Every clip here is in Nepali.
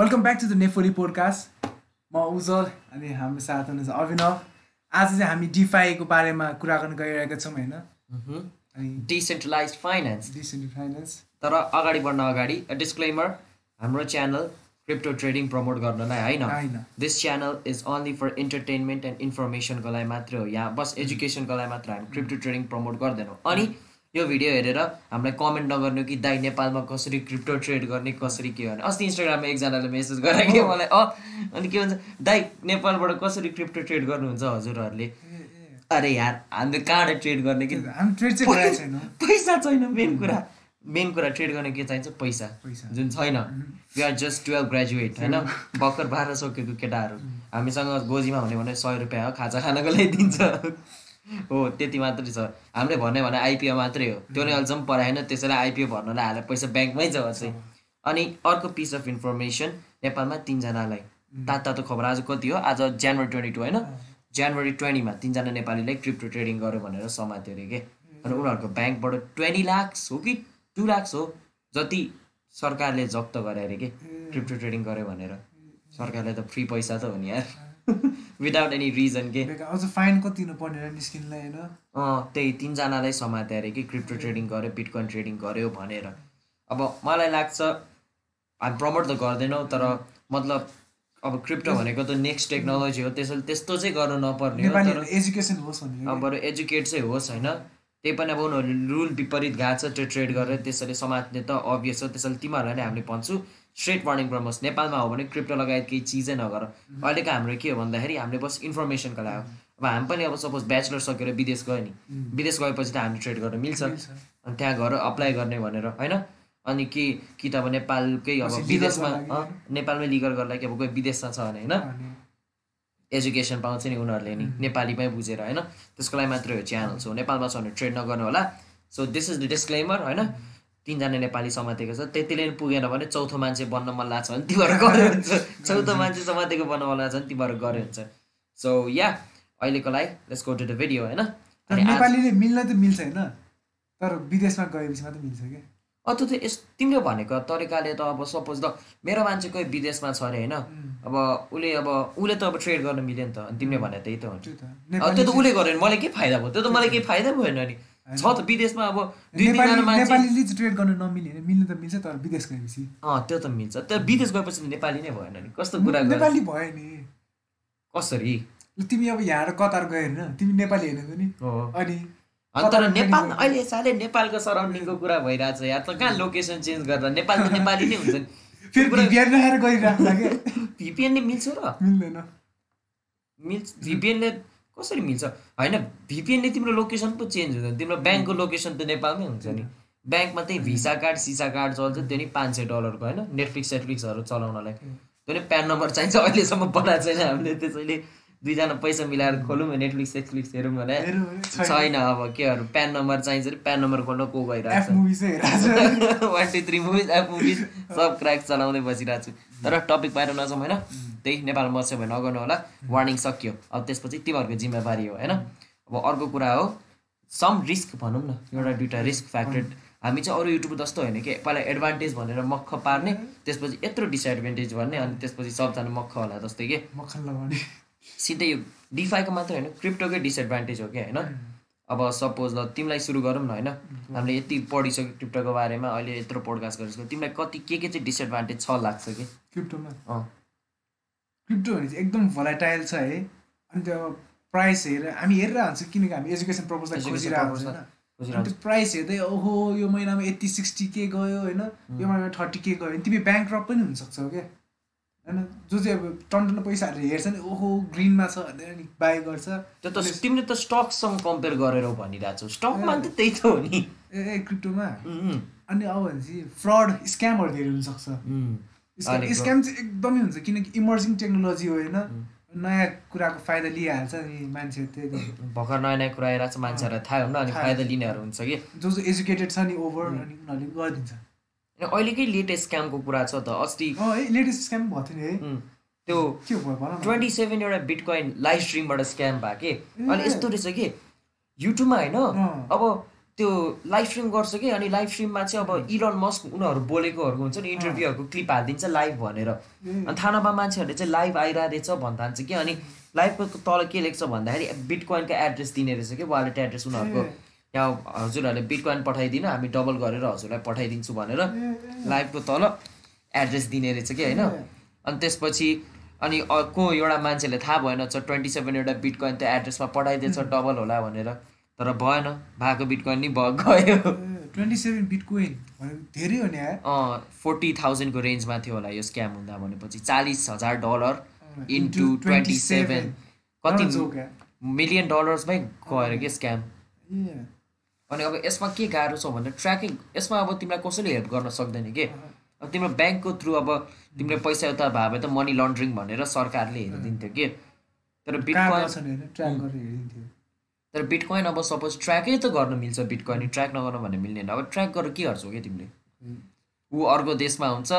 Welcome back to the Nepholi podcast म उज्जवल अनि हाम्रो साथ हुनुहुन्छ अभिनव। आज चाहिँ हामी डिफाईको बारेमा कुरा गर्न गइरहेका छौँ होइन? अनि डिसेन्ट्रलाइज फाइनेन्स डिसेन्ट फाइनेन्स तर अगाडि बढ्न अगाडि डिस्क्लेमर हाम्रो च्यानल क्रिप्टो ट्रेडिङ प्रमोट गर्नलाई होइन। होइन। This channel is only for entertainment and इन्फर्मेसनको लागि मात्रै हो। यहाँ बस एजुकेसनको लागि मात्र हामी क्रिप्टो ट्रेडिङ प्रमोट गर्दैनौँ। अनि यो भिडियो हेरेर हामीलाई कमेन्ट नगर्नु कि दाइ नेपालमा कसरी क्रिप्टो ट्रेड गर्ने कसरी के गर्ने। अस्ति इन्स्टाग्राममा एकजनाले मेसेज गरे कि मलाई अँ अनि के भन्छ दाइ नेपालबाट कसरी क्रिप्टो ट्रेड गर्नुहुन्छ हजुरहरूले? अरे यार हामीले कहाँबाट ट्रेड गर्ने कि? पैसा छैन मेन कुरा। मेन कुरा ट्रेड गर्ने के चाहिन्छ? पैसा। पैसा। जुन छैन। We are just twelve graduate होइन? भर्खर बाह्र सकेको केटाहरू। हामीसँग गोजीमा हुने भने सय रुपियाँ हो खाजा खानको लागि दिन्छ। हो त्यति मात्रै छ। हामीले भन्यो भने आइपिओ मात्रै हो। त्यो नै अहिलेसम्म पढाएन त्यसैलाई आइपिओ भर्नलाई हालेर पैसा ब्याङ्कमै छ। अझै अनि अर्को पिस अफ इन्फर्मेसन नेपालमा तिनजनालाई। तातो तातो खबर आज कति हो? आज जनवरी ट्वेन्टी टू होइन जनवरी ट्वेन्टीमा तिनजना नेपालीलाई क्रिप्टो ट्रेडिङ गर्यो भनेर समात्यो अरे के? अनि उनीहरूको ब्याङ्कबाट ट्वेन्टी लाक्स हो कि टु लाक्स हो? जति सरकारले जप्त गरे अरे के? क्रिप्टो ट्रेडिङ गर्यो भनेर। सरकारले त फ्री पैसा त हो नि यार। विदाउट एनी रिजन के अझ फाइन कति तिर्नु र निस्किनलाई होइन? अँ त्यही तिनजनालाई समात्यो अरे कि क्रिप्टो ट्रेडिङ गर्यो बिटकोइन ट्रेडिङ गर्यो भनेर। अब मलाई लाग्छ हामी प्रमोट त गर्दैनौँ तर मतलब अब क्रिप्टो भनेको त नेक्स्ट टेक्नोलोजी हो त्यसैले त्यस्तो चाहिँ गर्नु नपर्ने हो तर एजुकेसन होस् अब बरु एजुकेट चाहिँ होस् होइन? त्यही पनि अब उनीहरूले रुल विपरीत गएको छ त्यो ट्रेड गरेर त्यसरी समात्ने त अभियस हो त्यसैले तिमीहरूलाई नै हामीले भन्छु। स्ट्रेट वार्निङ प्रमोस नेपालमा हो भने क्रिप्टो लगायत केही चिजै नगर। अहिलेको हाम्रो के हो भन्दाखेरि हामीले बस इन्फर्मेसनको लागि अब हामी पनि अब सपोज ब्याचलर सकेर विदेश गयो नि। विदेश गएपछि त हामीले ट्रेड गर्न मिल्छ। अनि त्यहाँ गएर अप्लाई गर्ने भनेर होइन? अनि के कि त अब नेपालकै अब विदेशमा नेपालमै लिगल गर्नलाई कि अब कोही विदेशमा छ भने होइन? एजुकेसन पाउँछ नि उनीहरूले नि। नेपालीमै बुझेर होइन? त्यसको लागि मात्रै हो च्यानल सो नेपालमा छ भने ट्रेड नगर्नु होला। So this is the disclaimer होइन? तिनजना नेपाली समातेको छ। त्यतिले पुगेन भने चौथो मान्छे बन्न मन लाग्छ भने तिमीहरू गरे हुन्छ। चौथो मान्छे समातेको बन्न मन लाग्छ भने तिमीहरू गरे हुन्छ। सो या अहिलेको लागि let's go to the video होइन? नेपालीले मिल्न त मिल्छ होइन? तर विदेशमा गएपछि मात्रै मिल्छ क्या अँ त्यो त यस तिमीले भनेको तरिकाले त अब सपोज त मेरो मान्छे कोही विदेशमा छ अरे होइन? अब उसले अब उसले त अब ट्रेड गर्न मिल्यो नि त। अनि तिमीले भने त्यही त हो त्यो त। अब त्यो त उसले गर्यो भने मलाई के फाइदा भयो? त्यो त मलाई केही फाइदा भएन नि। छ त विदेशमा अब नेपालीले ट्रेड गर्न नमिल्ने मिल्नु त मिल्छ तर विदेश गएपछि। अँ त्यो त मिल्छ। तर विदेश गएपछि नेपाली नै भएन नि। कस्तो कुरा नेपाली भयो नि। कसरी? तिमी अब यहाँ कतार गयो होइन तिमी नेपाली हेरेको नि। अनि तर नेपाल अहिले साह्रै नेपालको सराउन्डिङको कुरा भइरहेको छ। यार त कहाँ लोकेसन चेन्ज गरेर नेपाल त नेपाली नै हुन्छ नि। फेरि भिपिएन भिपिएनले मिल्छ र। मिल्दैन। मिल्छ भिपिएनले कसरी मिल्छ? होइन भिपिएनले तिम्रो लोकेसन पो चेन्ज हुँदैन तिम्रो ब्याङ्कको लोकेसन त नेपालमै हुन्छ नि। ब्याङ्कमा त्यही भिसा कार्ड सिसा कार्ड चल्छ त्यो नि पाँच सय डलरको होइन। नेटफ्लिक्स सेटफ्लिक्सहरू चलाउनलाई। त्यो नि प्यान नम्बर चाहिन्छ अहिलेसम्म बनाएको छैन। हामीले त्यसैले दुईजना पैसा मिलाएर खोलौँ नेटफ्लिक्स सेटफ्लिक्स हेरौँ भने छैन। अब केहरू प्यान नम्बर चाहिन्छ अरे प्यान नम्बर खोल्न को गइरहेको छ। One two three movies app movies सब क्र्याक चलाउँदै बसिरहेको छु। तर टपिक बाहिर नजाउँ होइन? त्यही नेपालमा बस्यो भने नगर्नु होला। वार्निङ सकियो। अब त्यसपछि तिमीहरूको जिम्मेवारी हो होइन? अब अर्को कुरा हो सम रिस्क भनौँ न। एउटा दुइटा रिस्क फ्याक्टर हामी चाहिँ अरू युट्युब जस्तो होइन कि? पहिला एडभान्टेज भनेर मक्ख पार्ने त्यसपछि यत्रो डिसएडभान्टेज भन्ने अनि त्यसपछि सबजना मक्ख होला जस्तै कि? मक्खन लगाउने सिधै यो डिफाईको मात्रै होइन क्रिप्टोकै डिसएडभान्टेज हो क्या होइन? अब सपोज ल तिमीलाई सुरु गरौँ न होइन? हामीले यति पढिसक्यो क्रिप्टोको बारेमा अहिले यत्रो पोडकास्ट गरिसक्यो तिमीलाई कति के के चाहिँ डिसएडभान्टेज छ लाग्छ कि? क्रिप्टोमा? अँ। क्रिप्टो भने चाहिँ एकदम भोलाटाइल छ है? अनि त्यो प्राइस हेरेर हामी हेरेर हुन्छ किनकि हामी एजुकेसन पर्पजलाई खोजिरहेको हुन्छ त्यो प्राइस हेर्दै ओहो यो महिनामा यति सिक्सटी के गयो होइन? यो महिनामा थर्टी के गयो भने तिमी ब्याङ्क ड्रप पनि हुनसक्छौ क्या? होइन? जो चाहिँ अब टन्टन पैसाहरू हेर्छ नि ओहो ग्रिनमा छ भनेर नि बाई गर्छ। त्यो त तिमीले त स्टकसँग कम्पेयर गरेर भनिरहेको छौ। स्टकमा त त्यही त हो नि। ए क्रिप्टोमा? अनि अब भनेपछि फ्रड स्क्यामहरू धेरै हुनसक्छ। स्क्याम चाहिँ एकदमै हुन्छ किनकि इमर्जिङ टेक्नोलोजी हो होइन नयाँ कुराको फाइदा लिइहाल्छ नि मान्छे त्यही भर्खर नयाँ नयाँ कुरा आइरहेको छ मान्छेहरूलाई थाहा हुन्न अनि फाइदा लिनेहरू हुन्छ कि? जो जो एजुकेटेड छ नि ओभर अनि उनीहरूले गरिदिन्छ। अनि अहिलेकै लेटेस्ट स्क्यामको कुरा छ त अस्ति। लेटेस्ट स्क्याम भएको थियो नि त्यो के भयो ट्वेन्टी सेभेन एउटा बिटकोइन लाइभ स्ट्रिमबाट स्क्याम भयो कि? अनि यस्तो रहेछ कि? युट्युबमा होइन। अब त्यो लाइभ स्ट्रिम गर्छ कि? अनि लाइभ स्ट्रिममा चाहिँ अब इलन मस्क उनीहरू बोलेकोहरूको हुन्छ नि इन्टरभ्यूहरूको क्लिप हालिदिन्छ लाइभ भनेर। अनि थाहा नभए मान्छेहरूले चाहिँ लाइभ आइरहेछ थाल्छ कि? अनि लाइभको तल के लेख्छ भन्दाखेरि बिटकोइनको एड्रेस दिने रहेछ कि? वालेट एड्रेस उनीहरूको। यहाँ हजुरहरूले बिटकोइन पठाइदिनु हामी डबल गरेर हजुरलाई पठाइदिन्छु भनेर लाइभको तल एड्रेस दिने रहेछ कि होइन? अनि त्यसपछि अनि को एउटा मान्छेले थाहा भएन छ ट्वेन्टी सेभेनवटा बिटकोइन त्यो एड्रेसमा पठाइदिएछ डबल होला भनेर। तर भएन भएको बिटकोइन नि भ गयो। ट्वेन्टी सेभेन बिटकोइन धेरै हो नि फोर्टी थाउजन्डको रेन्जमा थियो होला यो स्क्याम हुँदा भनेपछि चालिस हजार डलर इन्टु ट्वेन्टी 27. सेभेन। कति। मिलियन डलर्समै गएर के स्क्याम? अनि अब यसमा के गाह्रो छ भने ट्र्याकिङ यसमा अब तिमीलाई कसैले हेल्प गर्न सक्दैन के? अब तिम्रो ब्याङ्कको थ्रु अब तिमीले पैसा यता भए भए त मनी लन्ड्रिङ भनेर सरकारले हेरिदिन्थ्यो कि? तर बिटकोइन तर बिटकोइन अब सपोज ट्र्याकै त गर्न मिल्छ बिटकोइन ट्र्याक नगर्नु भने मिल्दैन अब ट्र्याक गरेर के गर्छौ कि तिमीले? ऊ अर्को देशमा हुन्छ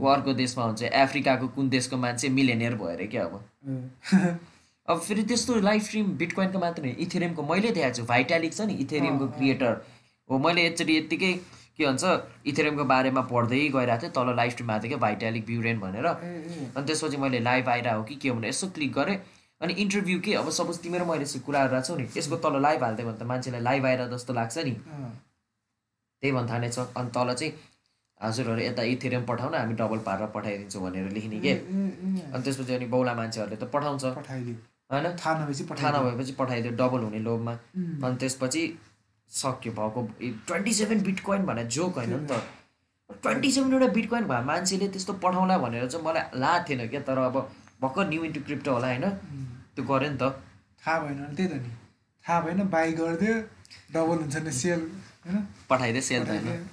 ऊ अर्को देशमा हुन्छ। अफ्रिकाको कुन देशको मान्छे मिलेनियर भयो अरे क्या अब। अब फेरि त्यस्तो लाइभ स्ट्रिम बिटकोइनको मात्र होइन इथेरियमको मैले देखाएको छु। भाइटालिक छ नि इथेरियमको क्रिएटर हो मैले एकचोटि यत्तिकै के भन्छ इथेरियमको बारेमा पढ्दै गइरहेको थिएँ तल लाइभ स्ट्रिम आएको थियो कि भाइटालिक ब्युरेन भनेर। अनि त्यसपछि मैले लाइभ आइरहेको कि के भनेर यसो क्लिक गरेँ। अनि इन्टरभ्यू के अब सपोज तिम्रो मैले यसो कुरा गरिरहेको छौ नि यसको तल लाइभ हाल्दै भने त मान्छेलाई लाइभ आएर जस्तो लाग्छ नि। त्यही भन्न थालेछ अनि तल चाहिँ हजुरहरू यता इथेरियम पठाउन हामी डबल पारेर पठाइदिन्छौँ भनेर लेख्ने के। अनि त्यसपछि अनि बौला मान्छेहरूले त पठाउँछ। होइन? थाहा नभएपछि थाहा पठाइदियो नभएपछि पठाइदियो डबल हुने लोभमा। अनि त्यसपछि सक्यो भएको ट्वेन्टी सेभेन बिटकोइन भने जोक होइन नि त। ट्वेन्टी सेभेनवटा बिटकोइन भए मान्छेले त्यस्तो पठाउला भनेर चाहिँ मलाई ला थिएन क्या तर अब भर्खर न्यु इन्टु क्रिप्टो होला होइन। त्यो गऱ्यो नि त। थाहा भएन त्यही त नि। थाहा भएन बाई गरिदियो डबल हुन्छ नि सेल होइन? पठाइदियो सेल त होइन।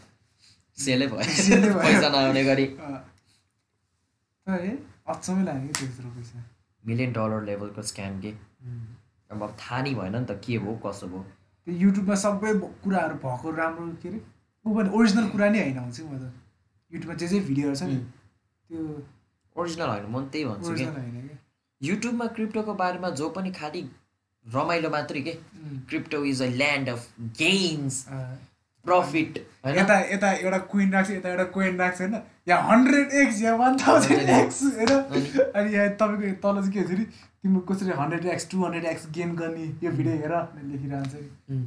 सेलै भयो। पैसा नआउने गरी। अचम्मै लाग्यो कि त्यत्रो पैसा। मिलियन डलर लेभलको स्क्याम के। उम्। अब थाहा नि भएन नि त के भयो कसो भयो त्यो युट्युबमा सबै कुराहरू भएको राम्रो के अरे? ऊ पनि ओरिजिनल कुरा नै होइन हुन्छ म त। युट्युबमा जे जे भिडियोहरू छ नि त्यो ओरिजिनल होइन म त्यही भन्छु कि। युट्युबमा क्रिप्टोको बारेमा जो पनि खालि रमाइलो मात्रै के। Crypto is a. Land of gains. Profit यता यता एउटा कोइन राख्छ यता एउटा कोइन राख्छ होइन। या हन्ड्रेड एक्स या वान थाउजन्ड एक्स होइन? अनि? यहाँ तपाईँको तल चाहिँ के हुन्छ नि तिम्रो कसरी hundred X two hundred X gain गर्ने यो भिडियो हेर लेखिरहन्छ नि।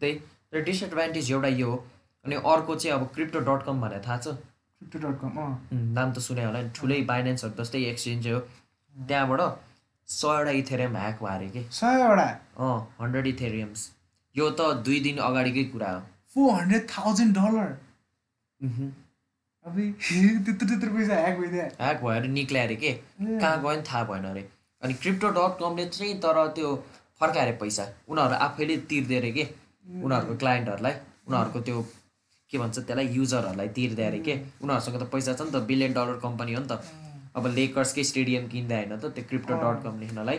त्यही। तर डिसएडभान्टेज एउटा यो हो अनि अर्को चाहिँ अब क्रिप्टो डट कम भनेर थाहा छ। क्रिप्टो डट कम नाम त सुने होला नि ठुलै बाइनेन्सहरू जस्तै एक्सचेन्ज हो। त्यहाँबाट सयवटा इथेरियम ह्याक भयो अरे कि? सयवटा? अँ हन्ड्रेड इथेरियम्स यो त दुई दिन अगाडिकै कुरा हो। Four hundred thousand dollar. अब त्यत्रो त्यत्रो पैसा ह्याक भइदियो। ह्याक भएर निक्ल्यो अरे के कहाँ गयो नि थाहा भएन अरे। अनि क्रिप्टो डट कमले चाहिँ तर त्यो फर्कायो अरे पैसा। उनीहरू आफैले तिर्दे अरे के उनीहरूको क्लाइन्टहरूलाई उनीहरूको त्यो के भन्छ त्यसलाई युजरहरूलाई तिर्दे अरे के? उनीहरूसँग त पैसा छ नि त बिलियन डलर कम्पनी हो नि त। अब लेकर्सकै स्टेडियम किन्दा होइन त त्यो क्रिप्टो डट कम लेख्नलाई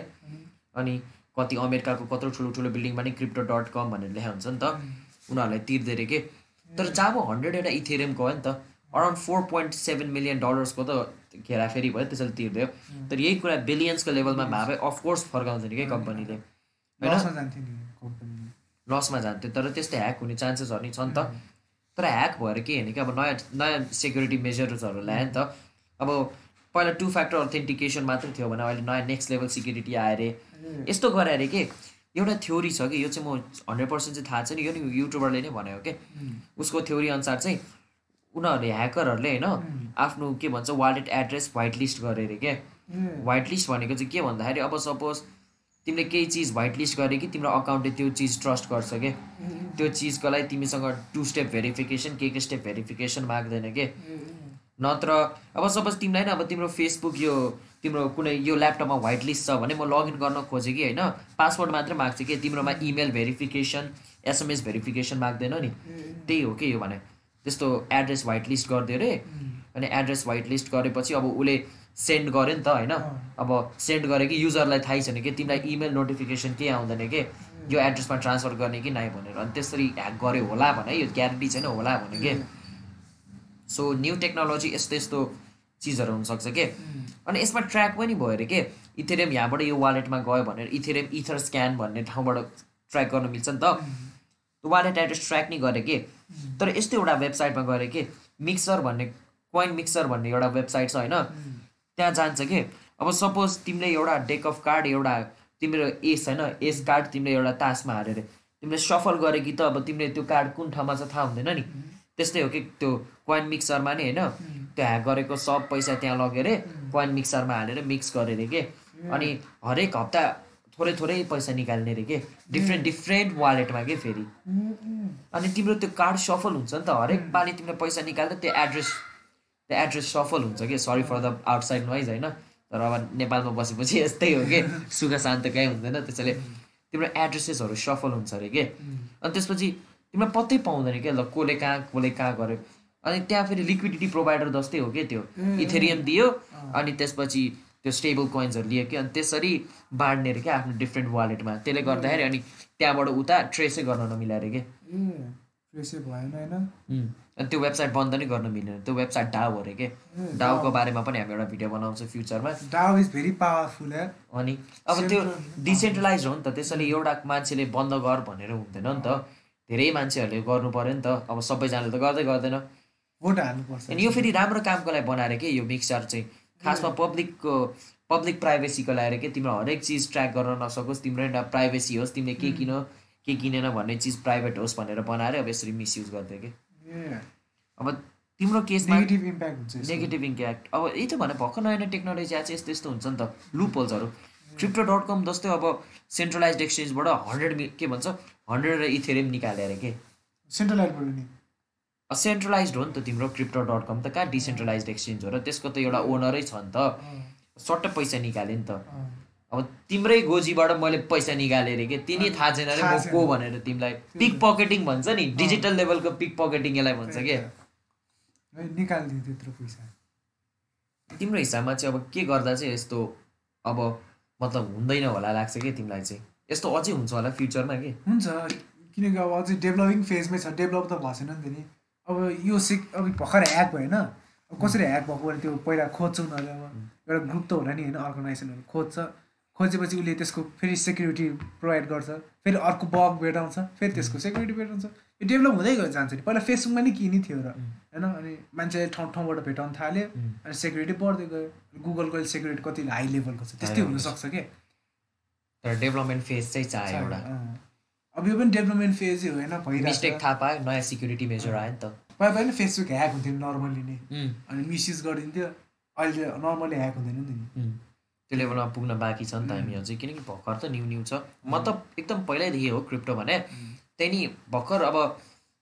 अनि कति अमेरिकाको कत्रो ठुलो ठुलो बिल्डिङमा नि क्रिप्टो डट कम भनेर लेखा हुन्छ नि त। उनीहरूलाई तिर्दे अरे के? तर जब हन्ड्रेडवटा इथेरियमको हो नि त around four point seven million डलर्सको त घेराफेरी भयो त्यसरी तिर्दियो तर यही कुरा बिलियन्सको लेभलमा भए भए अफकोर्स फर्काउँछ नि क्या कम्पनीले होइन? लसमा जान्थ्यो तर त्यस्तै ह्याक हुने चान्सेसहरू नि छ नि त। तर ह्याक भएर के होइन कि अब नयाँ नयाँ सेक्युरिटी मेजर्सहरू ल्यायो नि त। अब पहिला टु फ्याक्टर अथेन्टिकेसन मात्रै थियो भने अहिले नयाँ नेक्स्ट लेभल सिक्युरिटी आयो अरे। यस्तो गरे अरे के एउटा थ्योरी छ कि यो चाहिँ म हन्ड्रेड पर्सेन्ट चाहिँ थाहा छैन यो नि युट्युबरले नै भनेको के। उसको थ्योरी अनुसार चाहिँ उनीहरूले ह्याकरहरूले होइन आफ्नो के भन्छ वालेट एड्रेस व्हाइट लिस्ट गरे अरे के व्हाइट लिस्ट भनेको चाहिँ के भन्दाखेरि अब सपोज तिमीले केही चिज व्हाइट लिस्ट गरे कि तिम्रो अकाउन्टले त्यो चिज ट्रस्ट गर्छ के त्यो चिजको लागि तिमीसँग टु स्टेप भेरिफिकेसन के के स्टेप भेरिफिकेसन माग्दैन के नत्र अब सपोज तिमीलाई नै अब तिम्रो फेसबुक यो तिम्रो कुनै यो ल्यापटपमा व्हाइट लिस्ट छ भने म लगइन गर्न खोजेँ कि होइन पासवर्ड मात्रै माग्छ कि तिम्रोमा इमेल भेरिफिकेसन एसएमएस भेरिफिकेसन माग्दैन नि। त्यही हो कि यो भने। त्यस्तो एड्रेस व्हाइट लिस्ट गरिदियो अरे अनि एड्रेस व्हाइट लिस्ट गरेपछि अब उसले सेन्ड गर्यो नि त होइन। अब सेन्ड गरे कि युजरलाई थाहै छैन कि तिमीलाई इमेल नोटिफिकेसन केही आउँदैन कि। यो एड्रेसमा ट्रान्सफर गर्ने कि नै भनेर। अनि त्यसरी ह्याक गर्यो होला भने यो ग्यारेन्टी छैन होला भने के? सो न्यू टेक्नोलोजी यस्तो यस्तो चिजहरू हुनसक्छ के? अनि यसमा ट्र्याक पनि भयो अरे के? इथेरियम यहाँबाट यो वालेटमा गयो भनेर इथेरियम इथर स्क्यान भन्ने ठाउँबाट ट्र्याक गर्न मिल्छ नि त। वालेट एड्रेस ट्र्याक नै गरे के? तर यस्तो एउटा वेबसाइटमा गरे के मिक्सर भन्ने कोइन मिक्सर भन्ने एउटा वेबसाइट छ होइन? त्यहाँ जान्छ के अब सपोज तिमीले एउटा डेक अफ कार्ड एउटा तिम्रो एस होइन? एस कार्ड तिमीले एउटा तासमा हालेर तिमीले सफल गरे कि त अब तिमीले त्यो कार्ड कुन ठाउँमा छ थाहा हुँदैन नि। त्यस्तै हो कि त्यो कोइन मिक्सरमा नि होइन? त्यो ह्याक गरेको सब पैसा त्यहाँ लगेर कोइन मिक्सरमा हालेर मिक्स गरेर के अनि हरेक हप्ता थोरै थोरै पैसा निकाल्ने रे के? डिफ्रेन्ट डिफ्रेन्ट वालेटमा के फेरि? अनि तिम्रो त्यो कार्ड सफल हुन्छ नि त हरेक पालि तिमीले पैसा निकाल्दा त्यो एड्रेस त्यो एड्रेस सफल हुन्छ कि? Sorry for the outside noise होइन? तर अब नेपालमा बसेपछि यस्तै हो कि? सुख शान्त कहीँ हुँदैन त्यसैले तिम्रो एड्रेसेसहरू सफल हुन्छ अरे के? अनि त्यसपछि तिमीलाई पत्तै पाउँदैन क्या ल कसले कहाँ कसले कहाँ गर्यो? अनि त्यहाँ फेरि लिक्विडिटी प्रोभाइडर जस्तै हो कि त्यो? इथेरियम दियो अनि त्यसपछि त्यो स्टेबल कोइन्सहरू लियो कि अनि त्यसरी बाँड्ने अरे क्या आफ्नो डिफ्रेन्ट वालेटमा त्यसले गर्दाखेरि अनि त्यहाँबाट उता ट्रेसै गर्न के। भएन होइन। अनि त्यो वेबसाइट बन्द नै गर्न मिलेन त्यो वेबसाइट डाउ अरे के। डाउको बारेमा पनि हामी एउटा भिडियो बनाउँछौँ फ्युचरमा डाउ इज भेरी पावरफुल अनि अब त्यो डिसेन्ट्रलाइज हो नि त त्यसैले एउटा मान्छेले बन्द गर भनेर हुँदैन नि त। धेरै मान्छेहरूले गर्नु पऱ्यो नि त। अब सबैजनाले त गर्दै गर्दैन। भोट हाल्नुपर्छ। अनि यो फेरि राम्रो कामको लागि बनाएर के यो मिक्सर चाहिँ खासमा पब्लिकको पब्लिक प्राइभेसीको लागि के? तिम्रो हरेक चिज ट्र्याक गर्न नसकोस् तिम्रो एउटा प्राइभेसी होस् तिमीले के किन के किनेन भन्ने चिज प्राइभेट होस् भनेर बनाएर अब यसरी मिसयुज गर्थ्यो कि? अब तिम्रो केसमा नेगेटिभ इम्प्याक्ट हुन्छ। नेगेटिभ इम्प्याक्ट अब यही त भने भर्खर नयाँ नयाँ टेक्नोलोजी आएको छ यस्तो यस्तो हुन्छ नि त लुप होल्सहरू क्रिप्टो डट कम जस्तै अब सेन्ट्रलाइज एक्सचेन्जबाट हन्ड्रेड के भन्छ हन्ड्रेड र इथेरियम निकाले अरे के सेन्ट्रलाइटबाट नि। सेन्ट्रलाइज हो नि त तिम्रो क्रिप्टो डट कम त कहाँ डिसेन्ट्रलाइज एक्सचेन्ज हो र त्यसको त एउटा ओनरै छ नि त। सट्ट पैसा निकाल्यो नि त। अब तिम्रै गोजीबाट मैले पैसा निकालेँ अरे के तिनी थाहा छैन अरे म। को भनेर तिमीलाई पिक पकेटिङ भन्छ नि डिजिटल लेभलको पिक पकेटिङ यसलाई भन्छ के। निकालिदियो त्यत्रो पैसा। तिम्रो हिसाबमा चाहिँ अब के गर्दा चाहिँ यस्तो अब मतलब हुँदैन होला लाग्छ कि तिमीलाई चाहिँ? यस्तो अझै हुन्छ होला फ्युचरमा के? हुन्छ। किनकि अब अझै डेभलपिङ फेजमै छ। डेभलप त भएको छैन नि त नि। अब यो सिक अब भर्खर ह्याक भयो होइन? अब कसरी ह्याक भएको भने त्यो पहिला खोज्छ उनीहरूले अब। एउटा ग्रुप त होला नि होइन अर्गनाइजेसनहरू खोज्छ। खोजेपछि उसले त्यसको फेरि सेक्युरिटी प्रोभाइड गर्छ। फेरि अर्को बग भेटाउँछ फेरि त्यसको सेक्युरिटी भेटाउँछ। यो डेभलप हुँदै गयो जान्छ नि। पहिला फेसबुकमा नि किनी थियो र। होइन? अनि मान्छेले ठाउँ ठाउँबाट भेटाउन थाल्यो। अनि सेक्युरिटी बढ्दै गयो। गुगलको सेक्युरिटी कति हाई लेभलको छ? त्यस्तै हुनसक्छ क्या तर डेभलपमेन्ट फेज चाहिँ चाहियो एउटा। अब यो पनि डेभलपमेन्ट फेजै हो होइन मिस्टेक भइरहेको थाहा पायो नयाँ सिक्युरिटी मेजर आयो नि त। पहिला पहिला फेसबुक ह्याक हुन्थ्यो नर्मली नै। अनि मिसयुज गरिदिन्थ्यो। अहिले नर्मली ह्याक हुँदैन नि त। त्यो लेभलमा पुग्न बाँकी छ नि त हामी अझै किनकि भर्खर त न्यू न्यू छ मतलब एकदम पहिल्यैदेखि हो क्रिप्टो भने। त्यही नि भर्खर अब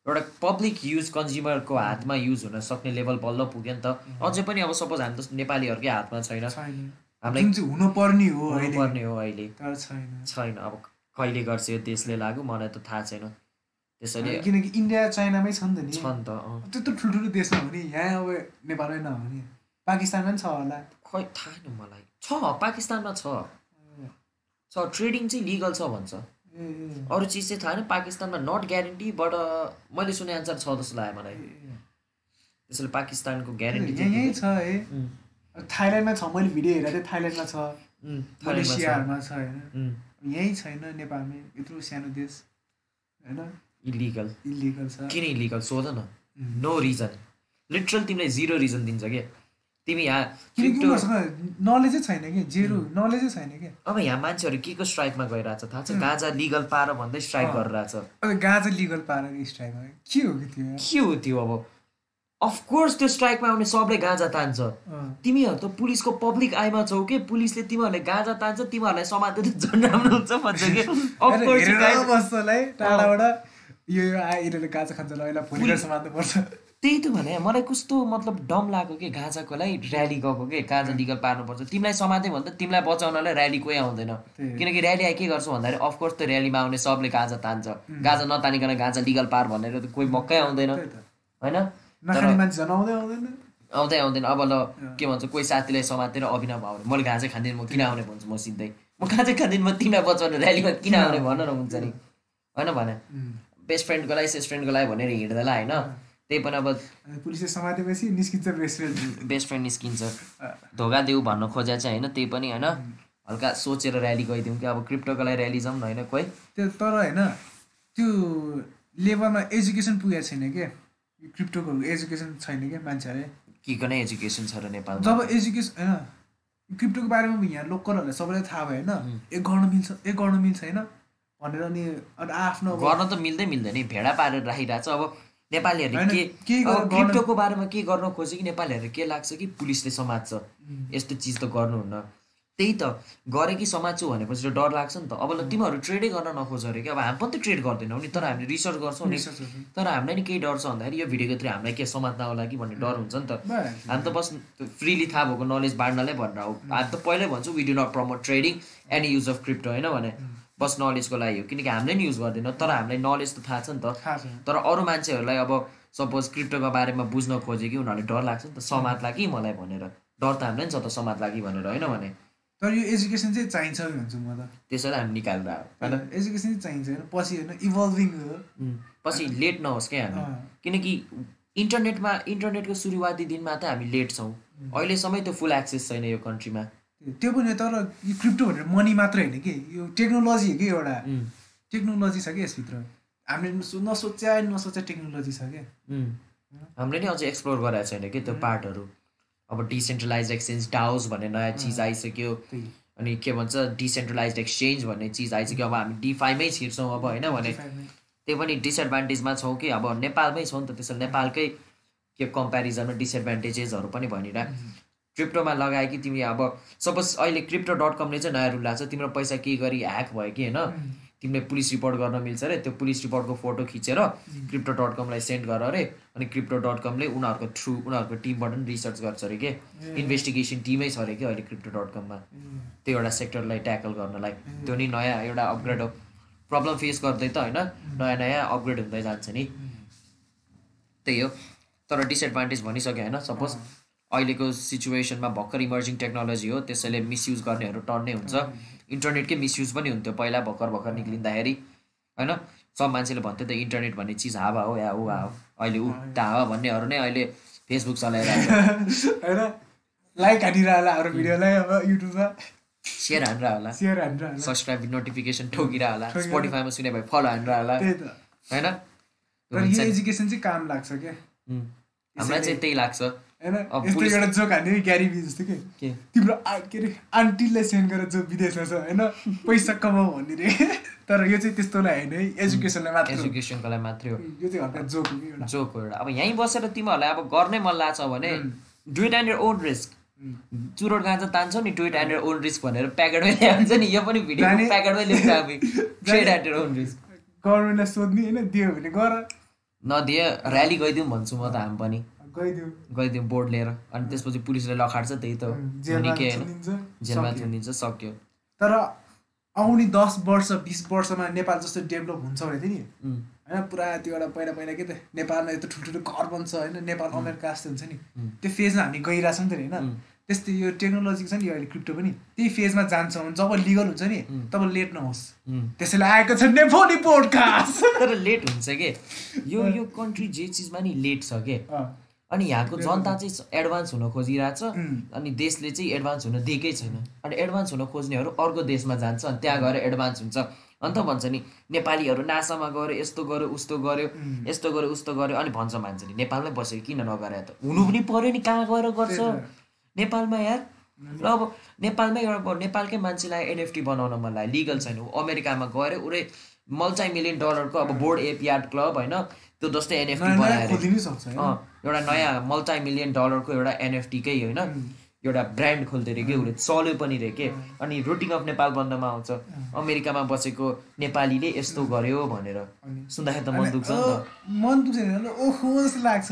एउटा पब्लिक युज कन्ज्युमरको हातमा युज हुन सक्ने लेभल बल्ल पुग्यो नि त। अझै पनि अब सपोज हामी त नेपालीहरूकै हातमा छैन। हामीलाई हुनुपर्ने हो अहिले। छैन। अब कहिले गर्छ यो देशले लागु? मलाई त थाहा छैन। त्यसैले किनकि इन्डिया चाइनामै छ नि त नि। छ नि त। त्यत्रो ठुल्ठुलो देशमा हो नि। यहाँ अब नेपालमै नहो नि पाकिस्तानमा पनि छ होला। खै थाहा छैन मलाई। छ पाकिस्तानमा छ। छ ट्रेडिङ चाहिँ लिगल छ भन्छ। अरू चिज चाहिँ थाहा छैन। पाकिस्तानमा नट ग्यारेन्टी बट मैले सुने अनुसार छ जस्तो लाग्यो मलाई। त्यसैले पाकिस्तानको। ग्यारेन्टी यहीँ छ है। थाइल्यान्डमा छ। मैले भिडियो हेरेको थिएँ थाइल्यान्डमा छ। मलेसियाहरूमा छ। होइन। यहीँ छैन नेपालमै यत्रो सानो देश होइन? इलिगल इलिगल छ। किन इलिगल सोध न। नो रिजन लिटरल तिमीलाई जिरो रिजन दिन्छ के? तिमी यहाँ नलेजै छैन कि? जेरो नलेजै छैन कि? अब यहाँ मान्छेहरू के को स्ट्राइकमा गइरहेछ? थाहा छ? गाजा लिगल पार भन्दै स्ट्राइक। गरिरहेछ। गाजा लिगल पारेर स्ट्राइक के हो कि त्यो? के हो त्यो अब? अफकोर्स त्यो स्ट्राइकमा आउने सबले गाजा तान्छ। तिमीहरू त पुलिसको पब्लिक आइमा छौ के? पुलिसले तिमीहरूले गाजा तान्छ तिमीहरूलाई समातेर झन् राम्रो हुन्छ भन्छ कि? अफकोर्स त्यही त भने मलाई कस्तो मतलब डम लाग्यो कि? गाजाको लागि ऱ्याली गएको के? गाजा लिगल पार्नुपर्छ। तिमीलाई समाते भने त तिमीलाई बचाउनलाई ऱ्याली कोही आउँदैन। किनकि ऱ्याली आए के गर्छ भन्दाखेरि अफकोर्स त्यो ऱ्यालीमा आउने सबले गाजा तान्छ। गाजा नतानिकन गाजा लिगल पार भनेर त कोही मक्कै आउँदैन। त। होइन? नखाने मान्छे झन् आउँदै आउँदैन। आउँदै आउँदैन। अब ल के भन्छ कोही साथीलाई समातेर अभिनव आउने मैले गाजै खाँदिनँ? म किन आउने भन्छु म सिधै। म गाजै खाँदिनँ? म तिमीलाई बचाउने ऱ्यालीमा किन आउने भन न हुन्छ नि। होइन भने। बेस्ट फ्रेन्डको लागि सेस्ट फ्रेन्डको लागि भनेर हिँड्दैला होइन? त्यही पनि अब पुलिसले समातेपछि निस्किन्छ रेस्टुरेन्ट बेस्ट फ्रेन्ड निस्किन्छ। धोका देऊ भन्न खोजे चाहिँ होइन? त्यही पनि होइन? हल्का सोचेर ऱ्याली गइदिउँ कि अब क्रिप्टोको लागि ऱ्याली जाउँ न होइन? कोही? त्यो तर होइन त्यो लेभलमा एजुकेसन पुगेको छैन क्या क्रिप्टोको एजुकेसन छैन क्या मान्छेहरूले? के नै एजुकेसन छ र नेपालमा? जब एजुकेसन होइन क्रिप्टोको बारेमा यहाँ लोकलहरूलाई सबैलाई थाहा भयो होइन एक गर्न मिल्छ एक गर्न मिल्छ होइन? भनेर अनि अनि आफ्नो गर्न त मिल्दै मिल्दैन नि भेडा पारेर राखिरहेको छ अब नेपालीहरूले के क्रिप्टोको बारेमा के गर्न खोज्यो कि नेपालीहरू के लाग्छ कि पुलिसले समात्छ? यस्तो चिज त गर्नुहुन्न। त्यही त गरे कि समात्छु भनेपछि त डर लाग्छ नि त। अब ल तिमीहरू ट्रेडै गर्न नखोज अरे कि? अब हामी पनि त ट्रेड गर्दैनौँ नि तर हामीले रिसर्च गर्छौँ नि। तर हामीलाई नि केही डर छ भन्दाखेरि यो भिडियोको थ्रु हामीलाई के समात्न होला कि भन्ने डर हुन्छ नि त। हामी त बस फ्रिली थाहा भएको नलेज बाँड्नलाई भनेर हो। हामी त पहिल्यै भन्छु we do not promote trading any use of crypto होइन भने। बस नलेजको लागि हो। किनकि हामीले नि युज गर्दैनौँ तर हामीलाई नलेज त थाहा छ नि त। तर अरू मान्छेहरूलाई अब सपोज क्रिप्टोको बारेमा बुझ्न खोजे कि उनीहरूले डर लाग्छ नि त समात्ला कि मलाई भनेर। डर त हामीलाई नि छ त समात्ला कि भनेर होइन भने। तर यो एजुकेसन चाहिँ चाहिन्छ भन्छु म त। त्यसैले हामी निकालेर आयो होइन एजुकेसन चाहिँ चाहिन्छ होइन पछि होइन इभल्भिङ हो। पछि लेट नहोस् क्या हामी। किनकि इन्टरनेटमा इन्टरनेटको सुरुवाती दिनमा त हामी लेट छौँ। अहिलेसम्म त फुल एक्सेस छैन यो कन्ट्रीमा त्यो पनि तर यो क्रिप्टो भनेर मनी मात्र होइन कि यो टेक्नोलोजी हो कि एउटा। टेक्नोलोजी छ कि यसभित्र। हामीले नसो- नसोच्या नसोच्या टेक्नोलोजी छ क्या। हामीले नि अझै एक्सप्लोर गराएको छैन कि त्यो पार्टहरू अब डिसेन्ट्रलाइज एक्सचेन्ज डाउज भन्ने नयाँ चिज आइसक्यो। अनि के भन्छ डिसेन्ट्रलाइज एक्सचेन्ज भन्ने चिज आइसक्यो। अब हामी डिफाईमै छिर्छौँ अब होइन भने। त्यो पनि डिसएडभान्टेजमा छौँ कि अब नेपालमै छौँ नि त त्यसरी नेपालकै के कम्पेरिजनमा डिसएडभान्टेजेसहरू पनि भनिरह। क्रिप्टोमा लगायो कि तिमी अब सपोज अहिले क्रिप्टो डट कमले चाहिँ नयाँ रुल ल्याएको छ। तिम्रो पैसा के गरी ह्याक भयो कि होइन? तिमीले पुलिस रिपोर्ट गर्न मिल्छ अरे त्यो पुलिस रिपोर्टको फोटो खिचेर क्रिप्टो डट कमलाई सेन्ड गर अरे अनि क्रिप्टो डट कमले उनीहरूको थ्रु उनीहरूको टिमबाट पनि रिसर्च गर्छ अरे के? इन्भेस्टिगेसन टिमै छ अरे कि अहिले क्रिप्टो डट कममा त्यो एउटा सेक्टरलाई ट्याकल गर्नलाई। त्यो नि नयाँ एउटा अपग्रेड हो। प्रब्लम फेस गर्दै त होइन नयाँ नयाँ अपग्रेड हुँदै जान्छ नि। त्यही हो। तर डिसएडभान्टेज भनिसक्यो होइन सपोज अहिलेको सिचुएसनमा भर्खर इमर्जिङ टेक्नोलोजी हो त्यसैले मिसयुज गर्नेहरू टन्नै हुन्छ। इन्टरनेटकै मिसयुज पनि हुन्थ्यो पहिला भर्खर भर्खर निक्लिँदाखेरि होइन? सब मान्छेले भन्थ्यो त इन्टरनेट भन्ने चिज हावा हो या ऊ हो? अहिले ऊ त हावा भन्नेहरू नै अहिले फेसबुक चलाइरहेको छ होइन? लाइक हानिरह होला हाम्रो भिडियोलाई अब युट्युबमा। सेयर हानेर होला सेयर होला सब्सक्राइब नोटिफिकेसन ठोकिरह होला। स्पोटिफाईमा सुने भए फलो हानेर होला होइन? एजुकेसन चाहिँ काम लाग्छ क्या. हामीलाई चाहिँ त्यही लाग्छ। होइन? अब यस्तो एउटा जोक हान्यो ग्यारी बी जस्तो के? तिम्रो आ के अरे आन्टीलाई सेन्ड गरेर जो विदेशमा छ होइन? पैसा कमाऊ भन्ने रे। तर यो चाहिँ त्यस्तोलाई होइन है एजुकेसनलाई मात्र। एजुकेसनको लागि मात्रै हो। यो चाहिँ हल्का जोक हो एउटा। जोक हो एउटा। अब यहीँ बसेर तिमीहरूलाई अब गर्नै मन लाग्छ भने do it and your own risk. चुरोट गाँजा तान्छौ नि do it and your own risk भनेर प्याकेटमै ल्याइन्छ नि। यो पनि भिडियो प्याकेटमै लेख्छ हामी। Trade at your own risk गभर्मेन्टलाई सोध्ने होइन? दियो भने गर। नदिए ऱ्याली गइदिउँ भन्छु म त हामी पनि। गइदियो। बोर्ड लिएर। अनि त्यसपछि पुलिसले लखाड्छ त्यही त जेलमा सक्यो। तर आउने दस वर्ष बिस वर्षमा नेपाल जस्तो डेभलप हुन्छ भने थियो नि होइन पुरा त्यो एउटा पहिला पहिला के त नेपालमा यस्तो ठुल्ठुलो घर बन्छ होइन नेपाल अमेरिका जस्तो हुन्छ नि। त्यो फेजमा हामी गइरहेछौँ नि त होइन। त्यस्तै यो टेक्नोलोजी छ नि यो अहिले क्रिप्टो पनि त्यही फेजमा जान्छ भने जब लिगल हुन्छ नि तब लेट नहोस्। त्यसैले आएको छ नेपाली पोडकास्ट तर लेट हुन्छ के? यो यो कन्ट्री जे चिजमा नि लेट छ के? अनि यहाँको जनता चाहिँ एडभान्स हुन खोजिरहेछ. अनि देशले चाहिँ एडभान्स हुन दिएकै छैन। अनि एडभान्स हुन खोज्नेहरू अर्को देशमा जान्छ अनि त्यहाँ गएर एडभान्स हुन्छ। अन्त भन्छ नि नेपालीहरू नासामा गऱ्यो यस्तो गर्यो उस्तो गर्यो यस्तो गर्यो उस्तो गर्यो अनि भन्छ मान्छेले नेपालमै बसेर किन नगरे त? हुनु पनि पर्यो नि कहाँ गएर गर्छ। नेपालमा यार? र अब नेपालमै एउटा नेपालकै मान्छेलाई एनएफटी बनाउन मन लाग्यो लिगल छैन ऊ। अमेरिकामा गएर उरे मल्टी मिलियन डलरको अब बोर्ड एपिआर्ट क्लब होइन? त्यो जस्तै एनएफटी बनाएर एउटा नयाँ मल्टी मिलियन डलरको एउटा एनएफटीकै होइन? एउटा ब्रान्ड खोल्दै रे के उसले चल्यो पनि रे के अनि रुटिङ अफ नेपाल बन्नमा आउँछ। अमेरिकामा बसेको नेपालीले यस्तो गर्यो भनेर। सुन्दाखेरि त मन दुख्छ नि त। अँ, मन दुख्छ ओहो जस्तो लाग्छ।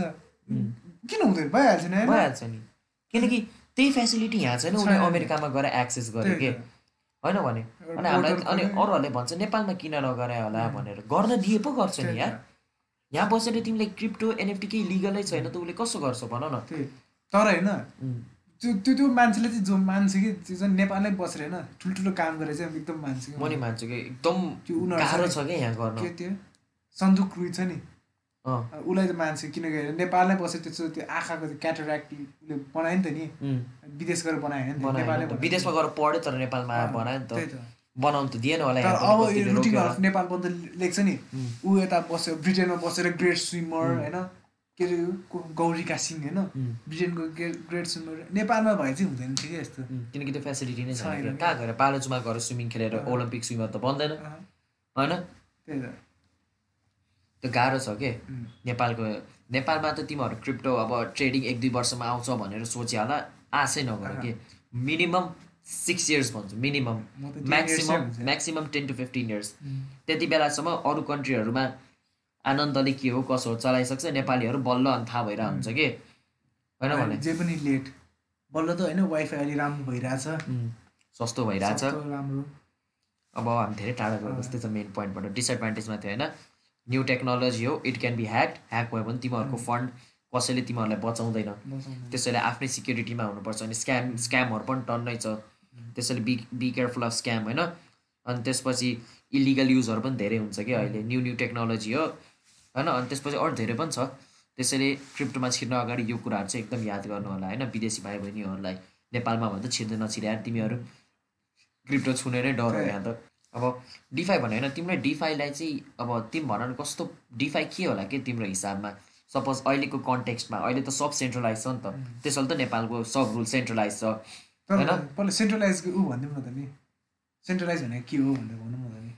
किन हुँदैन? भइहाल्छ नि भइहाल्छ नि। किनकि त्यही फेसिलिटी यहाँ छैन उसले। अमेरिकामा गएर एक्सेस गर्यो के। होइन भने? अनि हामीलाई अनि। अरूहरूले भन्छ नेपालमा किन नगरे होला? भनेर। गर्न दिए पो गर्छ नि त। यहाँ बसेर तिमीले क्रिप्टो एनएफटी केही लिगलै छैन त उसले कसो गर्छ भन न? तर होइन त्यो त्यो त्यो मान्छेले चाहिँ जो मान्छे कि त्यो चाहिँ नेपालमै बसेर होइन ठुल्ठुलो काम गरेर चाहिँ एकदम मान्छे म नि मान्छु कि एकदम त्यो उनीहरू छ क्या यहाँ गर्न। के त्यो? सन्दुक रुई छ नि। उसलाई त मान्छे किनकि नेपालमै बसेर त्यो त्यो आँखाको त्यो क्याटराक्ट उसले बनायो नि त नि। विदेश गएर बनायो नि नेपालमै। विदेशमा गएर पढ्यो तर नेपालमा बनायो नि त। बनाउनु त दिएन होला अब रुटिनमा रोक्यो नेपाल बन्द लेख्छ नि ऊ यता बसेर ब्रिटेनमा बसेर ग्रेट स्विमर होइन? के अरे गौरीका सिंह होइन? ब्रिटेनको ग्रेट स्विमर। नेपालमा भए चाहिँ हुँदैन थियो क्या यस्तो किनकि त्यो फेसिलिटी नै छैन। कहाँ गएर? पालोचुमा गएर स्विमिङ खेलेर ओलम्पिक स्विमर त बन्दैन। होइन? त्यही त। त्यो गाह्रो छ के? नेपालको नेपालमा त तिमीहरू क्रिप्टो अब ट्रेडिङ एक दुई वर्षमा आउँछ भनेर सोच्यो होला आशै नगर के? मिनिमम सिक्स इयर्स भन्छु मिनिमम म त 10 years maximum. Maximum ten to fifteen years त्यति बेलासम्म अरू कन्ट्रीहरूमा आनन्दले के हो कसो हो चलाइसक्छ नेपालीहरू बल्ल अनि थाहा भइरहेको हुन्छ कि? होइन भने? जे पनि लेट बल्ल त होइन वाइफाई अलि राम्रो भइरहेछ। सस्तो भइरहेछ। राम्रो। अब हामी धेरै टाढा गयो जस्तै छ मेन पोइन्टबाट डिसएडभान्टेजमा थियो होइन? न्यू टेक्नोलोजी हो it can be hack hack भयो भने तिमीहरूको फन्ड कसैले तिमीहरूलाई बचाउँदैन। त्यसैले आफ्नै सिक्युरिटीमा हुनुपर्छ अनि स्क्याम स्क्यामहरू पनि टन्नै छ। त्यसैले be be careful of scam होइन? अनि त्यसपछि इलिगल युजहरू पनि धेरै हुन्छ कि अहिले। न्यू न्यू टेक्नोलोजी हो होइन? अनि त्यसपछि अरू धेरै पनि छ। त्यसैले क्रिप्टोमा छिर्न अगाडि यो कुराहरू चाहिँ एकदम याद गर्नु होला होइन? विदेशी भाइ बहिनीहरूलाई नेपालमा भन्दा छिर्दै नछिर्या तिमीहरू। क्रिप्टो छुने नै डर हो यहाँ त। अब डिफाई भने होइन तिम्रो डिफाईलाई चाहिँ अब तिमी भन न कस्तो डिफाई के होला के तिम्रो हिसाबमा? सपोज अहिलेको कन्टेक्स्टमा अहिले त सब सेन्ट्रलाइज छ नि त। त्यसैले त नेपालको सब रुल सेन्ट्रलाइज छ। होइन? पहिला सेन्ट्रलाइज ऊ भनिदिउँ न त नि। सेन्ट्रलाइज भनेको के हो भनेर भनौँ न त नि।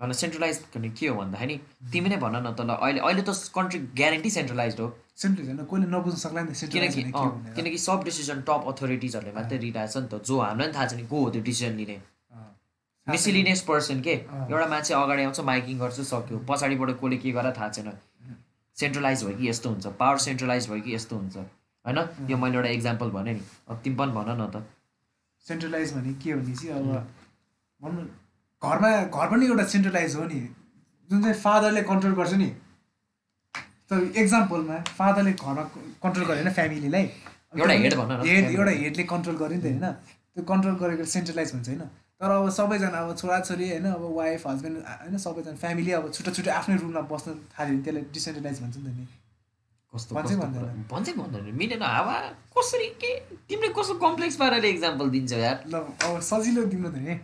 होइन सेन्ट्रलाइज भने के हो भन्दाखेरि तिमी नै भन न त ल अहिले अहिले त कन्ट्री ग्यारेन्टी सेन्ट्रलाइज हो। सेन्ट्रलाइज होइन कोहीले नबुझ्न सक्ला नि किनकि किनकि सब डिसिजन टप अथोरिटिजहरूले मात्रै लिइरहेछ नि त। जो हामीलाई पनि थाहा छ नि को हो त्यो डिसिजन लिने। मिसिलिनियस पर्सन के। एउटा मान्छे अगाडि आउँछ माइकिङ गर्छ सक्यो। पछाडिबाट कसले के गरेर थाहा छैन। सेन्ट्रलाइज भयो कि यस्तो हुन्छ। पावर सेन्ट्रलाइज भयो कि यस्तो हुन्छ। होइन? यो मैले एउटा इक्जाम्पल भने नि। अब तिमी पनि भन न त। सेन्ट्रलाइज भने के हो भने चाहिँ अब भनौँ घरमा घर पनि एउटा सेन्ट्रलाइज हो नि। जुन चाहिँ फादरले कन्ट्रोल गर्छ नि। त एक्जाम्पलमा फादरले घरमा कन्ट्रोल गर्यो होइन फ्यामिलीलाई एउटा हेड. एउटा हेडले कन्ट्रोल गर्यो नि त होइन। त्यो कन्ट्रोल गरेको सेन्ट्रलाइज भन्छ होइन। तर अब सबैजना अब छोराछोरी होइन अब वाइफ हस्बेन्ड होइन सबैजना फ्यामिली अब छुट्टै छुट्टै आफ्नै रुममा बस्न थाल्यो भने त्यसलाई डिसेन्ट्रलाइज भन्छ नि त नि। कस्तो भन्छै भन्दैन। मिलेन हावा कसरी के तिमीले कस्तो कम्प्लेक्स पाराले इक्जाम्पल दिन्छौ यार? ल अब सजिलो दिनु त नि।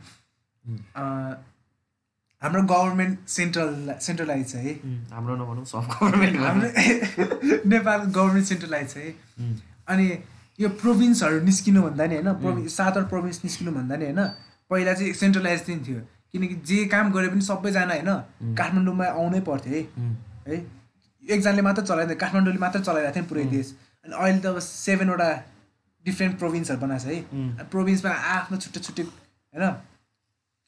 हाम्रो गभर्मेन्ट सेन्ट्रल सेन्ट्रलाइज छ है। हाम्रो नभनौँ सब गभर्मेन्ट हाम्रो नेपाल गभर्मेन्ट सेन्ट्रलाइज छ है। अनि यो प्रोभिन्सहरू निस्किनु भन्दा नि होइन प्रोभिन्स सातवटा प्रोभिन्स निस्किनु भन्दा नि होइन पहिला चाहिँ सेन्ट्रलाइज पनि थियो। किनकि जे काम गरे पनि सबैजना होइन काठमाडौँमा आउनै पर्थ्यो है। है? एकजनाले मात्र चलाइदियो काठमाडौँले मात्र चलाइरहेको थियो नि पुरै देश। अनि अहिले त अब सेभेनवटा डिफ्रेन्ट प्रोभिन्सहरू बनाएको छ है। प्रोभिन्समा आफ्नो छुट्टै छुट्टै होइन?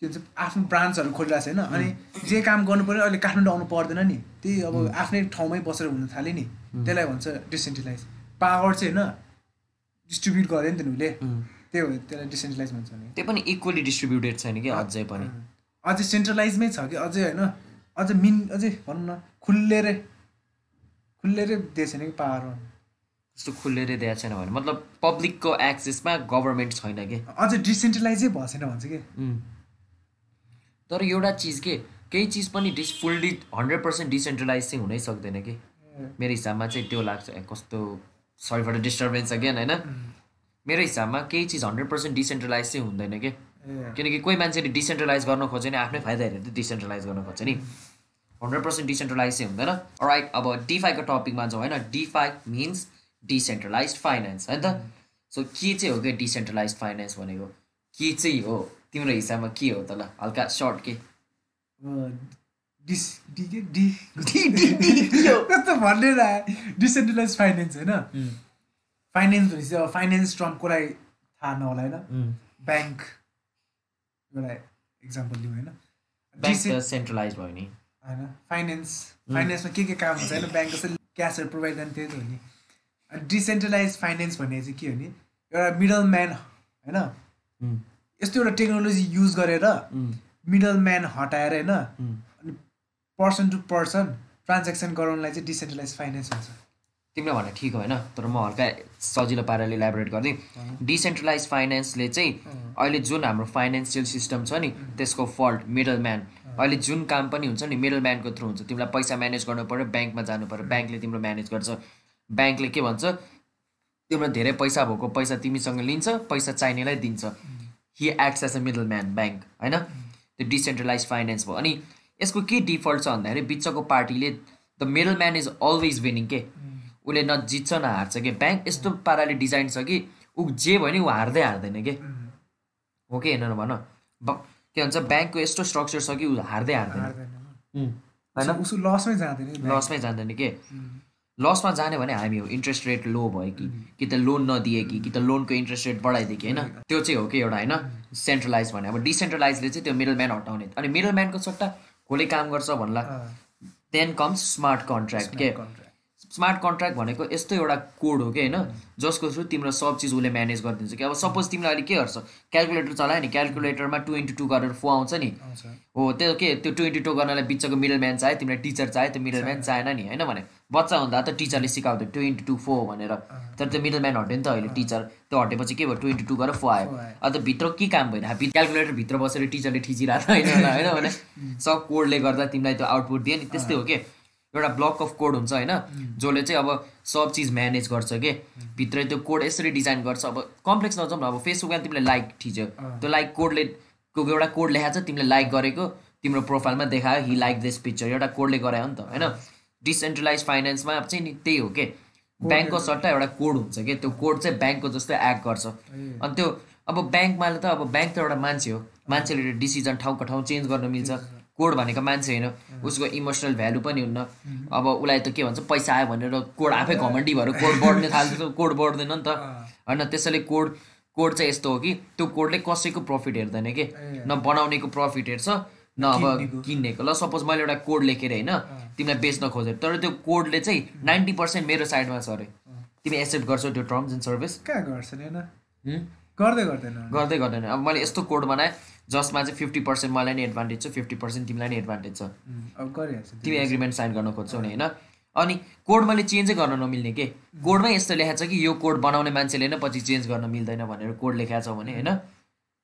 के भन्छ आफ्नो ब्रान्चहरू खोलिरहेको छ होइन? अनि जे काम गर्नु पऱ्यो अहिले काठमाडौँ आउनु पर्दैन नि। त्यही अब आफ्नै ठाउँमै बसेर हुन थाल्यो नि। त्यसलाई भन्छ डिसेन्ट्रलाइज पावर चाहिँ होइन? डिस्ट्रिब्युट गर्यो नि त उसले त्यही हो त्यसलाई डिसेन्ट्रलाइज भन्छ नि। त्यो पनि इक्वली डिस्ट्रिब्युटेड छैन कि अझै पनि? अझै सेन्ट्रलाइजमै छ कि अझै होइन? अझै मिन अझै भनौँ न खुल्लेरै खुल्लेरै दिएको छैन कि पावर त्यस्तो खुलेर दिएको छैन भने। मतलब पब्लिकको एक्सेसमा गभर्मेन्ट छैन कि? अझै डिसेन्ट्रलाइजै भएको छैन भन्छ कि? तर एउटा चिज के केही चिज पनि this fully hundred percent decentralize चाहिँ हुनै सक्दैन कि? मेरो हिसाबमा चाहिँ त्यो लाग्छ। कस्तो सरी फर डिस्टर्बेन्स अगेन होइन? मेरो हिसाबमा केही चिज हन्ड्रेड पर्सेन्ट डिसेन्ट्रलाइज चाहिँ हुँदैन कि? किनकि कोही मान्छेले डिसेन्ट्रलाइज गर्न खोज्छ नि आफ्नै फाइदा हेरेर त डिसेन्ट्रलाइज गर्न खोज्छ नि। हन्ड्रेड पर्सेन्ट डिसेन्ट्रलाइज चाहिँ हुँदैन। राइट अब डिफाईको टपिकमा जाउँ होइन? डिफाई मिन्स डिसेन्ट्रलाइज फाइनेन्स होइन त? सो के चाहिँ हो कि डिसेन्ट्रलाइज फाइनेन्स भनेको? के चाहिँ हो? तिम्रो हिसाबमा के हो त ल हल्का सर्ट के? कस्तो भन्ने डिसेन्ट्रलाइज फाइनेन्स होइन? फाइनेन्स भनेपछि अब फाइनेन्स टर्म कसलाई थाहा नहोला होइन? ब्याङ्क एउटा इक्जाम्पल दिउँ होइन? सेन्ट्रलाइज भयो नि। होइन? फाइनेन्स फाइनेन्समा के के काम हुन्छ? होइन ब्याङ्क कसैले क्यासहरू प्रोभाइड गर्ने त्यही त हो नि। डिसेन्ट्रलाइज फाइनेन्स भन्ने चाहिँ के हो नि? एउटा मिडल म्यान होइन यस्तो एउटा टेक्नोलोजी युज गरेर मिडल म्यान हटाएर होइन? अनि पर्सन टु पर्सन ट्रान्जेक्सन गराउनलाई चाहिँ डिसेन्ट्रलाइज फाइनेन्स हुन्छ तिमीले भने ठिक होइन? तर म हल्का सजिलो पाराले इलाबोरेट गरिदिउँ डिसेन्ट्रलाइज फाइनेन्सले चाहिँ अहिले जुन हाम्रो फाइनेन्सियल सिस्टम छ नि त्यसको फल्ट मिडल म्यान अहिले जुन काम पनि हुन्छ नि मिडल म्यानको थ्रु हुन्छ। तिमीलाई पैसा म्यानेज गर्नु पऱ्यो ब्याङ्कमा जानु पऱ्यो ब्याङ्कले तिम्रो म्यानेज गर्छ। ब्याङ्कले के भन्छ? तिम्रो धेरै पैसा भएको पैसा तिमीसँग लिन्छ पैसा चाहिनेलाई दिन्छ। He acts as a middle man bank होइन? त्यो डिसेन्ट्रलाइज फाइनेन्स भयो। अनि यसको के डिफल्ट छ भन्दाखेरि बिचको पार्टीले the middle man is always winning के? उसले न जित्छ न हार्छ कि? ब्याङ्क यस्तो पाराले डिजाइन छ कि ऊ जे भयो नि ऊ हार्दै हार्दैन कि? हो कि होइन भन। के भन्छ ब्याङ्कको यस्तो स्ट्रक्चर छ कि ऊ हार्दै हार्दैन। हार्दैन। होइन? उसो लसमै जाँदैन लसमै जाँदैन के? लसमा जाने भने हामी हो इन्ट्रेस्ट रेट लो भयो कि कि त लोन नदिए कि कि त लोनको इन्ट्रेस्ट रेट बढाइदिए कि होइन? त्यो चाहिँ हो कि एउटा होइन? सेन्ट्रलाइज भने अब डिसेन्ट्रलाइजले चाहिँ त्यो मिडल म्यान हटाउने। अनि मिडल म्यानको सट्टा कसले काम गर्छ भन्ला? देन कम्स स्मार्ट कन्ट्र्याक्ट के? स्मार्ट कन्ट्र्याक्ट भनेको यस्तो एउटा कोड हो कि होइन जसको थ्रु तिम्रो सब चिज उसले म्यानेज गरिदिन्छ कि। अब सपोज तिमीले अहिले के गर्छ? क्यालकुलेटर चलायो नि क्यालकुलेटरमा टु इन्टु टू गरेर फो आउँछ नि। हो त्यो के त्यो टु इन्टु टू गर्नलाई बिचको मिडल म्यान चाहियो तिमीलाई टिचर चाहियो त्यो मिडल म्यान चाहिएन नि होइन भने। बच्चा हुँदा त टिचरले सिकाउँथ्यो टु इन्टु टू फो भनेर। तर त्यो मिडल म्यान हट्यो नि त अहिले टिचर। त्यो हटेपछि के भयो? टु इन्टु टू गरेर फो आयो। अन्त भित्र के काम भइरहेको क्यालकुलेटर भित्र बसेर टिचरले ठिचिरहेको होइन होइन भने। सब कोडले गर्दा तिमीलाई त्यो आउटपुट दियो नि त्यस्तै हो कि। एउटा ब्लक अफ कोड हुन्छ होइन? जसले चाहिँ अब सब चिज म्यानेज गर्छ के? भित्र त्यो कोड यसरी डिजाइन गर्छ। अब कम्प्लेक्स नजाउँ न अब फेसबुकमा तिमीले लाइक ठिच्यो त्यो लाइक कोडले एउटा कोड लेखाएको छ तिमीले लाइक गरेको तिम्रो प्रोफाइलमा देखायो हि लाइक दिस पिक्चर एउटा कोडले गरायो नि त होइन? डिसेन्ट्रलाइज फाइनेन्समा चाहिँ नि त्यही हो कि? ब्याङ्कको सट्टा एउटा कोड हुन्छ कि? त्यो कोड चाहिँ ब्याङ्कको जस्तै एक्ट गर्छ। अनि त्यो अब ब्याङ्कमा त अब ब्याङ्क त एउटा मान्छे हो। मान्छेले डिसिजन ठाउँको ठाउँ चेन्ज गर्न मिल्छ। कोड भनेको मान्छे होइन उसको इमोसनल भ्यालु पनि हुन्न। अब उसलाई त के भन्छ पैसा आयो भनेर कोड आफै घमण्डी भएर कोड बढ्ने थाल्छ कोड बढ्दैन नि त। होइन त्यसैले कोड कोड चाहिँ यस्तो हो कि त्यो कोडले कसैको प्रफिट हेर्दैन कि। न बनाउनेको प्रफिट हेर्छ न अब किन्नेको। ल सपोज मैले एउटा कोड लेखेर होइन तिमीलाई बेच्न खोजेँ तर त्यो कोडले चाहिँ नाइन्टी पर्सेन्ट मेरो साइडमा छ अरे। तिमी एक्सेप्ट गर्छौ त्यो टर्म्स एन्ड सर्भिस कहाँ गर्छन् होइन? गर्दै गर्दैन। गर्दै गर्दैन। अब मैले यस्तो कोड बनाएँ जसमा चाहिँ फिफ्टी पर्सेन्ट मलाई नै एडभान्टेज छ फिफ्टी पर्सेन्ट तिमीलाई नै एडभान्टेज छ। गरिहाल्छ तिमी एग्रिमेन्ट साइन गर्न खोज्छौ नि होइन? अनि कोड मैले चेन्जै गर्न नमिल्ने के? कोडमै यस्तो लेखाएको छ कि यो कोड बनाउने मान्छेले नै पछि चेन्ज गर्न मिल्दैन भनेर कोड लेखाएको छ भने होइन?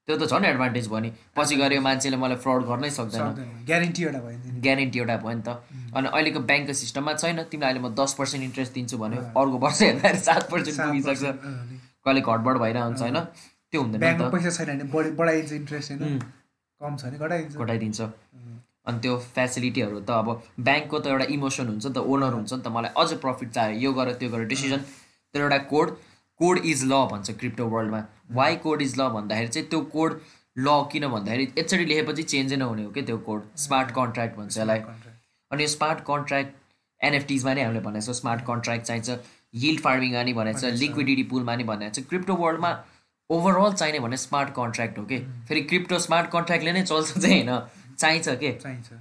त्यो त झन् एडभान्टेज भयो नि। पछि गएर यो मान्छेले मलाई फ्रड गर्नै सक्दैन। ग्यारेन्टी एउटा भयो नि ग्यारेन्टी एउटा भयो नि त। अनि अहिलेको ब्याङ्कको सिस्टममा छैन। तिमीलाई अहिले म दस पर्सेन्ट इन्ट्रेस्ट दिन्छु भन्यो। अर्को वर्ष हेर्दाखेरि सात पर्सेन्ट पुगिसक्छ। कहिले घटबड भइरहेको हुन्छ होइन? त्यो हुँदैन ब्याङ्कमा पैसा छैन भने बढी बढाइदिन्छ इन्ट्रेस्ट होइन कम छ भने घटाइदिन्छ। घटाइदिन्छ। अनि त्यो फेसिलिटीहरू त अब ब्याङ्कको त एउटा इमोसन हुन्छ नि त ओनर हुन्छ नि त मलाई अझ प्रफिट चाहियो। यो गर त्यो गर। डिसिजन तर एउटा कोड कोड इज ल भन्छ क्रिप्टो वर्ल्डमा वाइ कोड इज ल भन्दाखेरि चाहिँ त्यो कोड ल किन भन्दाखेरि यसरी लेखेपछि चेन्जै नहुने हो क्या त्यो कोड स्मार्ट कन्ट्र्याक्ट भन्छ यसलाई. अनि यो स्मार्ट कन्ट्र्याक्ट एनएफटिजमा नै हामीले भनेको छ स्मार्ट कन्ट्र्याक्ट चाहिन्छ हिल फार्मिङमा नि भनेको छ लिक्विडिटी पुलमा नि भनेको छ। क्रिप्टो वर्ल्डमा ओभरअल चाहिने भने स्मार्ट कन्ट्र्याक्ट हो कि? फेरि क्रिप्टो स्मार्ट कन्ट्र्याक्टले नै चल्छ चाहिँ होइन? चाहिन्छ के? चाहिन्छ।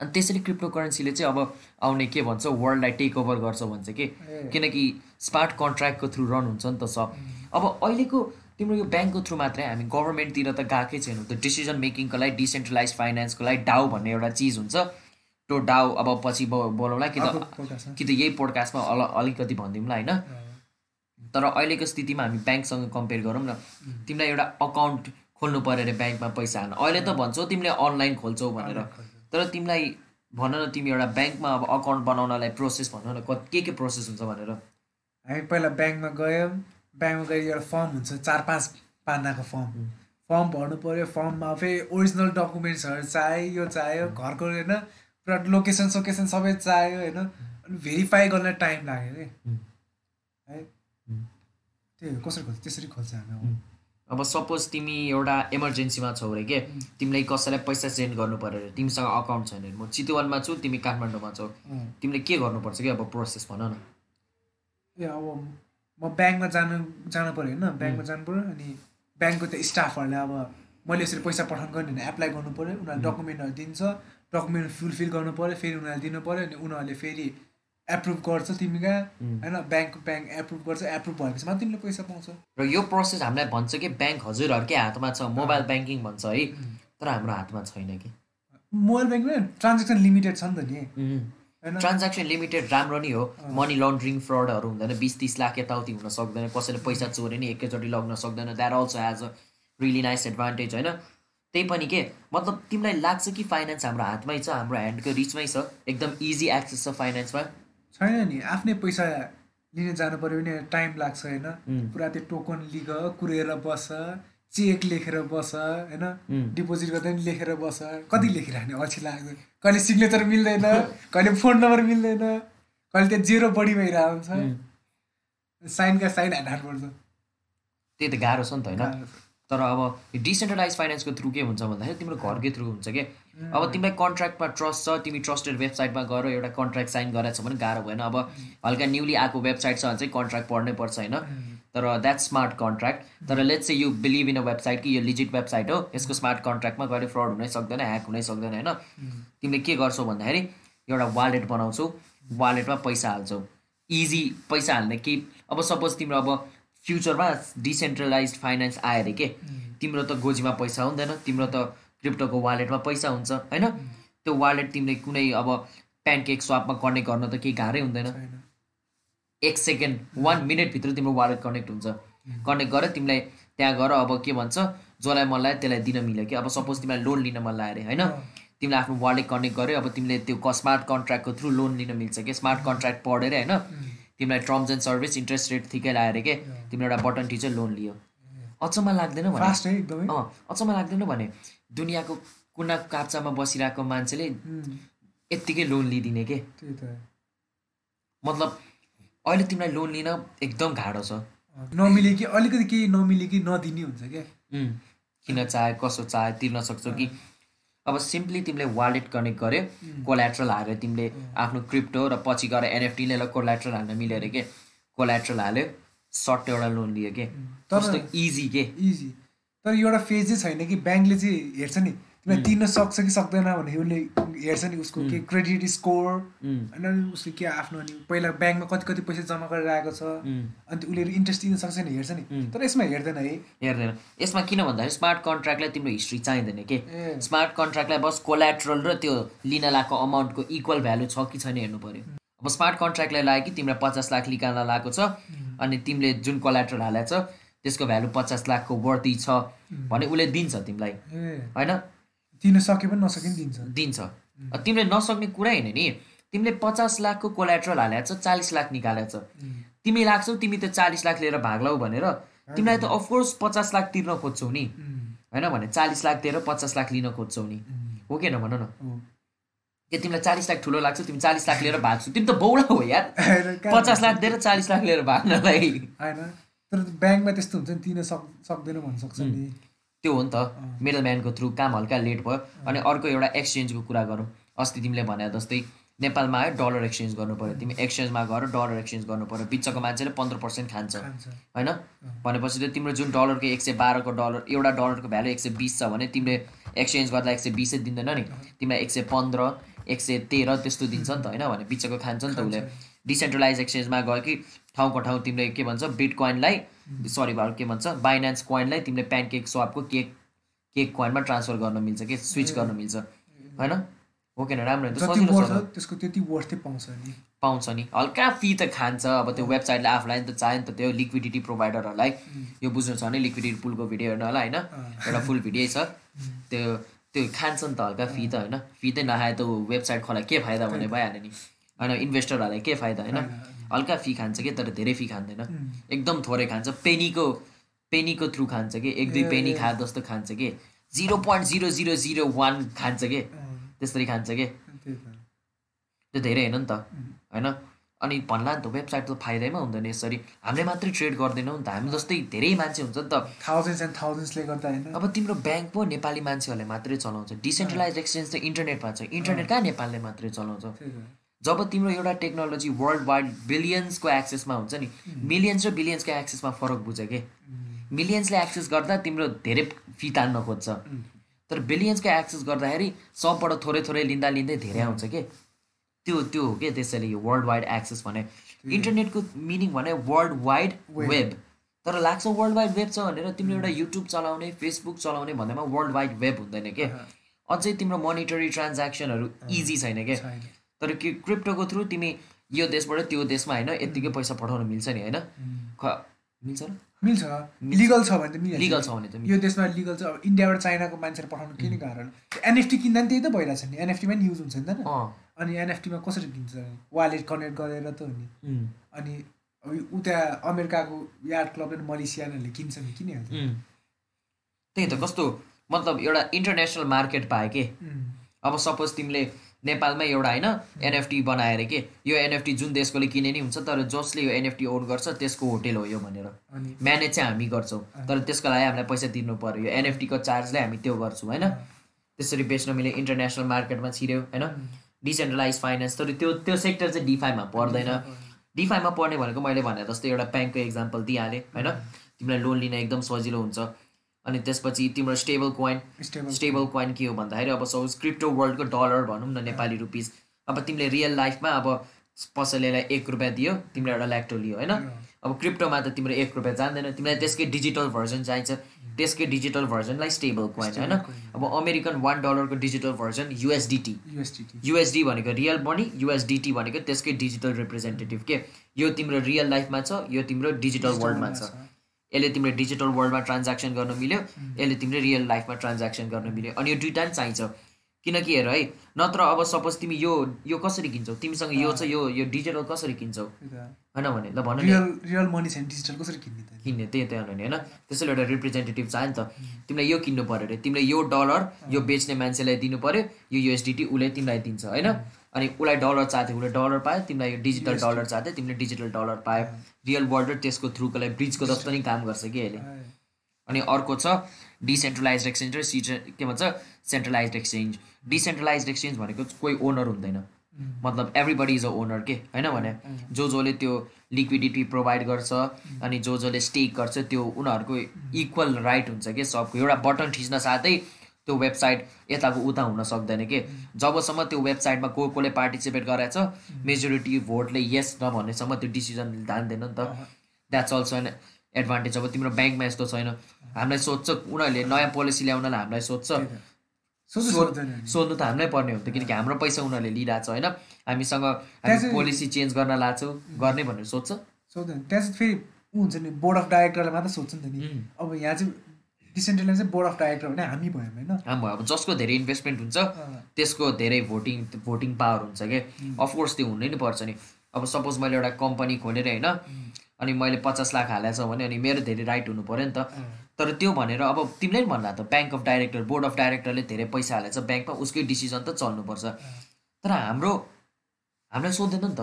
अनि त्यसरी क्रिप्टो करेन्सीले चाहिँ अब आउने के भन्छ? वर्ल्डलाई टेक ओभर गर्छ भन्छ कि। किनकि स्मार्ट कन्ट्र्याक्टको थ्रु रन हुन्छ नि त सब। अब अहिलेको तिम्रो यो ब्याङ्कको थ्रु मात्रै हामी गभर्मेन्टतिर त गएकै छैनौँ। त्यो डिसिजन मेकिङको लागि डिसेन्ट्रलाइज फाइनेन्सको लागि डाउ भन्ने एउटा चिज हुन्छ। त्यो डाउ अब पछि बोलाउँला कि त। कि त यही पोडकास्टमा अल अलिकति भनिदिउँला होइन? तर अहिलेको स्थितिमा हामी ब्याङ्कसँग कम्पेयर गरौँ न तिमीलाई एउटा अकाउन्ट खोल्नु पऱ्यो अरे ब्याङ्कमा पैसा हाल्न। अहिले त भन्छौ तिमीले अनलाइन खोल्छौ भनेर। तर तिमीलाई भन न तिमी एउटा ब्याङ्कमा अब अकाउन्ट बनाउनलाई प्रोसेस भन न के के प्रोसेस हुन्छ भनेर? हामी पहिला ब्याङ्कमा गयौँ। ब्याङ्कमा गएर एउटा फर्म हुन्छ चार पाँच पानाको फर्म फर्म भर्नु पऱ्यो। फर्ममा फेरि ओरिजिनल डकुमेन्ट्सहरू चाहियो यो चाहियो घरको होइन पुरा लोकेसन सोकेसन सबै चाहियो होइन। अनि भेरिफाई गर्न टाइम लाग्यो कि। त्यही हो कसरी खोल्छ त्यसरी खोल्छ हामी। अब। सपोज तिमी एउटा इमर्जेन्सीमा छौ अरे के? तिमीलाई कसैलाई पैसा सेन्ड गर्नु पऱ्यो अरे? तिमीसँग अकाउन्ट छैन अरे। म चितवनमा छु तिमी काठमाडौँमा छौ। तिमीले के गर्नुपर्छ कि? अब प्रोसेस भन न। ए अब म ब्याङ्कमा जानु जानु पऱ्यो होइन? ब्याङ्कमा जानु पऱ्यो अनि ब्याङ्कको त्यो स्टाफहरूले अब मैले यसरी पैसा पठाउनु गर्ने भने एप्लाई गर्नु पऱ्यो उनीहरूले डकुमेन्टहरू दिन्छ। डकुमेन्ट फुलफिल गर्नु पऱ्यो फेरि उनीहरूले दिनु पऱ्यो अनि उनीहरूले फेरि एप्रुभ गर्छ तिमी कहाँ. होइन? ब्याङ्क ब्याङ्क एप्रुभ गर्छ एप्रुभ भएपछि मात्रै तिमीले पैसा पाउँछ। र यो प्रोसेस हामीलाई भन्छ कि? ब्याङ्क हजुरहरूकै हातमा छ मोबाइल ब्याङ्किङ भन्छ है। तर हाम्रो हातमा छैन कि? मोबाइल ब्याङ्कमा ट्रान्जेक्सन लिमिटेड छ नि त नि। होइन? ट्रान्ज्याक्सन लिमिटेड राम्रो नि हो। मनी लन्ड्रिङ फ्रडहरू हुँदैन बिस तिस लाख यताउति हुन सक्दैन कसैले पैसा चोरे नि एकैचोटि लग्न सक्दैन। That also has a really nice advantage होइन? त्यही पनि के? मतलब तिमीलाई लाग्छ कि फाइनेन्स हाम्रो हातमै छ हाम्रो ह्यान्डको रिचमै छ। एकदम इजी एक्सेस छ फाइनेन्समा छैन नि। आफ्नै पैसा लिन जानु पऱ्यो भने टाइम लाग्छ होइन. पुरा त्यो टोकन लिग कुरेर बस्छ चेक लेखेर बस होइन. डिपोजिट गर्दा पनि लेखेर बस। कति लेखिराख्ने? अल्छी लाग्दैन। कहिले सिग्नेचर मिल्दैन कहिले फोन नम्बर मिल्दैन कहिले त्यहाँ जेरो बढी भइरहेको हुन्छ. साइनका साइन हान्नु पर्छ त्यही त गाह्रो छ नि त होइन? तर अब डिसेन्ट्रलाइज फाइनेन्सको थ्रु के हुन्छ भन्दाखेरि तिम्रो घरकै थ्रु हुन्छ कि? अब तिमीलाई कन्ट्र्याक्टमा ट्रस्ट छ तिमी ट्रस्टेड वेबसाइटमा गएर एउटा कन्ट्र्याक्ट साइन गरेको छ भने गाह्रो भएन। अब हल्का न्युली आएको वेबसाइट छ भने चाहिँ कन्ट्र्याक्ट पढ्नै पर्छ होइन? तर द्याट स्मार्ट कन्ट्र्याक्ट तर लेट्स चाहिँ you believe in a website कि यो लिजिट वेबसाइट हो यसको स्मार्ट कन्ट्र्याक्टमा कहिले फ्रड हुनै सक्दैन ह्याक हुनै सक्दैन होइन? तिमीले के गर्छौ भन्दाखेरि एउटा वालेट बनाउँछौ वालेटमा पैसा हाल्छौ। इजी पैसा हाल्ने केही अब सपोज तिम्रो अब फ्युचरमा डिसेन्ट्रलाइज फाइनेन्स आयो अरे के? तिम्रो त गोजीमा पैसा हुँदैन तिम्रो त क्रिप्टोको वालेटमा पैसा हुन्छ होइन? त्यो वालेट तिमीले कुनै अब प्यानकेक स्वापमा कनेक्ट गर्न त केही गाह्रै हुँदैन। एक सेकेन्ड वान मिनटभित्र तिम्रो वालेट कनेक्ट हुन्छ। कनेक्ट गरेर तिमीलाई त्यहाँ गएर अब के भन्छ जसलाई मन लाग्यो त्यसलाई दिन मिल्यो कि? अब सपोज तिमीलाई लोन लिन मन लाग्यो अरे होइन? तिमीले आफ्नो वालेट कनेक्ट गर्यो अब तिमीले त्यो स्मार्ट कन्ट्र्याक्टको थ्रु लोन लिन मिल्छ कि? स्मार्ट कन्ट्र्याक्ट पढेर होइन? तिमीलाई terms and service interest rate ठिकै लगाएर के तिमीले एउटा बटन टिचर लोन लियो। अचम्म लाग्दैन भने। फास्ट है एकदमै। अचम्म लाग्दैन भने दुनियाँको कुना काप्चामा बसिरहेको मान्छेले उम्, यत्तिकै लोन लिइदिने के। मतलब अहिले तिमीलाई लोन लिन एकदम गाह्रो छ। नमिले कि अलिकति केही नमिले कि नदिने हुन्छ क्या उम्, किन चाहे कसो चाहे तिर्न सक्छौ कि अब सिम्पली तिमीले वालेट कनेक्ट गर्यो कोल्याट्रल हाल्यो तिमीले आफ्नो क्रिप्टो र पछि गएर एनएफटीले ल कोल्याट्रल हाल्न मिल्यो अरे के कोल्याट्रल हाल्यो सर्ट एउटा लोन लियो के। इजी के। इजी तर एउटा फेज चाहिँ छैन कि ब्याङ्कले चाहिँ हेर्छ नि तिमीलाई तिर्न सक्छ कि सक्दैन भने उसले हेर्छ नि उसको के क्रेडिट स्कोर होइन उसले के आफ्नो अनि पहिला ब्याङ्कमा कति कति पैसा जम्मा गरेर आएको छ। उम्, अनि उसले इन्ट्रेस्ट दिन सक्छ नि हेर्छ नि. तर यसमा हेर्दैन है। हेर्दैन। यसमा किन भन्दाखेरि स्मार्ट कन्ट्र्याक्टलाई तिम्रो हिस्ट्री चाहिँदैन के? स्मार्ट कन्ट्र्याक्टलाई बस कोल्याट्रल र त्यो लिन लागेको अमाउन्टको इक्वल भ्यालु छ कि छैन हेर्नु पऱ्यो अब स्मार्ट कन्ट्र्याक्टलाई लाग्यो कि तिमीलाई पचास लाख निकाल्न लागेको छ अनि तिमीले जुन कोल्याट्रल हालेको छ त्यसको भ्यालु पचास लाखको वर्ती छ भने उसले दिन्छ तिमीलाई। होइन? तिर्न सके पनि नसके पनि दिन्छ। दिन्छ। तिमीले नसक्ने कुरै होइन नि। तिमीले पचास लाखको कोल्याट्रल हालेको छ चालिस लाख निकालेको छ तिमी लाग्छौ तिमी त्यो चालिस लाख लिएर भाग्लौ भनेर। तिमीलाई त अफकोर्स पचास लाख तिर्न खोज्छौ नि। होइन भने चालिस लाख दिएर पचास लाख लिन खोज्छौ नि। हो कि न भन न। के तिमीलाई चालिस लाख ठुलो लाग्छ तिमी चालिस लाख लिएर भाग्छौ। तिमी त बौला हो यार। होइन, पचास लाख दिएर चालिस लाख लिएर भाग्नलाई। होइन तर ब्याङ्कमा त्यस्तो हुन्छ नि तिर्न सक सक्दैन भन्न सक्छ नि। त्यो हो नि त। मिडल म्यानको थ्रु काम हल्का लेट भयो अनि अर्को एउटा एक्सचेन्जको कुरा गरौँ। अस्ति तिमीले भने जस्तै नेपालमा आयो डलर एक्सचेन्ज गर्नु पऱ्यो तिमी एक्सचेन्जमा गएर डलर एक्सचेन्ज गर्नु पऱ्यो बिचको मान्छेले पन्ध्र पर्सेन्ट खान्छ। होइन? भनेपछि त तिम्रो जुन डलरको एक सय बाह्रको डलर एउटा डलरको भ्यालु एक सय बिस छ भने तिमीले एक्सचेन्ज गर्दा एक सय बिसै दिँदैन नि। तिमीलाई एक सय पन्ध्र एक सय तेह्र त्यस्तो दिन्छ नि त। होइन? भने बिचको खान्छ नि त उसले। डिसेन्ट्रलाइज एक्सचेन्जमा गयो कि ठाउँको ठाउँ तिमीले के भन्छ? बिट कोइनलाई सरी भाउ के भन्छ? बाइनान्स कोइनलाई तिमीले प्यानकेक स्वापको केक केक कोइनमा ट्रान्सफर गर्न मिल्छ कि स्विच गर्न मिल्छ। होइन? हो किन राम्रो। त्यसको त्यति वर्थै पाउँछ नि। पाउँछ नि। हल्का फी त खान्छ। अब त्यो वेबसाइटले आफूलाई त चाहियो नि त त्यो लिक्विडिटी प्रोभाइडरहरूलाई यो बुझ्नु छ भने लिक्विडिटी पुलको भिडियो हेर्नु होला होइन? एउटा फुल भिडियो छ। त्यो त्यो खान्छ नि त हल्का फी त होइन? फी त नखाए त वेबसाइट खोला के फाइदा भने भइहाल्यो नि? होइन? इन्भेस्टरहरूलाई के फाइदा होइन? हल्का फी खान्छ कि तर धेरै फी खाँदैन। एकदम थोरै खान्छ। पेनीको पेनीको थ्रु खान्छ कि एक दुई पेनी खा जस्तो खान्छ कि। Zero point zero zero zero one खान्छ कि। त्यसरी खान्छ कि। त्यो धेरै होइन नि त। होइन? अनि भन्ला नि त वेबसाइट त फाइदैमा हुँदैन यसरी। हामीले मात्रै ट्रेड गर्दैनौँ नि त। हामी जस्तै धेरै मान्छे हुन्छ नि त। थाउजन्ड्स एन्ड थाउजन्ड्सले गर्दा होइन। अब तिम्रो ब्याङ्क पो नेपाली मान्छेहरूले मात्रै चलाउँछ। डिसेन्ट्रलाइज एक्सचेन्ज त इन्टरनेटमा छ इन्टरनेट कहाँ नेपालले मात्रै चलाउँछ? जब तिम्रो एउटा टेक्नोलोजी वर्ल्ड वाइड बिलियन्सको एक्सेसमा हुन्छ नि मिलियन्स र बिलियन्सको एक्सेसमा फरक बुझ के? मिलियन्सले एक्सेस गर्दा तिम्रो धेरै फी तान्न खोज्छ तर बिलियन्सको एक्सेस गर्दाखेरि सबबाट थोरै थोरै लिँदा लिँदै धेरै आउँछ के? त्यो त्यो हो कि त्यसैले यो वर्ल्ड वाइड एक्सेस भने इन्टरनेटको मिनिङ भने वर्ल्ड वाइड वेब तर लाग्छ वर्ल्ड वाइड वेब छ भनेर तिम्रो एउटा युट्युब चलाउने फेसबुक चलाउने भन्दैमा वर्ल्ड वाइड वेब हुँदैन के? अझै तिम्रो मोनिटरी ट्रान्ज्याक्सनहरू इजी छैन के? छैन। तर के क्रिप्टोको थ्रु तिमी यो देशबाट त्यो देशमा होइन यत्तिकै पैसा पठाउन मिल्छ नि होइन? ख मिल्छ र? मिल्छ। लिगल छ भने त मिलिहाल्छ। लिगल छ भने त यो देशमा लिगल छ। अब इन्डियाबाट चाइनाको मान्छेहरू पठाउनु किन गाह्रो एनएफटी किन्दा पनि त्यही त भइरहेछ नि। एनएफटीमा नि युज हुन्छ नि त अनि एनएफटीमा कसरी किन्छ वालेट कनेक्ट गरेर त हो नि। अनि उता अमेरिकाको यार्ड क्लब मलेसियानहरूले किन्छ नि किनिहाल्छ। त्यही त कस्तो मतलब एउटा इन्टरनेसनल मार्केट पायो कि? अब सपोज तिमीले नेपालमै एउटा होइन एनएफटी बनाएर के यो एनएफटी जुन देशकोले किने नि हुन्छ तर जसले यो एनएफटी ओन गर्छ त्यसको होटेल हो यो भनेर। म्यानेज चाहिँ हामी गर्छौँ तर त्यसको लागि हामीलाई पैसा तिर्नु पऱ्यो यो एनएफटीको चार्जले हामी त्यो गर्छौँ होइन? त्यसरी बेच्न मिले इन्टरनेसनल मार्केटमा छिर्यो होइन? डिसेन्ट्रलाइज फाइनेन्स तर त्यो त्यो सेक्टर चाहिँ डिफाईमा पर्दैन। डिफाईमा पर्ने भनेको मैले भने जस्तै एउटा ब्याङ्कको इक्जाम्पल दिइहालेँ होइन? तिमीलाई लोन लिन एकदम सजिलो हुन्छ। अनि त्यसपछि तिम्रो स्टेबल कोइन स्टेबल कोइन। के हो भन्दाखेरि अब सपोज क्रिप्टो वर्ल्डको डलर भनौँ न नेपाली रुपिस। अब तिमीले रियल लाइफमा अब पसलेलाई एक रुपियाँ दियो तिमीले एउटा ल्याक्टो लियो होइन? अब क्रिप्टोमा त तिम्रो एक रुपियाँ जान्दैन तिमीलाई त्यसकै डिजिटल भर्जन चाहिन्छ। त्यसकै डिजिटल भर्जनलाई स्टेबल कोइन होइन? अब अमेरिकन वान डलरको digital version USDT. USDT. USD भनेको रियल मनी युएसडिटी भनेको त्यसकै डिजिटल रिप्रेजेन्टेटिभ के? यो तिम्रो रियल लाइफमा छ यो तिम्रो डिजिटल वर्ल्डमा छ। यसले तिम्रो डिजिटल वर्ल्डमा ट्रान्ज्याक्सन गर्न मिल्यो यसले तिम्रो रियल लाइफमा ट्रान्ज्याक्सन गर्न मिल्यो। अनि यो दुइटा नि चाहिन्छ। किनकि हेर है नत्र अब सपोज तिमी यो यो कसरी किन्छौ? तिमीसँग यो छ यो यो डिजिटल कसरी किन्छौ? होइन भने ल भन रियल रियल मनी छैन डिजिटल कसरी किन्ने किन्ने त्यही त्यही हुनु नि होइन? त्यसैले एउटा रिप्रेजेन्टेटिभ चाहियो नि त। तिमीलाई यो किन्नु पऱ्यो अरे। तिमीले यो डलर यो बेच्ने मान्छेलाई दिनु पऱ्यो यो युएसडिटी उसले तिमीलाई दिन्छ होइन? अनि उसलाई डलर चाह्थ्यो उसले डलर पायो तिमीलाई यो डिजिटल डलर चाह्थ्यो तिमीले डिजिटल डलर पायो। रियल वर्ल्ड र त्यसको थ्रुको लागि ब्रिजको जस्तो नि काम गर्छ कि अहिले। अनि अर्को छ डिसेन्ट्रलाइज एक्सचेन्ज र सिट के भन्छ? सेन्ट्रलाइज एक्सचेन्ज डिसेन्ट्रलाइज एक्सचेन्ज भनेको कोही ओनर हुँदैन। मतलब एभ्रिबडी इज अ ओनर के? होइन भने जो जसले त्यो लिक्विडिटी प्रोभाइड गर्छ अनि जो जसले स्टेक गर्छ त्यो उनीहरूको इक्वल राइट हुन्छ कि? सबको एउटा बटन थिच्न साथै त्यो वेबसाइट यताको उता हुन सक्दैन कि? जबसम्म त्यो वेबसाइटमा को कोले पार्टिसिपेट गराएछ मेजोरिटी भोटले यस नभनेसम्म त्यो डिसिजन जान्दैन नि त। द्याट्स अल्सो एन एडभान्टेज अब तिम्रो ब्याङ्कमा यस्तो छैन। हामीलाई सोध्छ उनीहरूले नयाँ पोलिसी ल्याउनलाई हामीलाई सोध्छ। सोध्नु त हामीलाई पर्ने हो त किनकि हाम्रो पैसा उनीहरूले लिइरहेछ होइन? हामीसँग हामी पोलिसी चेन्ज गर्न लाग्छौँ गर्ने भनेर सोध्छ। सक्दैन त्यहाँ चाहिँ फेरि ऊ हुन्छ नि बोर्ड अफ डाइरेक्टरलाई मात्र सोध्छ नि त नि. अब यहाँ चाहिँ डिसेन्ट्रलाइज चाहिँ बोर्ड अफ डाइरेक्टर भने हामी भयौँ होइन। हाम्रो अब जसको धेरै इन्भेस्टमेन्ट हुन्छ त्यसको धेरै भोटिङ भोटिङ पावर हुन्छ कि? अफकोर्स त्यो हुनै नै पर्छ नि। अब सपोज मैले एउटा कम्पनी खोलेर होइन? अनि मैले पचास लाख हालेको छ भने अनि मेरो धेरै राइट हुनु पऱ्यो नि त। तर त्यो भनेर अब तिमीले नि भन्ला त bank of director board of डाइरेक्टरले धेरै पैसा हालेछ ब्याङ्कमा उसकै डिसिजन त चल्नुपर्छ। तर हाम्रो हामीलाई सोध्दैन नि त।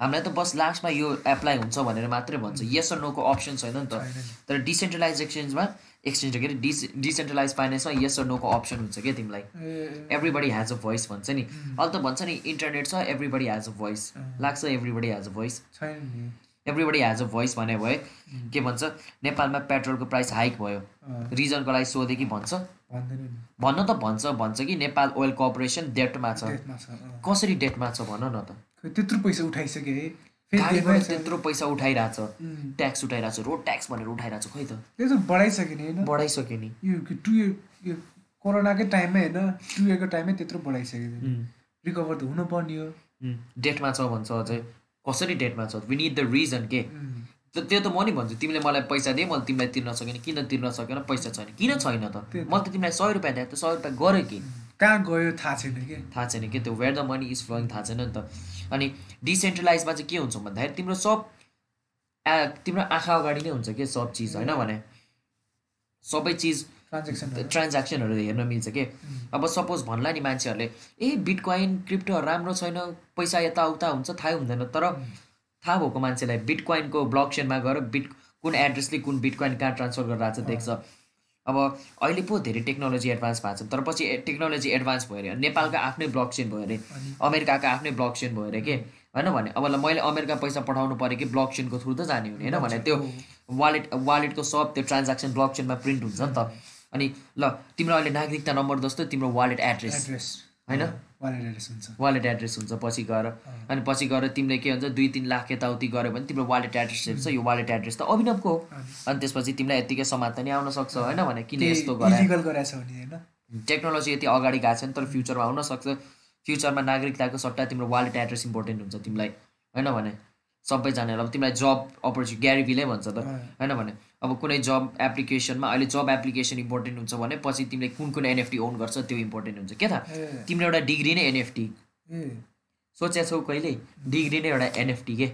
हामीलाई त बस लास्टमा यो एप्लाई हुन्छ भनेर मात्रै भन्छ। यस नोको अप्सन छैन नि त। तर डिसेन्ट्रलाइज एक्सचेन्जमा एक्सचेन्ज के अरे डिस डिसेन्ट्रलाइज फाइनेन्समा यस र नोको अप्सन हुन्छ क्या तिमीलाई? ए, एभ्रिबडी हेज अ भोइस भन्छ नि। अहिले त भन्छ नि इन्टरनेट छ एभ्रिबडी हेज अ। भोइस। लाग्छ everybody has a voice everybody has a voice भने भए के भन्छ नेपालमा पेट्रोलको प्राइस हाइक भयो। रिजनको लागि सोधे कि भन्छ? भन्न त भन्छ भन्छ कि नेपाल ओइल कर्पोरेसन डेटमा छ। कसरी डेटमा छ भन न त। त्यत्रो पैसा उठाइसके। है गाडीबाट। त्यत्रो पैसा उठाइरहेछ ट्याक्स उठाइरहेको छ रोड ट्याक्स भनेर उठाइरहेको छ खै त। त्यो त बढाइसक्यो नि होइन? बढाइसक्यो नि। यो टु इयर यो कोरोनाकै टाइममै होइन? टु इयरको टाइममै त्यत्रो बढाइसक्यो। रिकभर त हुनुपर्ने हो। डेटमा छ भन्छ अझै। कसरी डेटमा छ? वी निड द रिजन के? त्यो त म नि भन्छु तिमीले मलाई पैसा दिए मैले तिमीलाई तिर्न सकेन। किन तिर्न सकेन? पैसा छैन। किन छैन त। मैले त तिमीलाई सय रुपियाँ दिएँ त सय रुपियाँ गरेँ कि? कहाँ गयो? थाहा छैन कि? थाहा छैन कि? त्यो where the money is flowing थाहा छैन नि त। अनि डिसेन्ट्रलाइजमा चाहिँ के हुन्छ भन्दाखेरि तिम्रो सब तिम्रो आँखा अगाडि नै हुन्छ कि सब चिज होइन भने? सबै चिज ट्रान्जेक्सन ट्रान्ज्याक्सनहरू हेर्न मिल्छ के? अब सपोज भन्ला नि मान्छेहरूले ए बिटकोइन क्रिप्टोहरू राम्रो छैन पैसा यताउता हुन्छ थाहै हुँदैन। तर थाहा भएको मान्छेलाई बिटकोइनको ब्लक चेनमा गएर बिट कुन एड्रेसले कुन बिटकोइन कहाँ ट्रान्सफर गरेर आएको छ देख्छ। अब अहिले पो धेरै टेक्नोलोजी एडभान्स भएको छ। तर पछि टेक्नोलोजी एडभान्स भयो अरे नेपालको आफ्नै ब्लक चेन भयो अरे अमेरिकाको आफ्नै ब्लक चेन भयो अरे के? होइन भने अब मैले अमेरिका पैसा पठाउनु पऱ्यो कि ब्लक चेनको थ्रु त जाने हुने होइन भने? त्यो वालेट वालेटको सब त्यो ट्रान्ज्याक्सन ब्लक चेनमा प्रिन्ट हुन्छ नि त। अनि ल तिम्रो अहिले नागरिकता नम्बर जस्तो तिम्रो वालेट एड्रेस एड्रेस होइन? वालेट एड्रेस हुन्छ। वालेट एड्रेस हुन्छ पछि गएर। अनि पछि गएर तिमीले के भन्छ दुई तिन लाख यताउति गऱ्यो भने तिम्रो वालेट एड्रेसहरू छ यो वालेट एड्रेस त अभिनवको हो। अनि त्यसपछि तिमीलाई यत्तिकै समात नि आउन सक्छ होइन भने किन यस्तो गरे इलिगल गराएछ भने होइन। टेक्नोलोजी यति अगाडि गएको छैन तर फ्युचरमा हुनसक्छ फ्युचरमा नागरिकताको सट्टा तिम्रो वालेट एड्रेस इम्पोर्टेन्ट हुन्छ तिमीलाई होइन भने। सबैजनालाई अब तिमीलाई जब अपर्च्युनिटी ग्यारिबीले भन्छ त होइन भने। अब कुनै जब एप्लिकेसनमा अहिले जब एप्लिकेसन इम्पोर्टेन्ट हुन्छ भने पछि तिमीले कुन कुन एनएफटी ओन गर्छ त्यो इम्पोर्टेन्ट हुन्छ। के थाहा? ए। तिम्रो एउटा डिग्री नै एनएफटी सोचेको छौ कहिले? डिग्री नै एउटा एनएफटी के?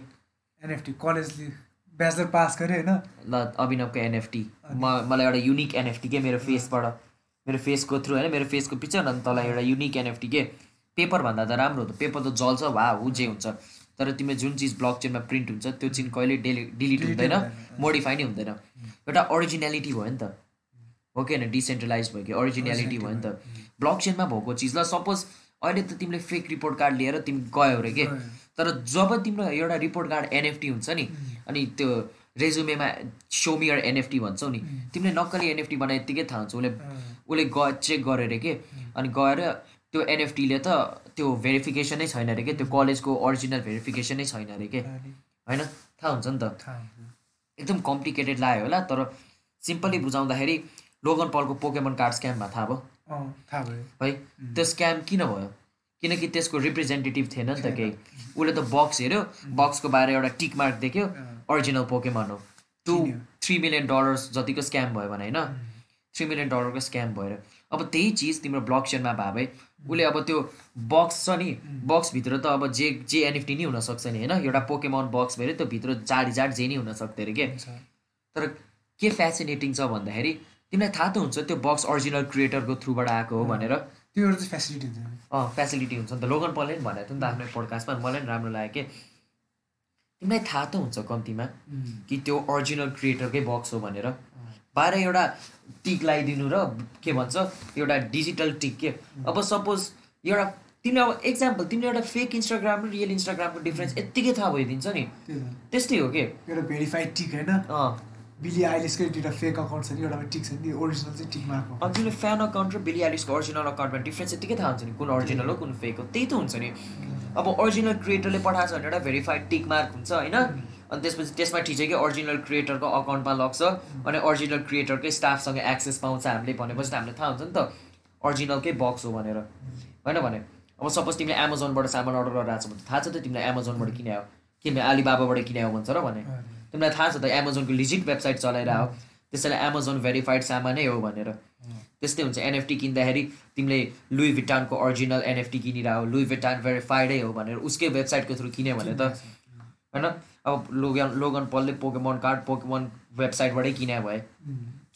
एनएफटी कलेजले ब्याचलर पास गऱ्यो होइन? ल अभिनवको एनएफटी म मलाई एउटा युनिक एनएफटी के मेरो फेसबाट मेरो फेसको थ्रु होइन मेरो फेसको पिक्चर अनि तँलाई एउटा युनिक एनएफटी के? पेपर भन्दा त राम्रो हो त। पेपर त जल्छ वा हु जे हुन्छ। तर तिम्रो जुन चिज ब्लक चेनमा प्रिन्ट हुन्छ त्यो चिज कहिले डेली डिलिट हुँदैन मोडिफाई नै हुँदैन। एउटा ओरिजिनालिटी भयो नि त। हो कि होइन? डिसेन्ट्रलाइज भयो कि? ओरिजिनालिटी भयो नि त। ब्लक चेनमा भएको चिजलाई सपोज अहिले त तिमीले फेक रिपोर्ट कार्ड लिएर तिमी गयो अरे के? तर जब तिम्रो एउटा रिपोर्ट कार्ड एनएफटी हुन्छ नि अनि त्यो रेजुमेमा सोमियर एनएफटी भन्छौ नि तिमीले नक्कली एनएफटी बनाए यत्तिकै थाहा हुन्छ। उसले उसले ग चेक गऱ्यो अरे के? अनि गएर त्यो एनएफटीले त त्यो भेरिफिकेसन नै छैन अरे के? त्यो कलेजको ओरिजिनल भेरिफिकेसन नै छैन अरे के? होइन? थाहा हुन्छ नि त। एकदम कम्प्लिकेटेड लाग्यो होला तर सिम्पली बुझाउँदाखेरि लोगन पलको पोकेमन कार्ड स्क्याममा थाहा भयो। थाहा भयो। है? त्यो स्क्याम किन भयो? किनकि त्यसको रिप्रेजेन्टेटिभ थिएन नि त केही। उसले त बक्स हेऱ्यो बक्सको बाहिर एउटा टिक मार्क देख्यो ओरिजिनल पोकेमन हो। टु। थ्री मिलियन डलर्स जतिको स्क्याम भयो भने होइन? थ्री मिलियन डलरको स्क्याम भएर। अब त्यही चिज तिम्रो ब्लक चेनमा भए उसले अब त्यो बक्स छ नि बक्सभित्र त अब जे जे एनएफटी नै हुनसक्छ नि होइन? एउटा पोकेमन बक्स भयो त्यो भित्र जाडी जाड जे नै हुनसक्थ्यो अरे के? तर के फेसिनेटिङ छ भन्दाखेरि तिमीलाई थाहा त हुन्छ त्यो बक्स ओरिजिनल क्रिएटरको थ्रुबाट आएको हो भनेर। त्यो एउटा चाहिँ फेसिलिटी हुन्छ। अँ फेसिलिटी हुन्छ नि त। लोगन पलले पनि भनेको थियो नि त आफ्नो पोडकास्टमा मलाई पनि राम्रो लाग्यो कि? तिमीलाई थाहा त हुन्छ कम्तीमा कि त्यो ओरिजिनल क्रिएटरकै बक्स हो भनेर। बाहिर एउटा टिक लगाइदिनु र के भन्छ एउटा डिजिटल टिक के? अब सपोज एउटा तिमीले अब एक्जाम्पल तिमीले एउटा फेक इन्स्टाग्राम र रियल इन्स्टाग्रामको डिफ्रेन्स यत्तिकै थाहा भइदिन्छ नि। त्यस्तै हो कि? एउटा भेरिफाइड टिक होइन? बिली आइलेसकै दुइटा फेक अकाउन्ट छ नि एउटा टिक छ नि ओरिजिनल चाहिँ टिक मार्क अनि तिमीले फ्यान अकाउन्ट र बिली आइलिसको ओरिजिनल अकाउन्टमा डिफ्रेन्स यत्तिकै थाहा हुन्छ नि कुन ओरिजिनल हो कुन फेक हो त्यही त हुन्छ नि। अब ओरिजिनल क्रिएटरले पठाएको छ भने एउटा भेरिफाइड टिक मार्क हुन्छ होइन? अनि त्यसपछि त्यसमा ठिकै ओरिजिनल क्रिएटरको अकाउन्टमा लग्छ अनि ओरिजिनल क्रिएटरकै स्टाफसँग एक्सेस पाउँछ हामीले भनेपछि त हामीलाई थाहा हुन्छ नि त ओरिजिनलकै बक्स हो भनेर। होइन भने? अब सपोज तिमीले एमाजोनबाट सामान अर्डर गरेर आएको छ भने थाहा छ त तिमीलाई एमाजोनबाट किने हो किनभने आलिबाबाबाट किने हो भन्छ र भने। तिमीलाई थाहा छ त एमाजोनको लिजिट वेबसाइट चलाएर हो त्यसैले एमाजोन भेरिफाइड सामानै हो भनेर। त्यस्तै हुन्छ। एनएफटी किन्दाखेरि तिमीले लुई भिटानको ओरिजिनल एनएफटी किनिरह लुई भिटान भेरिफाइडै हो भनेर उसकै वेबसाइटको थ्रु किन्यो भने त। होइन? अब लोगन लोगन पलले पोकेमन कार्ड पोकेमन वेबसाइटबाटै किने भए।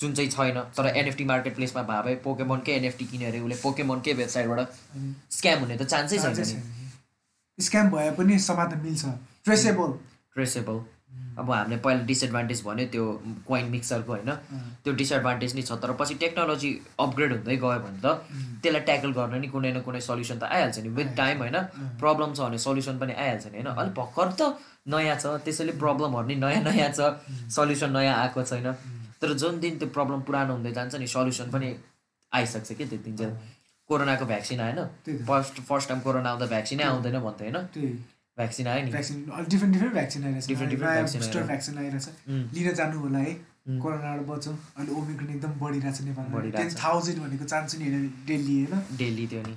जुन चाहिँ छैन तर एनएफटी मार्केट प्लेसमा भए भए पोकेमनकै एनएफटी किन्यो अरे उसले पोकेमनकै वेबसाइटबाट स्क्याम हुने त चान्सै छैन स्क्याम भए पनि समाधान मिल्छ। ट्रेसेबल ट्रेसेबल अब हामीले पहिला डिसएडभान्टेज भन्यो त्यो कोइन मिक्सरको होइन त्यो डिसएडभान्टेज नै छ। तर पछि टेक्नोलोजी अपग्रेड हुँदै गयो भने त त्यसलाई ट्याकल गर्न नि कुनै न कुनै सल्युसन त आइहाल्छ नि। विथ टाइम होइन प्रब्लम छ भने सल्युसन पनि आइहाल्छ नि होइन। अलिक भर्खर त नयाँ छ त्यसैले प्रब्लमहरू नि नयाँ नयाँ छ सल्युसन नयाँ आएको छैन। तर जुन दिन त्यो प्रब्लम पुरानो हुँदै जान्छ नि सल्युसन पनि आइसक्छ कि त्यो दिन चाहिँ कोरोनाको भ्याक्सिन आएन। फर्स्ट फर्स्ट टाइम कोरोना आउँदा भ्याक्सिनै आउँदैन भन्थ्यो होइन? भ्याक्सिन आयो नि। भ्याक्सिन डिफ्रेन्ट डिफ्रेन्ट भ्याक्सिन आइरहेछ। बुस्टर। भ्याक्सिन आइरहेछ. लिन जानु होला है. कोरोनाबाट बचौँ अहिले ओमिक्रोन एकदम बढिरहेछ नेपालमा। टेन थाउजन्ड भनेको चान्स नि होइन डेली होइन। डेली त्यो नि।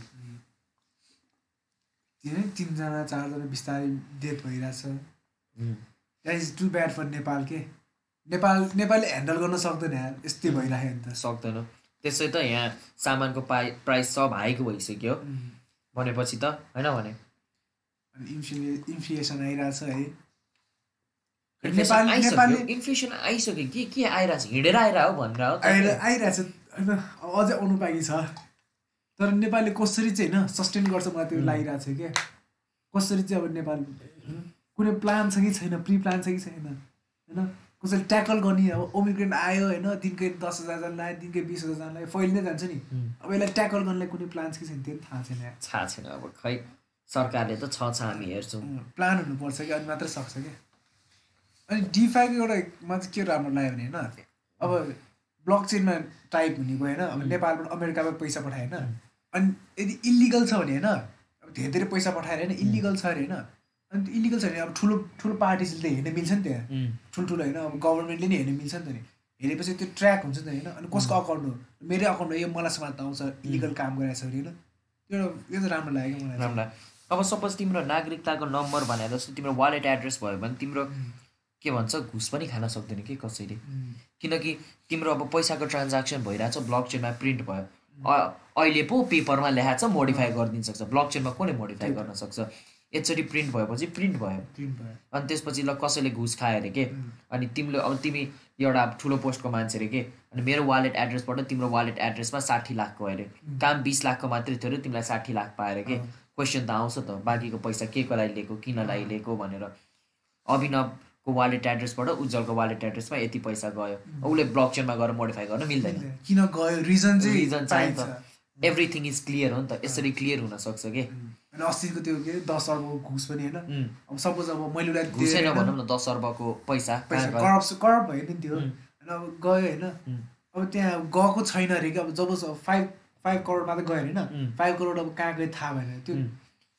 तिनजना चारजना बिस्तारै डेथ भइरहेछ. That is too bad for Nepal के नेपाल नेपालले ह्यान्डल गर्न सक्दैन यार यस्तै भइराख्यो नि त। सक्दैन। त्यसै त यहाँ सामानको पाइ प्राइस सब हाइक भइसक्यो। उम्. भनेपछि त होइन भने। इन्फ्ले इन्फ्लेसन आइरहेछ है। इन्फ्लेसन नेपाल- आइसक्यो। के के आइरहेछ? हिँडेर आइरह हो भनेर हो आएर आइरहेछ। होइन अझै आउनु बाँकी छ। तर नेपालले कसरी चाहिँ होइन सस्टेन गर्छ मलाई त्यो लागिरहेको छ क्या? कसरी चाहिँ अब नेपाल कुनै प्लान छ कि छैन प्रि प्लान छ कि छैन होइन? कसैले ट्याकल गर्ने अब ओमिक्रेन आयो होइन? दिनकै दस हजारजना लाग्यो दिनकै बिस हजारजना लाग्यो फैलिँदै जान्छ नि. अब यसलाई ट्याकल गर्नलाई कुनै प्लान छ कि छैन त्यो पनि थाहा छैन। थाहा छैन अब खै? सरकारले त छ छ हामी हेर्छौँ। प्लान हुनुपर्छ कि अनि मात्रै सक्छ क्या अनि डिफाईको एउटा मा चाहिँ के राम्रो लाग्यो भने होइन? अब ब्लक चेनमा टाइप हुने भयो होइन? अब नेपालबाट अमेरिकामा पैसा पठायो होइन? अनि यदि इलिगल छ भने होइन? अब धेरै धेरै पैसा पठाएर होइन? इलिगल छ अरे होइन? अनि त्यो इलिगल छ भने अब ठुलो ठुलो पार्टिजले त हेर्न मिल्छ नि त्यहाँ. ठुल्ठुलो होइन अब गभर्मेन्टले नि हेर्न मिल्छ नि त नि। हेरेपछि त्यो ट्र्याक हुन्छ नि त होइन। अनि कसको अकाउन्ट हो? मेरै अकाउन्ट हो यो मलाई समात आउँछ इलिगल काम गरेको छ अरे होइन? त्यो यो त राम्रो लाग्यो मलाई। राम्रा अब सपोज तिम्रो नागरिकताको नम्बर भने जस्तो तिम्रो वालेट एड्रेस भयो भने तिम्रो के भन्छ घुस पनि खान सक्दैन कि कसैले. किनकि तिम्रो अब पैसाको ट्रान्ज्याक्सन भइरहेछ ब्लक चेनमा प्रिन्ट भयो अहिले पो पेपरमा लेखाएको छ मोडिफाई गरिदिन सक्छ। ब्लक चेनमा कसले मोडिफाई गर्न सक्छ? एकचोटि प्रिन्ट भएपछि प्रिन्ट भयो। प्रिन्ट भयो। अनि त्यसपछि ल कसैले घुस खायो अरे के? अनि तिमीले अब तिमी एउटा ठुलो पोस्टको मान्छे अरे के? अनि मेरो वालेट एड्रेसबाट तिम्रो वालेट एड्रेसमा साठी लाखको अरे। काम बिस लाखको मात्रै थियो अरे तिमीलाई साठी लाख पाएर के। क्वेसन त आउँछ त बाँकीको पैसा के को लागि लिएको किनलाई लिएको भनेर। अभिनवको वालेट एड्रेसबाट उज्जवलको वालेट एड्रेसमा यति पैसा गयो। उसले ब्लक चेनमा गएर मोडिफाई गर्न मिल्दैन। किन गयो? रिजन चाहिँ रिजन चाहिन्छ। एभ्रिथिङ इज क्लियर हो नि त यसरी क्लियर हुनसक्छ कि उम्, अनि अस्तिको त्यो के? दस अर्बको घुस पनि होइन? उम्, अब सपोज अब मैले उसलाई घुसै दिएँ नभनौँ होइन, न दस अर्बको पैसा? करप्स करप्ट भयो नि त्यो। होइन अब गयो होइन। अब त्यहाँ गएको छैन अरे कि अब जब फाइभ फाइभ करोड मात्रै गयो. होइन। फाइभ करोड अब कहाँ गयो थाहा भएन। त्यो.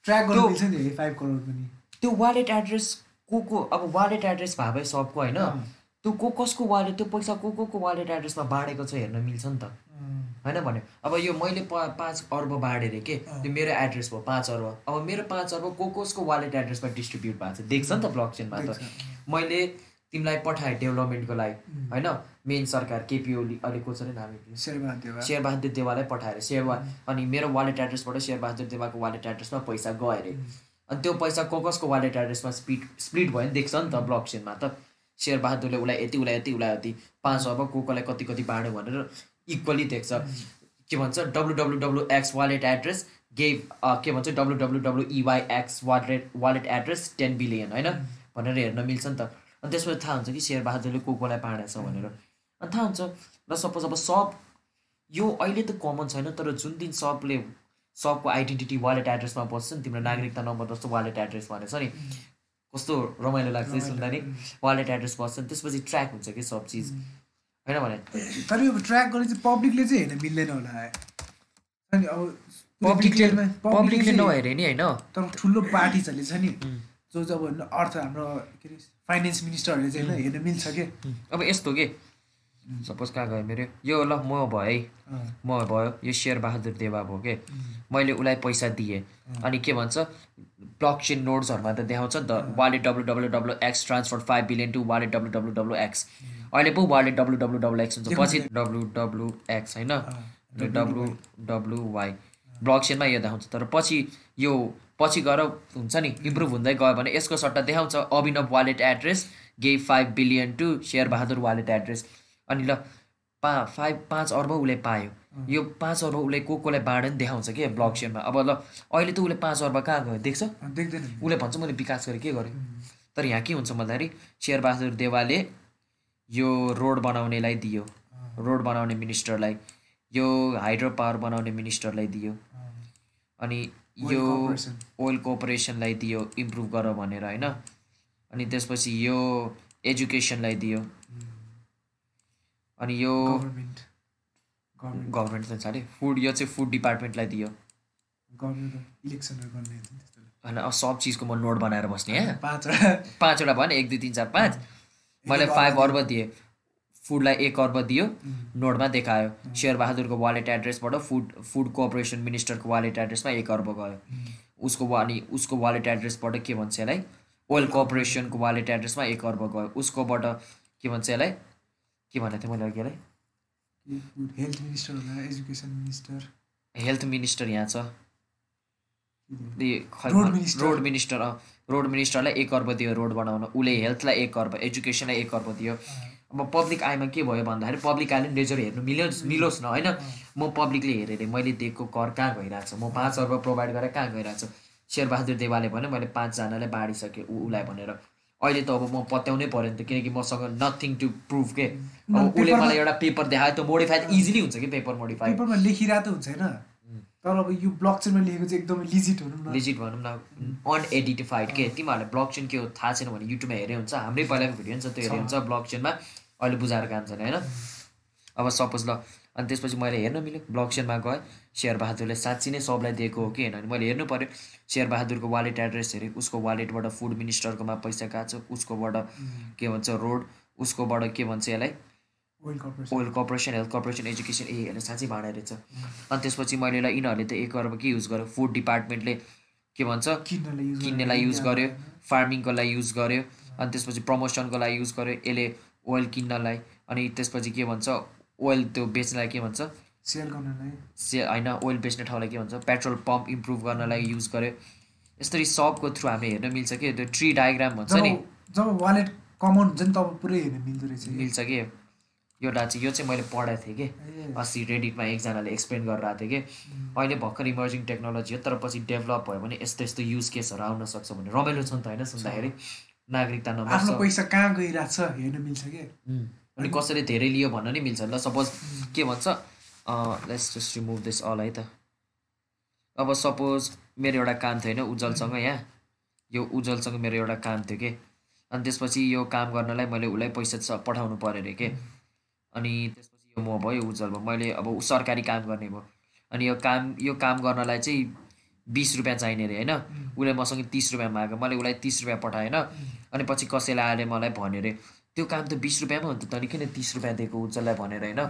ट्र्याक गर्न मिल्छ नि फाइभ करोड पनि। त्यो वालेट एड्रेस को को अब वालेट एड्रेस भए भए सबको होइन। त्यो को कसको वालेट त्यो पैसा को को को वालेट एड्रेसमा बाँडेको छ हेर्न मिल्छ नि त। होइन भने अब यो मैले पा पाँच अर्ब बाँडेँ अरे के। त्यो मेरो एड्रेस भयो पाँच अर्ब। अब मेरो पाँच अर्ब को कसको वालेट एड्रेसमा डिस्ट्रिब्युट भएको छ। देख्छ नि त ब्लक चेनमा त। मैले तिमीलाई पठाएँ डेभलपमेन्टको लागि होइन? मेन सरकार केपी ओली अहिले को छ अरे नाम शेरबहादुर देवा। शेरबहादुर देवालाई पठाएर शेरबा अनि मेरो वालेट एड्रेसबाट शेरबहादुर देवाको वालेट एड्रेसमा पैसा गयो अरे अनि त्यो पैसा को कसको वालेट एड्रेसमा स्पिड स्प्लिट भयो नि देख्छ नि त ब्लक चेनमा त शेरबहादुरले उसलाई यति उसलाई यति उसलाई यति पाँच अर्ब को कसलाई कति कति बाँड्यो भनेर इक्वली देख्छ के भन्छ W W W X wallet address gave के भन्छ W W W E Y X wallet wallet address ten billion होइन? भनेर हेर्न मिल्छ नि त। अनि त्यसपछि थाहा हुन्छ कि शेरबहादुरले को कसलाई बाँडेछ भनेर। अनि थाहा हुन्छ र सपोज अब सब यो अहिले त कमन छैन तर जुन दिन सबले सबको आइडेन्टिटी वालेट एड्रेसमा बस्छ नि तिम्रो नागरिकता नम्बर जस्तो वालेट एड्रेस भनेछ नि। कस्तो रमाइलो लाग्छ सुन्दा नि। वालेट एड्रेस बस्छ त्यसपछि ट्र्याक हुन्छ कि सब चिज। होइन भने? तर यो ट्र्याक गर्ने चाहिँ पब्लिकले चाहिँ हेर्न मिल्दैन होला अब पब्लिकले पब्लिकले नहेरे नि होइन? तर ठुलो पार्टिजहरूले छ नि. जो चाहिँ अब अर्थ हाम्रो के अरे फाइनेन्स मिनिस्टरहरूले चाहिँ होइन हेर्न मिल्छ कि? अब यस्तो के? सपोज कहाँ गयो मेरो? यो ल म भए म भयो। यो शेरबहादुर देवा भयो के? मैले उसलाई पैसा दिएँ। अनि के भन्छ? ब्लक चेन नोट्सहरूमा त देखाउँछ नि त। Wallet W W W X transfer five billion to wallet W W W X अहिले पो wallet W W W X हुन्छ। पछि डब्लु डब्लु एक्स होइन डब्लु डब्लु वाई ब्लक चेनमा यो देखाउँछ। तर पछि यो पछि गएर हुन्छ नि इम्प्रुभ हुँदै गयो भने यसको सट्टा देखाउँछ। Abhinav wallet address gave five billion to Sherbahadur wallet address अनि ल पा फाइभ पाँच अर्ब उसले पायो। यो पाँच अर्ब उसले को कोलाई बाँड्यो नि देखाउँछ कि ब्लक चेनमा अब ल अहिले त उसले पाँच अर्ब कहाँ गयो? देख्छ? देख्दैन। उसले भन्छ मैले विकास गरेँ के गरेँ? तर यहाँ के हुन्छ भन्दाखेरि शेरबहादुर देवाले यो रोड बनाउनेलाई दियो। रोड बनाउने मिनिस्टरलाई। यो हाइड्रो पावर बनाउने मिनिस्टरलाई दियो। अनि यो. ओइल कोअपरेसनलाई दियो इम्प्रुभ गर भनेर होइन? अनि त्यसपछि यो एजुकेसनलाई दियो। अनि यो गभर्मेन्ट। त छाडे फुड यो चाहिँ फुड डिपार्टमेन्टलाई दियो। होइन सब चिजको म नोट बनाएर बस्ने पाँचवटा। पाँचवटा भयो नि एक दुई तिन चार पाँच। मैले फाइभ अर्ब दिएँ। फुडलाई एक अर्ब दियो। नोटमा देखायो। शेरबहादुरको वालेट एड्रेसबाट फुड फुड कोअपरेसन मिनिस्टरको वालेट एड्रेसमा एक अर्ब गयो। उसको वा अनि उसको वालेट एड्रेसबाट के भन्छ यसलाई? ओइल कोअपरेसनको वालेट एड्रेसमा एक अर्ब गयो। उसकोबाट के भन्छ यसलाई? के भनेको थिएँ मैले अघि यसलाई? हेल्थ मिनिस्टर हेल्थ मिनिस्टर यहाँ छ। Road minister. रोड मिनिस्टरलाई एक अर्ब दियो रोड बनाउन। उसले हेल्थलाई एक अर्ब एजुकेसनलाई एक अर्ब दियो। अब पब्लिक आइमा के भयो भन्दाखेरि पब्लिक आइले लेजर हेर्नु मिलोस् मिलोस् न होइन? म पब्लिकले हेरेर मैले दिएको कर कहाँ गइरहेको छ म पाँच अर्ब प्रोभाइड गरेर कहाँ गइरहेको छु शेरबहादुर देवाले भन्यो मैले पाँचजनालाई बाँडिसकेँ ऊ उसलाई भनेर। अहिले त अब म पत्याउनै पऱ्यो नि त किनकि मसँग नथिङ टु प्रुभ के? अब उसले मलाई एउटा पेपर देखायो त मोडिफाई इजिली हुन्छ कि पेपर मोडिफाई पेपरमा लेखिरहेको त हुन्छ होइन। तर अब यो ब्लक चेनमा लेखेको चाहिँ एकदमै लिजिट हुनु लिजिट भनौँ न अनएडिटिफाइड के? तिमीहरूले ब्लक चेन के हो थाहा छैन भने युट्युबमा हेरे हुन्छ। हाम्रै पहिलाको भिडियो नि छ त्यो हेरे हुन्छ ब्लक चेनमा अहिले बुझाएर काम छैन होइन? अब सपोज ल अनि त्यसपछि मैले हेर्न मिल्यो ब्लक चेनमा गएँ। शेरबहादुरले साँच्ची नै सबलाई दिएको हो कि? होइन मैले हेर्नु पऱ्यो शेरबहादुरको वालेट एड्रेस हेरेँ। उसको वालेटबाट फुड मिनिस्टरकोमा पैसा गएको उसकोबाट के भन्छ रोड उसकोबाट के भन्छ यसलाई? Oil corporation health corporation education ए हेर्नु साँच्चै भाँडा रहेछ। अनि त्यसपछि मैले यसलाई यिनीहरूले त एक अर्ब के युज गर्यो? फुड डिपार्टमेन्टले के भन्छ? किन्नलाई युज गर्यो फार्मिङको लागि युज गर्यो अनि त्यसपछि प्रमोसनको लागि युज गर्यो यसले ओइल किन्नलाई। अनि त्यसपछि के भन्छ? ओइल त्यो बेच्नलाई के भन्छ? सेल गर्नलाई। से होइन ओइल बेच्ने ठाउँलाई के भन्छ? पेट्रोल पम्प इम्प्रुभ गर्नलाई युज गर्यो। यसरी सबको थ्रु हामी हेर्न मिल्छ कि? त्यो ट्री डायग्राम भन्छ नि। जब वालेट कमन हुन्छ नि तब पुरै हेर्न मिल्दो रहेछ। मिल्छ कि? एउटा चाहिँ यो चाहिँ मैले पढाएको थिएँ कि। अस्ति रेडिटमा एकजनाले एक्सप्लेन गरेर आएको थियो कि अहिले भर्खर इमर्जिङ टेक्नोलोजी हो तर पछि डेभलप भयो भने यस्तो यस्तो युज केसहरू आउन सक्छ भने रमाइलो छ नि त होइन सुन्दाखेरि। नागरिकता आफ्नो पैसा कहाँ गइरहेको छ हेर्न मिल्छ कि? अनि कसैले धेरै लियो भन्न नि मिल्छ। ल सपोज के भन्छ let's just remove this all है त। अब सपोज मेरो एउटा काम थियो होइन उज्जवलसँग यहाँ। यो उज्जवलसँग मेरो एउटा काम थियो कि। अनि त्यसपछि यो काम गर्नलाई मैले उसलाई पैसा पठाउनु पऱ्यो अरे के। अनि त्यसपछि यो म भयो उज्जवल भयो मैले अब सरकारी काम गर्ने भयो। अनि यो काम यो काम गर्नलाई चाहिँ बिस रुपियाँ चाहिने अरे होइन? उसले मसँग तिस रुपियाँ माग्यो मैले उसलाई तिस रुपियाँ पठाएँ होइन अनि पछि कसैले आएर मलाई भन्यो अरे त्यो काम त बिस रुपियाँमा हो नि त तैँले किन तिस रुपियाँ दिएको उज्जवललाई भनेर होइन?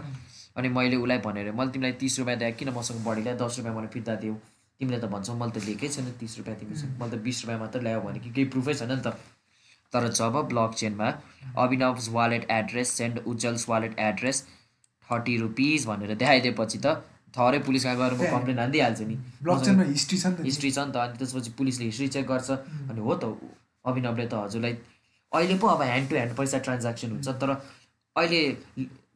अनि मैले उसलाई भनेर मैले तिमीलाई तिस रुपियाँ दिएँ किन मसँग बढी ल्यायो दस रुपियाँ मैले फिर्ता दियो? तिमीले त भन्छौ मैले त लिएकै छैन तिस रुपियाँ तिमीसँग। मैले त बिस रुपियाँ मात्र ल्यायो भने कि केही प्रुफै छैन नि त। तर जब block चेनमा Abhinav wallet address send Ujjwal's wallet address thirty rupees भनेर देखाइदिएपछि त थरै पुलिसमा गएर म कम्प्लेन हानिदिइहाल्छु नि। हिस्ट्री छ नि हिस्ट्री छ नि त अनि त्यसपछि पुलिसले हिस्ट्री चेक गर्छ। अनि हो त अभिनवले त हजुरलाई अहिले पो अब ह्यान्ड टु ह्यान्ड पैसा ट्रान्ज्याक्सन हुन्छ तर अहिले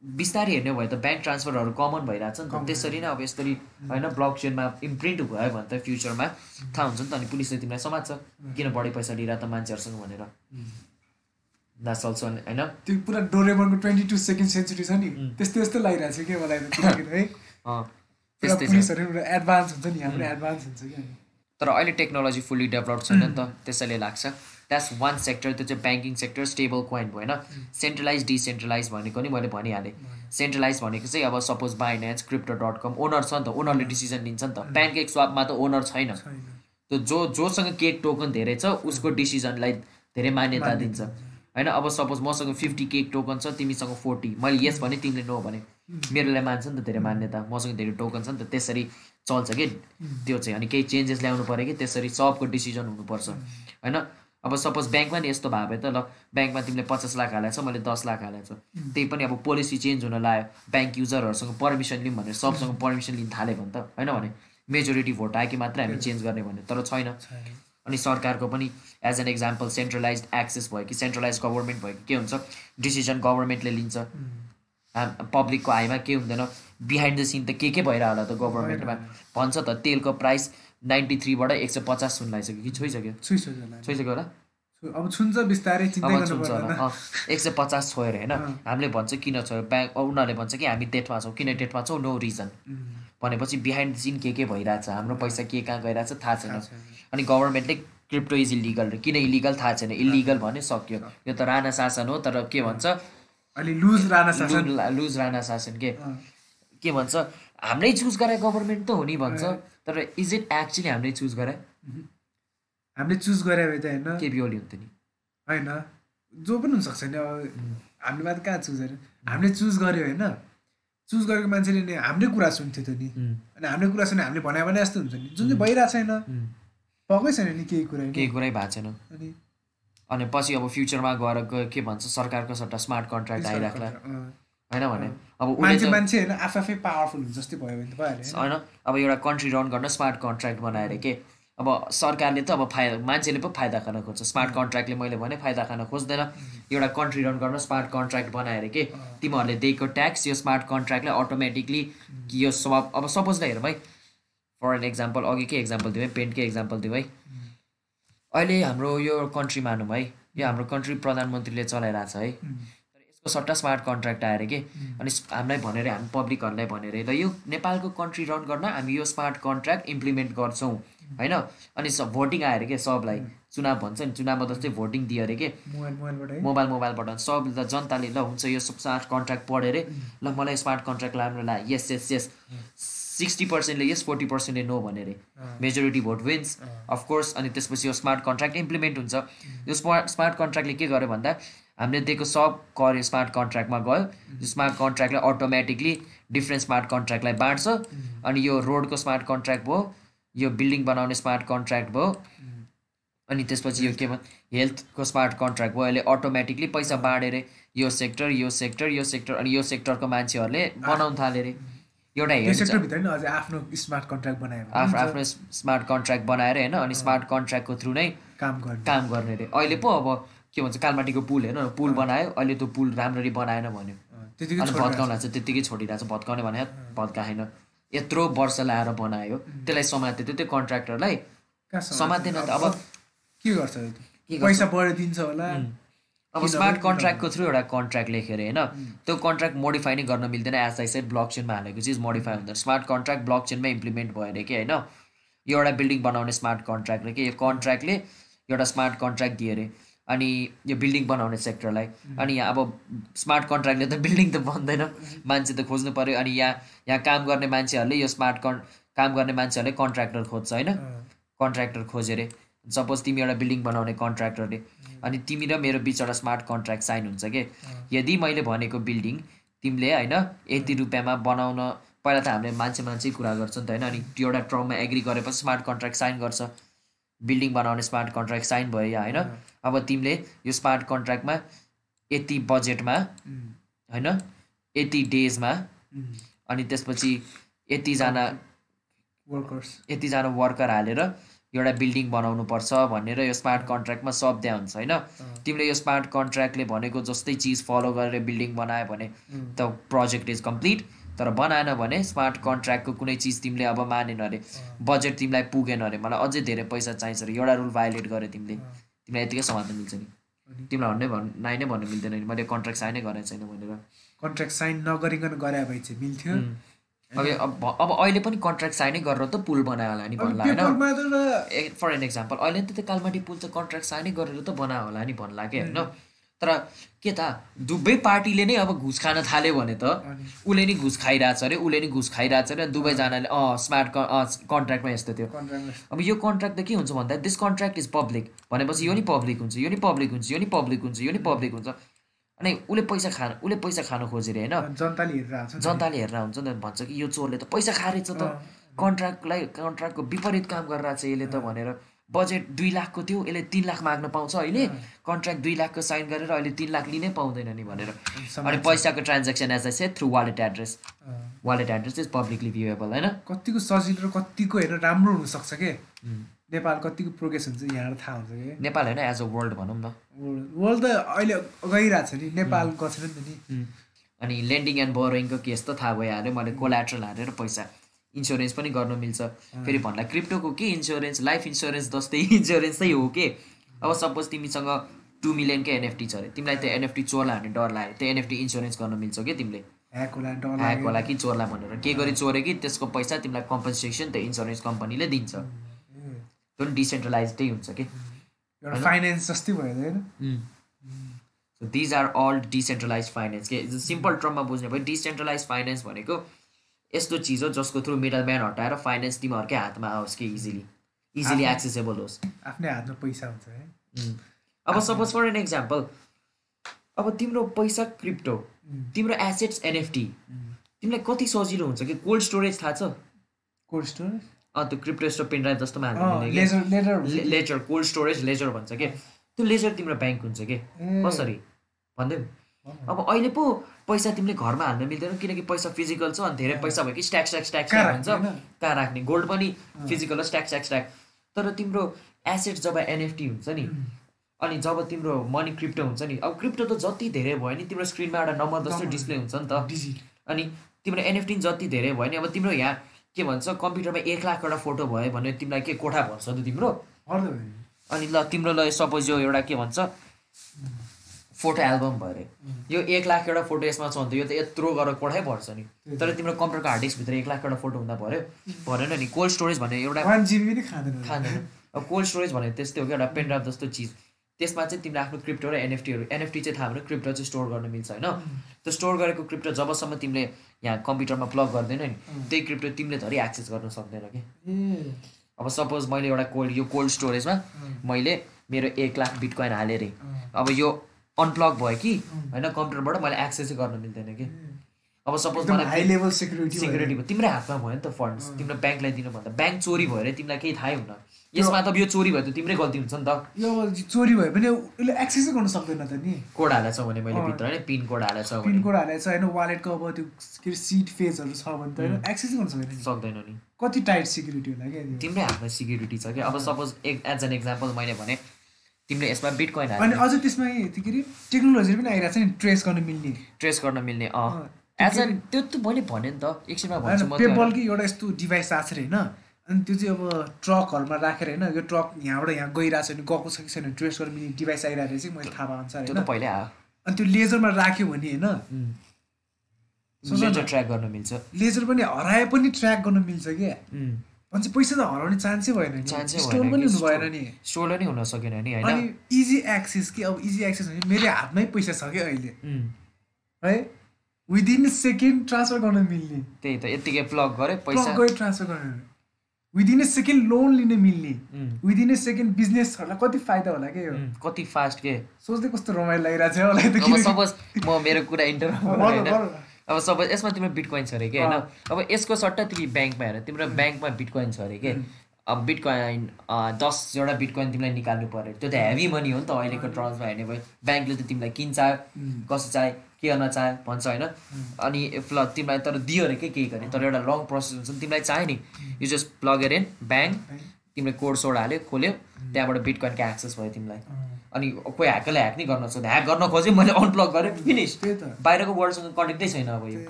बिस्तारै हेर्ने भयो त ब्याङ्क ट्रान्सफरहरू कमन भइरहेको छ नि त। त्यसरी नै अब यसरी होइन ब्लक चेनमा इम्प्रिन्ट भयो भने त फ्युचरमा थाहा हुन्छ नि त अनि पुलिसले तिमीलाई समात्छ। किन बढी पैसा लिएर त मान्छेहरूसँग भनेर। द्याट्स अल्सो होइन? त्यो पुरा डोरेमनको ट्वेन्टी टू सेकेन्ड सेन्चुरी छ नि। त्यस्तो यस्तो लागिरहेको छ कि मलाई है। त्यस्तै पुलिसहरू एडभान्स हुन्छ नि। हाम्रो एडभान्स हुन्छ कि तर अहिले टेक्नोलोजी फुल्ली डेभलप छैन नि त। त्यसैले लाग्छ। द्याट्स वान सेक्टर त्यो चाहिँ ब्याङ्किङ सेक्टर स्टेबल कोइन भयो होइन? सेन्ट्रलाइज डिसेन्ट्रलाइज भनेको नि मैले भनिहालेँ। सेन्ट्रलाइज भनेको चाहिँ अब suppose Binance crypto dot com owner छ नि त ओनरले डिसिजन लिन्छ नि त। प्यानकेक स्वापमा त ओनर छैन। छैन। त्यो जो जोसँग केक टोकन धेरै छ उसको डिसिजनलाई धेरै मान्यता दिन्छ। होइन? अब सपोज मसँग फिफ्टी केक टोकन छ तिमीसँग फोर्टी मैले यस भने तिमीले नो भने। मेरोलाई मान्छ नि त धेरै मान्यता। मसँग धेरै टोकन छ नि त त्यसरी चल्छ कि? त्यो चाहिँ अनि केही चेन्जेस ल्याउनु पऱ्यो कि त्यसरी सबको डिसिजन हुनुपर्छ। होइन? अब सपोज ब्याङ्कमा नि यस्तो भयो भने त ल ब्याङ्कमा तिमीले पचास लाख हालेको छ मैले दस लाख हालेको छु त्यही पनि अब पोलिसी चेन्ज हुन लाग्यो। ब्याङ्क युजरहरूसँग पर्मिसन लिउँ भनेर सबसँग पर्मिसन लिन थाल्यो भने त होइन भने? मेजोरिटी भोट आयो कि मात्रै हामी चेन्ज गर्ने भने तर छैन। अनि सरकारको पनि as an example centralize access भयो कि सेन्ट्रलाइज गभर्मेन्ट भयो कि के हुन्छ? डिसिजन गभर्मेन्टले लिन्छ। पब्लिकको आइमा के हुँदैन? बिहाइन्ड द सिन त के के भइरह होला त गभर्मेन्टमा भन्छ त तेलको प्राइस नाइन्टी थ्रीबाट एक सय पचास सुन लगाइसक्यो कि छोइसक्यो? छुइसक्यो होला? अब छुन्छ बिस्तारै चिन्ता छुन्छ होला। एक सय पचास छोएर होइन। हामीले भन्छ किन छोयो? ब्याङ्क उनीहरूले भन्छ कि हामी डेटमा छौँ। किन डेटमा छौँ? नो रिजन भनेपछि बिहाइन्ड द सिन के के भइरहेछ? हाम्रो पैसा के कहाँ गइरहेछ? थाहा छैन। अनि गभर्मेन्टले क्रिप्टो इज इलिगल किन इलिगल थाहा छैन। इलिगल भने सक्यो। यो त राणा शासन हो तर के भन्छ? अलि लुज राणा शासन। लुज राणा शासन के? के भन्छ? हाम्रै चुज गरे गभर्मेन्ट त हो नि भन्छ। तर इज इट एक्चुली हाम्रै चुज गरे? हामीले चुज गरे भए त होइन। के बिओली हुन्थ्यो नि। होइन। जो पनि हुनसक्छ नि अब हामीले मात्र कहाँ चुज गर्यो हामीले चुज गर्यो होइन। चुज गरेको मान्छेले नि हाम्रै कुरा सुन्थ्यो त नि। अनि हामीले कुरा सुने हामीले भने भने जस्तो हुन्छ नि। जुन चाहिँ भइरहेको छैन। पकै छैन नि केही कुरा। केही होइन कुरै भएको छैन। अनि अनि पछि अब फ्युचरमा गएर के भन्छ सरकारको सट्टा स्मार्ट कन्ट्र्याक्ट आइराख्ला। होइन भने अब मान्छे मान्छे होइन आफै पावरफुल हुन्छ जस्तै भयो भने त भइहाल्यो होइन? अब एउटा कन्ट्री रन गर्न स्मार्ट कन्ट्र्याक्ट बनाएर के अब सरकारले त अब फाइदा मान्छेले पो फाइदा खान खोज्छ। स्मार्ट कन्ट्र्याक्टले मैले भने फाइदा खान खोज्दैन। एउटा कन्ट्री रन गर्न स्मार्ट कन्ट्र्याक्ट बनाएर के तिमीहरूले दिएको ट्याक्स यो स्मार्ट कन्ट्र्याक्टलाई अटोमेटिकली यो सब अब सपोज हेरौँ है फर एन एक्जाम्पल अघि के एक्जाम्पल दिउँ है पेन्टकै एक्जाम्पल दिउँ है अहिले हाम्रो यो कन्ट्री मानौँ है यो हाम्रो कन्ट्री प्रधानमन्त्रीले चलाइरहेछ है। उम्, तर यसको सट्टा स्मार्ट कन्ट्र्याक्ट आएर के? अनि हामीलाई भनेर हामी पब्लिकहरूलाई भनेर ल यो नेपालको कन्ट्री रन गर्न हामी यो स्मार्ट कन्ट्र्याक्ट इम्प्लिमेन्ट गर्छौँ। होइन? अनि स भोटिङ आएर के? सबलाई चुनाव भन्छ नि चुनावमा जस्तै भोटिङ दियो अरे के? मोबाइल मोबाइलबाट सब ल जनताले ल हुन्छ यो स्मार्ट कन्ट्र्याक्ट पढ्यो अरे ल मलाई स्मार्ट कन्ट्र्याक्ट राम्रो ला। यस यस यस सिक्सटी पर्सेन्टले यस फोर्टी पर्सेन्टले नो भने अरे मेजोरिटी भोट विन्स अफकोर्स अनि त्यसपछि यो स्मार्ट कन्ट्र्याक्ट इम्प्लिमेन्ट हुन्छ। यो स्मार्ट स्मार्ट कन्ट्र्याक्टले के गर्यो भन्दा हामीले दिएको सब कर स्मार्ट कन्ट्र्याक्टमा गयो यो स्मार्ट कन्ट्र्याक्टले अटोमेटिकली डिफ्रेन्ट स्मार्ट कन्ट्र्याक्टलाई बाँड्छ। अनि यो रोडको स्मार्ट कन्ट्र्याक्ट भयो यो बिल्डिङ बनाउने स्मार्ट कन्ट्र्याक्ट भयो। अनि त्यसपछि यो के भन् हेल्थको स्मार्ट कन्ट्र्याक्ट भयो। अहिले अटोमेटिकली पैसा बाँडेर यो सेक्टर यो सेक्टर यो सेक्टर अनि यो सेक्टरको मान्छेहरूले बनाउनु थाल्यो अरे एउटा आफ्नो स्मार्ट कन्ट्र्याक्ट बनायो आफ्नो आफ्नो स्मार्ट कन्ट्र्याक्ट बनाएर होइन अनि स्मार्ट कन्ट्र्याक्टको थ्रु नै काम गर्ने। काम गर्ने अरे अहिले पो अब के भन्छ कालमाटीको पुल हेर्नु न पुल बनायो अहिले त्यो पुल राम्ररी बनाएन भन्यो। अनि चाहिँ त्यत्तिकै छोडिरहेको छ भत्काउने भने भत्काएन। यत्रो वर्ष लाएर बनायो। त्यसलाई समात्यो त्यो त्यो कन्ट्र्याक्टरलाई? समात्दैन त अब के गर्छ? पैसा बढाइदिन्छ होला। अब स्मार्ट पनि कन्ट्र्याक्टको थ्रु एउटा कन्ट्र्याक्ट लेखेर होइन? त्यो कन्ट्र्याक्ट मोडिफाई नै गर्न मिल्दैन एज आई सेट ब्लक चेनमा हालेको चिज मोडिफाई हुँदैन। स्मार्ट कन्ट्र्याक्ट ब्लक चेनमै इम्प्लिमेन्ट भयो अरे कि होइन? यो एउटा बिल्डिङ बनाउने स्मार्ट कन्ट्र्याक्ट रे कि यो कन्ट्र्याक्टले एउटा स्मार्ट कन्ट्र्याक्ट दियो अरे। अनि यो बिल्डिङ बनाउने सेक्टरलाई अनि यहाँ अब स्मार्ट कन्ट्र्याक्टले त बिल्डिङ त बन्दैन मान्छे त खोज्नु पऱ्यो अनि यहाँ यहाँ काम गर्ने मान्छेहरूले यो स्मार्ट कन् काम गर्ने मान्छेहरूले कन्ट्र्याक्टर खोज्छ होइन? कन्ट्र्याक्टर खोजेर। सपोज तिमी एउटा बिल्डिङ बनाउने कन्ट्र्याक्टरले अनि तिमी र मेरो बिच एउटा स्मार्ट कन्ट्र्याक्ट साइन हुन्छ कि? यदि मैले भनेको बिल्डिङ तिमीले होइन यति रुपियाँमा बनाउन पहिला त हामीले मान्छे मान्छे कुरा गर्छ नि त होइन? अनि त्यो एउटा टर्ममा एग्री गरेपछि स्मार्ट कन्ट्र्याक्ट साइन गर्छ। बिल्डिङ बनाउने स्मार्ट कन्ट्र्याक्ट साइन भयो या होइन? अब तिमीले यो स्मार्ट कन्ट्र्याक्टमा यति बजेटमा होइन? यति डेजमा अनि त्यसपछि यतिजना वर्कर्स यतिजना वर्कर हालेर एउटा बिल्डिङ बनाउनु पर्छ भनेर यो स्मार्ट कन्ट्र्याक्टमा सब दिया हुन्छ होइन? तिमीले यो स्मार्ट कन्ट्र्याक्टले भनेको जस्तै चिज फलो गरेर बिल्डिङ बनायो भने त प्रोजेक्ट इज कम्प्लिट तर बनाएन भने स्मार्ट कन्ट्र्याक्टको कुनै चिज तिमीले अब मानेन अरे। बजेट तिमीलाई पुगेन अरे। मलाई अझै धेरै पैसा चाहिन्छ अरे। एउटा रुल भायोलेट गऱ्यो तिमीले। तिमीलाई यतिकै समात्न मिल्छ नि। तिमीलाई भन्नै भन् नाइ नै भन्नु मिल्दैन नि। मैले कन्ट्र्याक्ट साइनै गरेको छैन भनेर। कन्ट्र्याक्ट साइन नगरिकन गरे भए चाहिँ मिल्थ्यो। अब अब अहिले पनि कन्ट्र्याक्ट साइनै गरेर त पुल बनायो होला नि भन्ला होइन? फर एन एक्जाम्पल अहिले त त्यो कालमाटी पुल त कन्ट्र्याक्ट साइनै गरेर त बनायो होला नि भन्ला कि होइन? तर के त? दुवै पार्टीले नै अब घुस खान थाल्यो भने त उसले नि घुस खाइरहेछ अरे उसले नि घुस खाइरहेछ अरे दुवैजनाले अँ। स्मार्ट कन्ट्र्याक्टमा यस्तो थियो। अब यो कन्ट्र्याक्ट त के हुन्छ भन्दा दिस कन्ट्र्याक्ट इज पब्लिक भनेपछि यो नि पब्लिक हुन्छ यो नि पब्लिक हुन्छ यो नि पब्लिक हुन्छ यो नि पब्लिक हुन्छ। अनि उसले पैसा खान उसले पैसा खानु खोजेर होइन? जनताले हेरेर। जनताले हेरेर हुन्छ नि भन्छ कि यो चोरले त पैसा खारेछ त। कन्ट्र्याक्टलाई कन्ट्र्याक्टको विपरीत काम गरेर छ यसले त भनेर। बजेट दुई लाखको थियो यसले तिन लाख माग्न पाउँछ अहिले। कन्ट्र्याक्ट दुई लाखको साइन गरेर अहिले तिन लाख लिनै पाउँदैन नि भनेर। अनि पैसाको transaction as I say through wallet address uh, wallet address is publicly viewable होइन? कतिको सजिलो र कतिको हेरेर राम्रो हुनसक्छ के? नेपाल कतिको प्रोग्रेस हुन्छ यहाँबाट थाहा हुन्छ कि? नेपाल होइन एज अ वर्ल्ड भनौँ न। वर्ल्ड त अहिले गइरहेको छ नि नेपाल गएको छैन नि अनि लेन्डिङ एन्ड बोरोइङको केस त थाहा भइहाल्यो मैले कोलाट्रल हालेर पैसा इन्सुरेन्स पनि गर्न मिल्छ। फेरि भन्ला क्रिप्टोको के इन्सुरेन्स लाइफ इन्सुरेन्स जस्तै इन्सुरेन्स चाहिँ हो के? अब सपोज तिमीसँग टु मिलियनकै एनएफटी छ अरे? तिमीलाई त्यो एनएफटी चोर्ला भन्ने डर लाग्यो। त्यो एनएफटी इन्सुरेन्स गर्न मिल्छ कि तिमीले? ह्याक होला कि चोर्ला भनेर। के गरी चोरे कि? त्यसको पैसा तिमीलाई कम्पन्सेसन त्यो इन्सुरेन्स कम्पनीले दिन्छ। त्यो पनि डिसेन्ट्रलाइजडै हुन्छ कि? फाइनेन्स जस्तै भयो these are all decentralise finance के? सिम्पल टर्ममा बुझ्ने भयो। डिसेन्ट्रलाइज फाइनेन्स भनेको यस्तो चिज हो जसको थ्रु मिडल म्यान हटाएर फाइनेन्स तिमीहरूकै हातमा आओस् कि इजिली इजिली एक्सेसेबल होस्। आफ्नै हातमा पैसा हुन्छ है. अब सपोज फर एन एक्जाम्पल अब तिम्रो पैसा क्रिप्टो तिम्रो एसेट्स एनएफटी। तिमीलाई कति सजिलो हुन्छ कि कोल्ड स्टोरेज थाहा छ? कोल्ड स्टोरेज अँ त्यो क्रिप्टो स्टोर पेनड्राइभ जस्तोमा हाल्नु लेजर कोल्ड स्टोरेज लेजर भन्छ कि त्यो लेजर तिम्रो ब्याङ्क हुन्छ कि? कसरी? भन्दै अब अहिले पो पैसा तिमीले घरमा हाल्न मिल्दैन किनकि पैसा फिजिकल छ अनि धेरै पैसा भयो कि स्ट्याक स्ट्याक स्ट्याक हुन्छ? कहाँ राख्ने गोल्ड पनि फिजिकल हो स्ट्याक स्ट्याक स्ट्याक तर तिम्रो एसेट जब एनएफटी हुन्छ नि अनि जब तिम्रो मनी क्रिप्टो हुन्छ नि अब क्रिप्टो त जति धेरै भयो नि तिम्रो स्क्रिनमा एउटा नम्बर जस्तो। डिस्प्ले हुन्छ नि त। अनि तिम्रो एनएफटी जति धेरै भयो नि अब तिम्रो यहाँ के भन्छ कम्प्युटरमा एक लाखवटा फोटो भयो भने तिमीलाई के कोठा भर्छ त तिम्रो। अनि ल तिम्रो ल सपोज यो एउटा के भन्छ फोटो एल्बम भयो अरे यो एक लाख एउटा फोटो यसमा छ भने त यो त यत्रो गरेर कोठै भर्छ नि। तर तिम्रो कम्प्युटरको हार्ड डिस्कभित्र एक लाख एउटा फोटो हुँदा भर्यो भरेन नि कोल्ड स्टोरेज भन्ने एउटा खाँदैन खाँदैन। अब कोल्ड स्टोरेज भनेको त्यस्तै हो कि एउटा पेनड्राइभ जस्तो चिज। त्यसमा चाहिँ तिमीले आफ्नो क्रिप्टो र एनएफटीहरू एनएफटी चाहिँ थाहा भयो क्रिप्टो चाहिँ स्टोर गर्न मिल्छ होइन? त्यो स्टोर गरेको क्रिप्टो जबसम्म तिमीले यहाँ कम्प्युटरमा प्लग गर्दैन नि त्यही क्रिप्टो तिमीले धरि एक्सेस गर्न सक्दैन कि। अब सपोज मैले एउटा कोल्ड यो कोल्ड स्टोरेजमा मैले मेरो एक लाख बिटकोइन हालेँ अरे अब यो अनप्लग भयो कि? होइन कम्प्युटरबाट मैले एक्सेसै गर्न मिल्दैन कि। अब सपोज मलाई हाई लेभल सेक्युरिटी सिक्युरिटी भयो। तिम्रै हातमा भयो नि त फन्ड्स तिम्रो ब्याङ्कलाई दिनुभन्दा। ब्याङ्क चोरी भयो अरे तिमीलाई केही थाहै हुन्न। यसमा त यो चोरी भयो त तिम्रै गल्ती हुन्छ नि त। यो चोरी भयो भने उसले एक्सेसै गर्न सक्दैन त नि। कोड हालेछ भने मैले। भित्र होइन? पिन कोड हालेछ भने। पिनकोड हालेको छ होइन? वालेटको अब त्यो के अरे सिट फेजहरू छ भने त होइन? एक्सेसै गर्न सक्दैन सक्दैन नि। कति टाइट सिक्युरिटी होला क्या। तिम्रै हातमा सिक्युरिटी छ कि अब सपोज एक एज एन एक्जाम्पल मैले भने तिमीले यसमा बिटकोइन अनि हाल्यो अझ त्यसमा त्यो के अरे? टेक्नोलोजी पनि आइरहेको छ नि ट्रेस गर्न मिल्ने। ट्रेस गर्न मिल्ने अँ। अँ, एज एन त्यो त मैले भने नि त एकछिनमा भन्छु होइन म त्यो पेपल कि एउटा यस्तो डिभाइस आएको छ अरे होइन? अनि त्यो चाहिँ अब ट्रकहरूमा राखेर होइन? यो ट्रक यहाँबाट यहाँ गइरहेको छ भने गएको छ कि छैन ट्रेस गर्न मिल्ने डिभाइस आइरहेको रहेछ मैले थाहा त्यो होइन? पहिल्यै आयो। अनि त्यो लेजरमा राख्यो भने होइन? ट्र्याक गर्न मिल्छ। लेजर पनि हराए पनि ट्र्याक गर्न मिल्छ क्या। अनि पैसा त हराउने चान्सै भएन नि। स्टोर पनि कि हुनु भएन नि। स्टोर नै हुन सकेन नि होइन? अनि इजी एक्सेस कि अब इजी एक्सेस भने मेरो हातमै पैसा छ क्या अहिले। है? विदिन सेकेन्ड ट्रान्सफर गर्न मिल्ने। त्यही त यत्तिकै प्लग गरे पैसा। गएर ट्रान्सफर गर्न विदिन ए सेकेन्ड लोन लिन मिल्ने। विदिन ए सेकेन्ड बिजनेसहरूलाई कति फाइदा होला उम्, कति फास्ट के? सोच्दै कस्तो रमाइलो लागिरहेको छ मलाई त अब किनकि- सपोज म मेरो कुरा इन्टरभ्यू। अब सपोज यसमा तिम्रो बिटकोइन छ अरे कि? होइन? अब यसको सट्टा तिमी ब्याङ्कमा हेर तिम्रो ब्याङ्कमा बिटकोइन छ अरे कि? अब बिटकोइन दसवटा बिटकोइन तिमीलाई निकाल्नु पऱ्यो त्यो त हेभी मनी हो नि त अहिलेको टर्म्समा हेर्ने भयो। ब्याङ्कले त तिमीलाई किन्छ कसो चाहे के गर्न चाहे भन्छ होइन। अनि प्ल तिमीलाई तर दियो अरे के? केही गर्ने। तर एउटा लङ प्रोसेस हुन्छ नि तिमीलाई चाहियो नि। You just plug in bank तिमीले कोड सोड हाल्यो खोल्यो। त्यहाँबाट बिटकोइनको एक्सेस भयो तिमीलाई। अनि कोही ह्याकरले ह्याक नै गर्न सक्दैन। ह्याक गर्न खोज्यो मैले अनप्लग गरेँ फिनिस त्यही त। बाहिरको वर्ल्डसँग कनेक्टै छैन अब यो।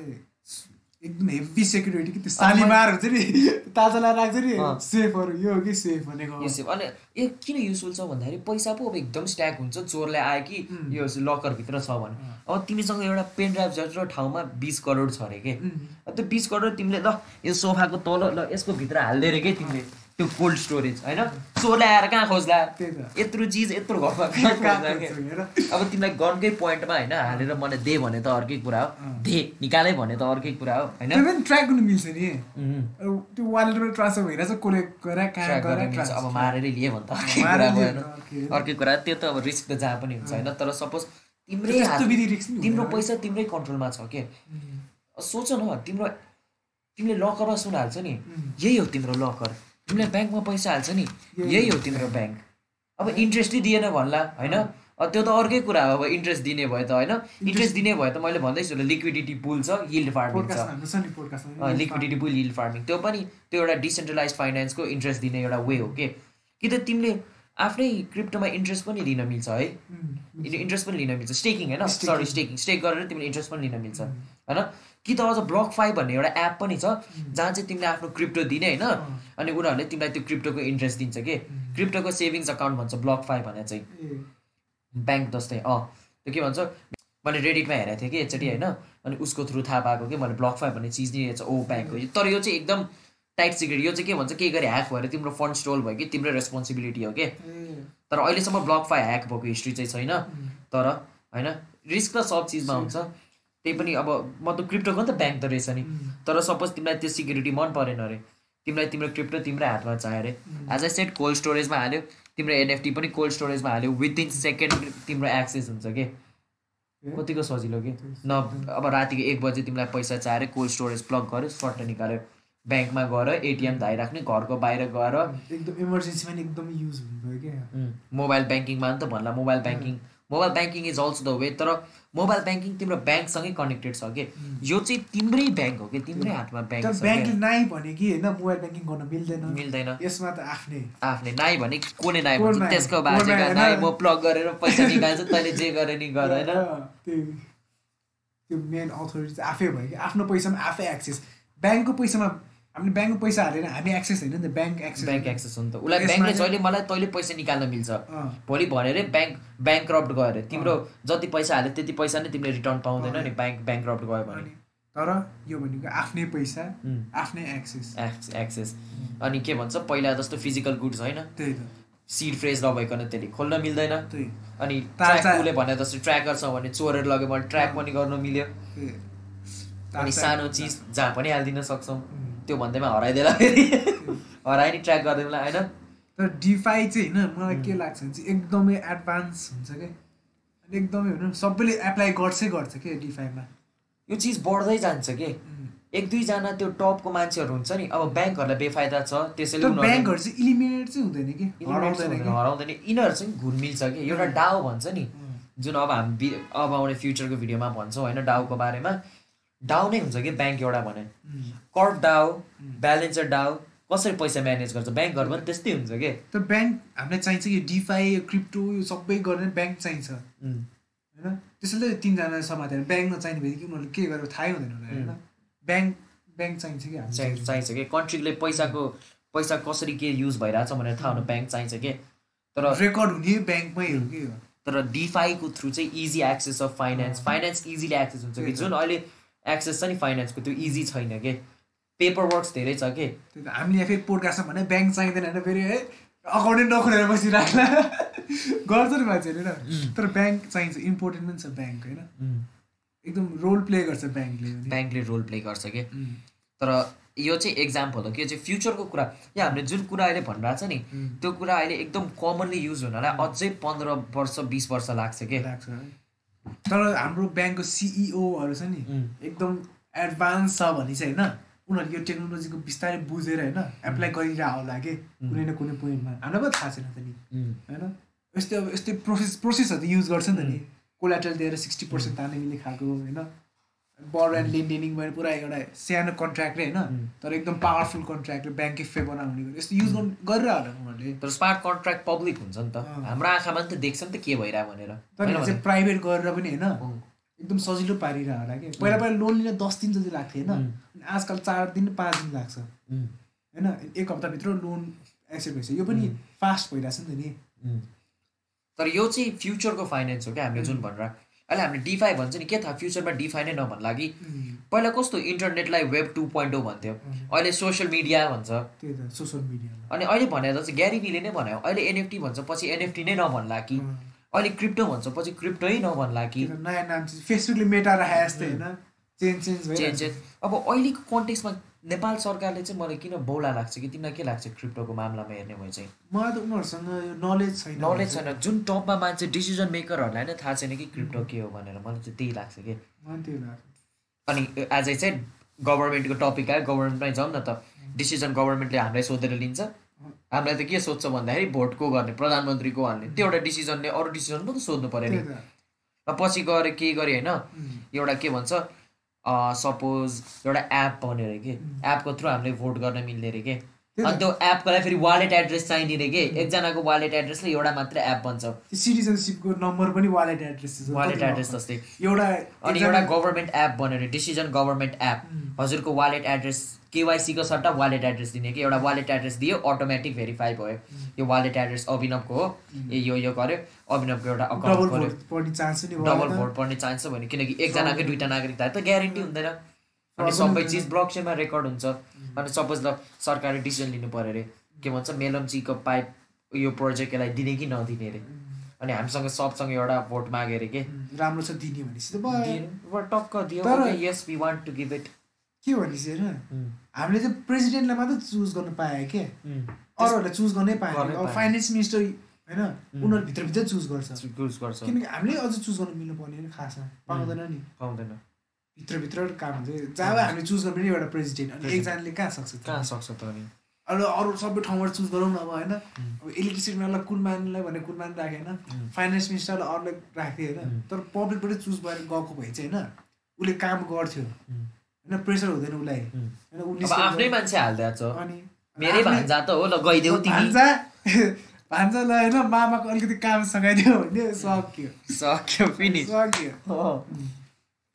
एकदम हेभी सेक्युरिटी कि त्यो सालीमार हुन्छ नि। ताजा लाएर राख्छ नि। सेफहरू यो हो कि सेफ भनेको। चाहिँ- अनि ए किन युजफुल छ भन्दाखेरि पैसा पो अब एकदम स्ट्याक हुन्छ। चोरले आयो कि. यो लकरभित्र छ भने। अब तिमीसँग एउटा पेन ड्राइभ जत्रो ठाउँमा बिस करोड छ अरे के? त्यो बिस करोड तिमीले ल यो सोफाको तल ल यसको भित्र हालिदिएर के तिमीले? त्यो कोल्ड स्टोरेज होइन? चोरले आएर कहाँ खोज्ला? यत्रो चिज यत्रो घरमा कहाँ खोज्ला। अब तिमीलाई गनकै पोइन्टमा होइन हालेर मलाई दे भने त अर्कै कुरा हो। दे निकाले भने त अर्कै कुरा हो होइन? ट्र्याक गर्नु मिल्छ नि। त्यो वालेटमा ट्रान्सफर भइरहेछ कसले गएर कहाँ ट्र्याक गएर गर्ने मिल्छ। अब मारेरै लिए भने त अर्कै कुरा त्यो त अब रिस्क त जहाँ पनि हुन्छ होइन? तर सपोज तिम्रै तिम्रो। पैसा तिम्रै कन्ट्रोलमा छ के? सोच न तिम्रो तिमीले लकरमा सुन हाल्छ नि। यही हो तिम्रो लकर तिमीले ब्याङ्कमा पैसा हाल्छ नि यही हो तिम्रो ब्याङ्क अब इन्ट्रेस्टै दिएन भन्ला होइन? अब त्यो त अर्कै कुरा हो अब इन्ट्रेस्ट दिने भयो त होइन? इन्ट्रेस्ट दिने भयो त मैले भन्दैछु लिक्विडिटी पुल छ यिल्ड फार्मिङ छ। लिक्विडिटी पुल यिल्ड फार्मिङ त्यो पनि त्यो एउटा डिसेन्ट्रलाइज फाइनेन्सको इन्ट्रेस्ट दिने एउटा वे हो के? कि त तिमीले आफ्नै क्रिप्टोमा इन्ट्रेस्ट पनि लिन मिल्छ है? इन्ट्रेस्ट पनि लिन मिल्छ। स्टेकिङ होइन. सरी स्टेकिङ स्टेक गरेर तिमीले इन्ट्रेस्ट पनि लिन मिल्छ होइन? कि त अझ ब्लक फाइभ भन्ने एउटा एप पनि छ जहाँ चाहिँ तिमीले आफ्नो क्रिप्टो दिने होइन अनि उनीहरूले तिमीलाई त्यो क्रिप्टोको इन्ट्रेस्ट दिन्छ कि? क्रिप्टोको सेभिङ्स अकाउन्ट भन्छ ब्लक फाइभ भने चाहिँ। ब्याङ्क जस्तै अँ। त्यो के भन्छ मैले रेडिटमा हेरेको थिएँ कि एकचोटि होइन अनि उसको थ्रु थाहा पाएको कि मैले ब्लक फाइभ भन्ने चिज नि रहेछ ओ ब्याङ्क हो। तर यो चाहिँ एकदम टाइट सिक्रेट यो चाहिँ के भन्छ के गरी ह्याक भएर तिम्रो फन्ड स्टोल भयो कि तिम्रो रेस्पोन्सिबिलिटी हो कि? तर अहिलेसम्म ब्लक फाइभ ह्याक भएको हिस्ट्री चाहिँ छैन। तर होइन रिस्क त सब चिजमा हुन्छ। त्यही पनि अब म त क्रिप्टोको नि त ब्याङ्क त रहेछ नि। तर सपोज तिमीलाई त्यो सिक्युरिटी मन परेन अरे। तिमीलाई तिम्रो क्रिप्टो तिम्रै हातमा चाहियो अरे। एज अ सेट कोल्ड स्टोरेजमा हाल्यो। तिम्रो एनएफटी पनि कोल्ड स्टोरेजमा हाल्यो। विदिन सेकेन्ड तिम्रो एक्सेस हुन्छ कि? कतिको सजिलो कि? न अब रातिको एक बजी तिमीलाई पैसा चाहियो कोल्ड स्टोरेज प्लग गर्यो सर्ट निकाल्यो। ब्याङ्कमा गएर एटिएम धाइराख्ने घरको बाहिर गएर। एकदम इमर्जेन्सीमा एकदम युज हुनुभयो क्या मोबाइल ब्याङ्किङमा नि त भन्ला mobile banking mobile banking is also the way तर मोबाइल ब्याङ्किङ तिम्रो ब्याङ्कसँगै कनेक्टेड छ कि? यो चाहिँ तिम्रै ब्याङ्क हो कि? तिम्रै हातमा ब्याङ्क क्या। नाइ भने कि होइन मोबाइल ब्याङ्किङ गर्न मिल्दैन। मिल्दैन। यसमा त आफ्नै। आफ्नै। नाइ भने कोले नाइ भन्छ? त्यसको को बाजेका नाइ? म प्लग गरेर पैसा निकाल्छु तैँले जे गरे नि गर होइन? त्यो मेन अथोरिटी चाहिँ आफै भयो कि? आफ्नो पैसामा आफै एक्सेस ब्याङ्कको पैसामा हामीले ब्याङ्कको पैसा हालेर हामी एक्सेस होइन नि त ब्याङ्क एक्सेस ब्याङ्क एक्सेस हो नि त। उसलाई ब्याङ्कले जहिले मलाई तैँले पैसा निकाल्न मिल्छ। भोलि भनेर ब्याङ्क ब्याङ्क रप्ट गयो अरे तिम्रो जति पैसा हाल्यो त्यति पैसा नै तिमीले रिटर्न पाउँदैन नि ब्याङ्क ब्याङ्क रप्ट गयो भने। तर यो भनेको आफ्नै पैसा आफ्नै एक्सेस। X access. अनि के भन्छ पहिला जस्तो फिजिकल गुड्स होइन। त्यही त। सिड फ्रेज नभइकन त्यसले खोल्न मिल्दैन। अनि उसले भने जस्तो ट्र्याकर छ भने चोरेर लग्यो भने ट्र्याक पनि गर्न मिल्यो। अनि सानो चिज जहाँ पनि हालिदिन सक्छौँ। त्यो भन्दैमा हराइदिएला फेरि। हरायो नि ट्र्याक गरिदिउँला होइन? तर डिफाई चाहिँ होइन मलाई के लाग्छ भने चाहिँ एकदमै एडभान्स हुन्छ क्या अनि एकदमै होइन सबैले एप्लाई गर्छै गर्छ क्या डिफाईमा यो चिज बढ्दै जान्छ कि. एक दुईजना त्यो टपको मान्छेहरू हुन्छ नि अब ब्याङ्कहरूलाई बेफाइदा छ त्यसैले ब्याङ्कहरू चाहिँ इलिमिनेट चाहिँ हुँदैन कि? हराउँदैन यिनीहरू चाहिँ घुलमिल छ कि? एउटा डाउ भन्छ नि. जुन अब हामी अब आउने फ्युचरको भिडियोमा भन्छौँ होइन? डाउको बारेमा। डाउ नै हुन्छ कि ब्याङ्क एउटा भने. कर्भ डाउ ब्यालेन्सर डाउ कसरी पैसा म्यानेज गर्छ? ब्याङ्कहरू पनि त्यस्तै हुन्छ कि? तर ब्याङ्क हामीलाई चाहिन्छ कि डिफाई यो क्रिप्टो यो सबै गर्ने ब्याङ्क चाहिन्छ। उम्, होइन? त्यसैले तिनजना समातेर ब्याङ्क नचाहिने बित्तिकै उनीहरूले के गरेर थाहै हुँदैन उनीहरूलाई होइन? ब्याङ्क ब्याङ्क चाहिन्छ कि चाहिन्छ कि? कन्ट्रीले पैसाको पैसा कसरी के युज भइरहेछ भनेर थाहा हुनु ब्याङ्क चाहिन्छ कि? तर रेकर्ड हुने ब्याङ्कमै हो कि तर डिफाईको थ्रु चाहिँ easy access of finance finance easily access हुन्छ कि? जुन अहिले एक्सेस छ नि फाइनेन्सको त्यो इजी छैन कि? पेपर वर्क्स धेरै छ कि? हामीले फेरि पोडकास्टमा भने ब्याङ्क चाहिँदैन होइन फेरि है अकाउन्टै नखोलेर बसिराख्ला गर्छ नि मान्छेहरूले होइन तर ब्याङ्क चाहिन्छ इम्पोर्टेन्ट पनि छ ब्याङ्क होइन? एकदम रोल प्ले गर्छ ब्याङ्कले। ब्याङ्कले रोल प्ले गर्छ कि. तर यो चाहिँ इक्जाम्पल हो कि यो चाहिँ फ्युचरको कुरा। या हामीले जुन कुरा अहिले भनिरहेको छ नि. त्यो कुरा अहिले एकदम कमनली युज हुनलाई अझै पन्ध्र वर्ष बिस वर्ष लाग्छ कि? लाग्छ तर हाम्रो ब्याङ्कको सिइओहरू छ नि. एकदम एडभान्स छ भने चाहिँ होइन। उनीहरूले यो टेक्नोलोजीको बिस्तारै बुझेर होइन एप्लाई गरिरहेको होला कि कुनै न कुनै पोइन्टमा। हामीलाई पनि थाहा छैन त नि. होइन? यस्तै अब यस्तै प्रोसेस प्रोसेसहरू त युज गर्छ नि त नि। कोलाटल दिएर सिक्सटी पर्सेन्ट तान्ने मिल्ने खालको होइन? बर्ड एन्ड लेन्डेनिङ भयो पुरा एउटा सानो कन्ट्र्याक्टै होइन तर एकदम पावरफुल कन्ट्र्याक्टले ब्याङ्कै फेभर आउने गरी यस्तो युज गर्नु गरिरहेको होला उनीहरूले। तर स्मार्ट कन्ट्र्याक्ट पब्लिक हुन्छ नि त। हाम्रो आँखामा नि त देख्छ नि त के भइरहेको भनेर। तर? चाहिँ प्राइभेट गरेर पनि होइन. एकदम सजिलो पारिरहेको होला कि। पहिला पहिला लोन लिन दस दिन जति लाग्थ्यो होइन आजकल चार दिन पाँच दिन लाग्छ. होइन एक हप्ताभित्र लोन एक्सेप्ट भइसक्यो। यो पनि फास्ट भइरहेछ नि त नि. तर यो चाहिँ फ्युचरको फाइनेन्स हो क्या हामीले जुन भनेर। अहिले हामीले डिफाई भन्छ नि के थाहा फ्युचरमा डिफाई नै नभन्ला कि पहिला कस्तो इन्टरनेटलाई वेब टू पोइन्ट ओ भन्थ्यो। अहिले सोसियल मिडिया भन्छ। सोसियल मिडियामा अनि अहिले भनेर चाहिँ ग्यारिबीले नै भन्यो अहिले एनएफटी भन्छ पछि एनएफटी नै नभन्ला कि अहिले क्रिप्टो भन्छ पछि क्रिप्टै नभन्ला कि नयाँ नाम फेसबुकले मेटा राखे जस्तै होइन? चेन्ज चेन्ज चेन्ज अब अहिलेको कन्टेक्समा नेपाल सरकारले चाहिँ मलाई किन बौला लाग्छ कि तिमीलाई के लाग्छ क्रिप्टोको मामलामा हेर्ने भयो चाहिँ? मलाई त उनीहरूसँग यो नलेज छैन नलेज छैन। जुन टपमा मान्छे डिसिजन मेकरहरूलाई नै थाहा छैन कि क्रिप्टो के हो भनेर मलाई चाहिँ त्यही लाग्छ कि? अनि एज आई चाहिँ गभर्मेन्टको टपिक आयो गभर्मेन्टमै जाउँ न त। डिसिजन गभर्मेन्टले हामीलाई सोधेर लिन्छ। हामीलाई त के सोध्छ भन्दाखेरि भोट को गर्ने प्रधानमन्त्रीको हाल्ने त्यो एउटा डिसिजनले अरू डिसिजन पो त सोध्नु पऱ्यो नि। र पछि गएर के गरेँ होइन. एउटा के भन्छ? सपोज एउटा एप बन्यो अरे कि? एपको थ्रु हामीले भोट गर्न मिल्ने अरे कि? अनि त्यो एपको लागि फेरि वालेट एड्रेस चाहिने अरे कि? एकजनाको वालेट एड्रेसले एउटा मात्र एप बन्छ। सिटिजनसिपको नम्बर पनि वालेट एड्रेस वालेट एड्रेस जस्तै। एउटा अनि एउटा गभर्मेन्ट एप बन्यो अरे डिसिजन गभर्मेन्ट एप हजुरको वालेट एड्रेस केवाइसीको सट्टा वालेट एड्रेस दिने कि एउटा वालेट एड्रेस दियो अटोमेटिक भेरिफाई भयो। यो वालेट एड्रेस अभिनवको हो। ए यो यो गर्यो। अभिनवको एउटा अकाउन्ट डबल। भोट पर्ने चान्स छ भने किनकि एकजनाकै दुइटा नागरिकता त ग्यारेन्टी हुँदैन। अनि सबै चिज ब्लक चेनमा रेकर्ड हुन्छ अनि सपोज ल सरकारले डिसिजन लिनु पऱ्यो अरे। के भन्छ मेलम्चीको पाइप यो प्रोजेक्ट यसलाई दिने कि नदिने अरे? अनि हामीसँग सबसँग एउटा भोट माग्यो अरे के राम्रो छ दिने भनेपछि टक्क दियो। Yes we want to give it के भनेपछि होइन हामीले चाहिँ प्रेसिडेन्टलाई मात्रै चुज गर्न पायो के? अरूहरूलाई चुज गर्नै गर्नै अब। फाइनेन्स मिनिस्टर होइन? उनीहरू भित्रभित्र चुज गर्छ। युज गर्छ। किनकि हामीले अझ चुज गर्नु मिल्नु पर्ने नि खासमा। पाउँदैन नि। पाउँदैन। भित्रभित्र काम हुन्छ। जब हामीले चुज गर्नु पनि एउटा प्रेसिडेन्ट। अनि एकजनाले कहाँ सक्छ? कहाँ सक्छ त अनि? अरू अरू सबै ठाउँबाट चुज गरौँ न अब होइन? अब इलेक्ट्रिसिटीलाई कुनमानलाई भने कुनमान राखेँ होइन? फाइनेन्स मिनिस्टरलाई अरूलाई राख्थेँ होइन? तर पब्लिकबाटै चुज भएर गएको भए चाहिँ होइन? उसले काम गर्थ्यो। होइन प्रेसर हुँदैन उसलाई। होइन आफ्नै। मान्छे हालिदिएको छ। अनि मेरै भान्जा त हो ल गइदेऊ तिमी। भान्जा भान्जालाई होइन मामाको अलिकति काम सघाइदियो भने सक्यो। सक्यो फिनिस सक्यो।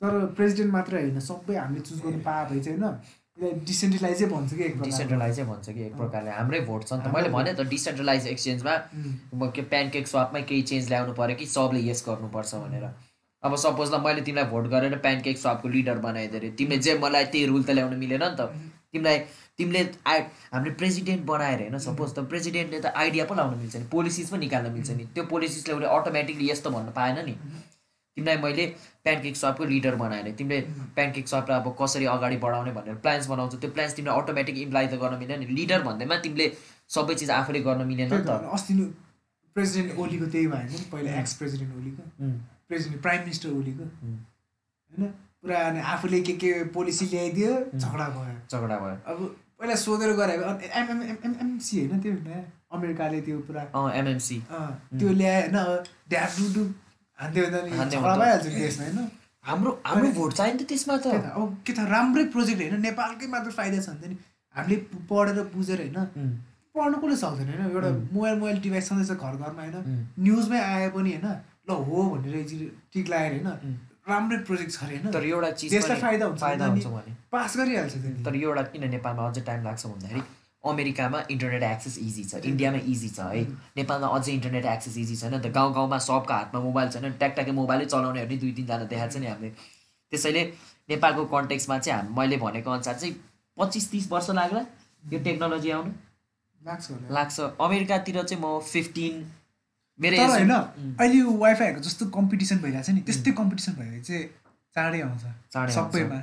तर प्रेसिडेन्ट मात्रै होइन सबै हामीले चुज गर्नु पाए भए चाहिँ होइन। डिसेन्ट्रलाइजै भन्छ कि। डिसेन्ट्रलाइजै भन्छ कि एक प्रकारले। हाम्रै भोट छ नि त। मैले भने त डिसेन्ट्रलाइज एक्सचेन्जमा के प्यानकेक स्वापमै केही चेन्ज ल्याउनु पऱ्यो कि सबले यस गर्नुपर्छ भनेर। अब सपोज ल मैले तिमीलाई भोट गरेर प्यानकेक स्वापको लिडर बनाइदिएँ अरे तिमीले जे मलाई त्यही रुल त ल्याउनु मिलेन नि त। तिमीलाई तिमीले आइ हामीले प्रेसिडेन्ट बनाएर होइन सपोज त प्रेसिडेन्टले त आइडिया पो लाउनु मिल्छ नि पोलिसिस पो निकाल्न मिल्छ नि। त्यो पोलिसिसले उसले अटोमेटिकली यस्तो भन्नु पाएन नि। तिमीलाई मैले प्यानकेक सपको लिडर बनाएँ अरे तिमीले प्यानकेक सपलाई अब कसरी अगाडि बढाउने भनेर प्लान्स बनाउँछौ त्यो प्लान्स तिमीले अटोमेटिक इम्प्लाइ त गर्न मिलेन नि। लिडर भन्दैमा तिमीले सबै चिज आफूले गर्न मिलेन नि त। अस्ति प्रेसिडेन्ट ओलीको त्यही भयो नि पहिला एक्स प्रेसिडेन्ट ओलीको प्रेसिडेन्ट प्राइम मिनिस्टर ओलीको होइन? पुरा अनि आफूले के के पोलिसी ल्याइदियो झगडा भयो। झगडा भयो। अब पहिला सोधेर गरायो एमएमएमएमसी होइन त्यो नयाँ अमेरिकाले त्यो पुरा। एमएमसी। त्यो ल्यायो होइन? ढ्याप डुडु हान्थ्यो भने झगडा भने भइहाल्छ देशमा होइन? हाम्रो हाम्रो भोट त त्यसमा त। अब के त राम्रै प्रोजेक्ट होइन? नेपालकै मात्र फाइदा छ नि त नि हामीले पढेर बुझेर होइन? पढ्नु कसले सक्दैन होइन? एउटा मोबाइल मोबाइल डिभाइस छँदैछ घर घरमा होइन? न्युजमै आए पनि होइन? ल हो भनेर टिक लगाएर होइन। राम्रै प्रोजेक्ट छ अरे होइन। तर एउटा चिज पनि फाइदा हुन्छ फाइदा हुन्छ भने। पास गरिहाल्छ। तर एउटा किन नेपालमा अझै टाइम लाग्छ भन्दाखेरि अमेरिकामा इन्टरनेट एक्सेस इजी छ इन्डियामा इजी छ है। नेपालमा अझै इन्टरनेट एक्सेस इजी छैन। त गाउँ गाउँमा सबको हातमा मोबाइल छैन ट्याकट्याकै मोबाइलै चलाउनेहरू नि दुई तिनजना देखाएको छ नि हामीले। त्यसैले नेपालको कन्टेक्समा चाहिँ हाम मैले भनेको अनुसार चाहिँ पच्चिस तिस वर्ष लाग्ला यो टेक्नोलोजी आउनु। लाग्छ लाग्छ। अमेरिकातिर चाहिँ म फिफ्टिन तर होइन अहिले यो वाइफाईहरूको जस्तो कम्पिटिसन भइरहेको छ नि त्यस्तै कम्पिटिसन भयो भने चाहिँ चाँडै आउँछ। सबैमा।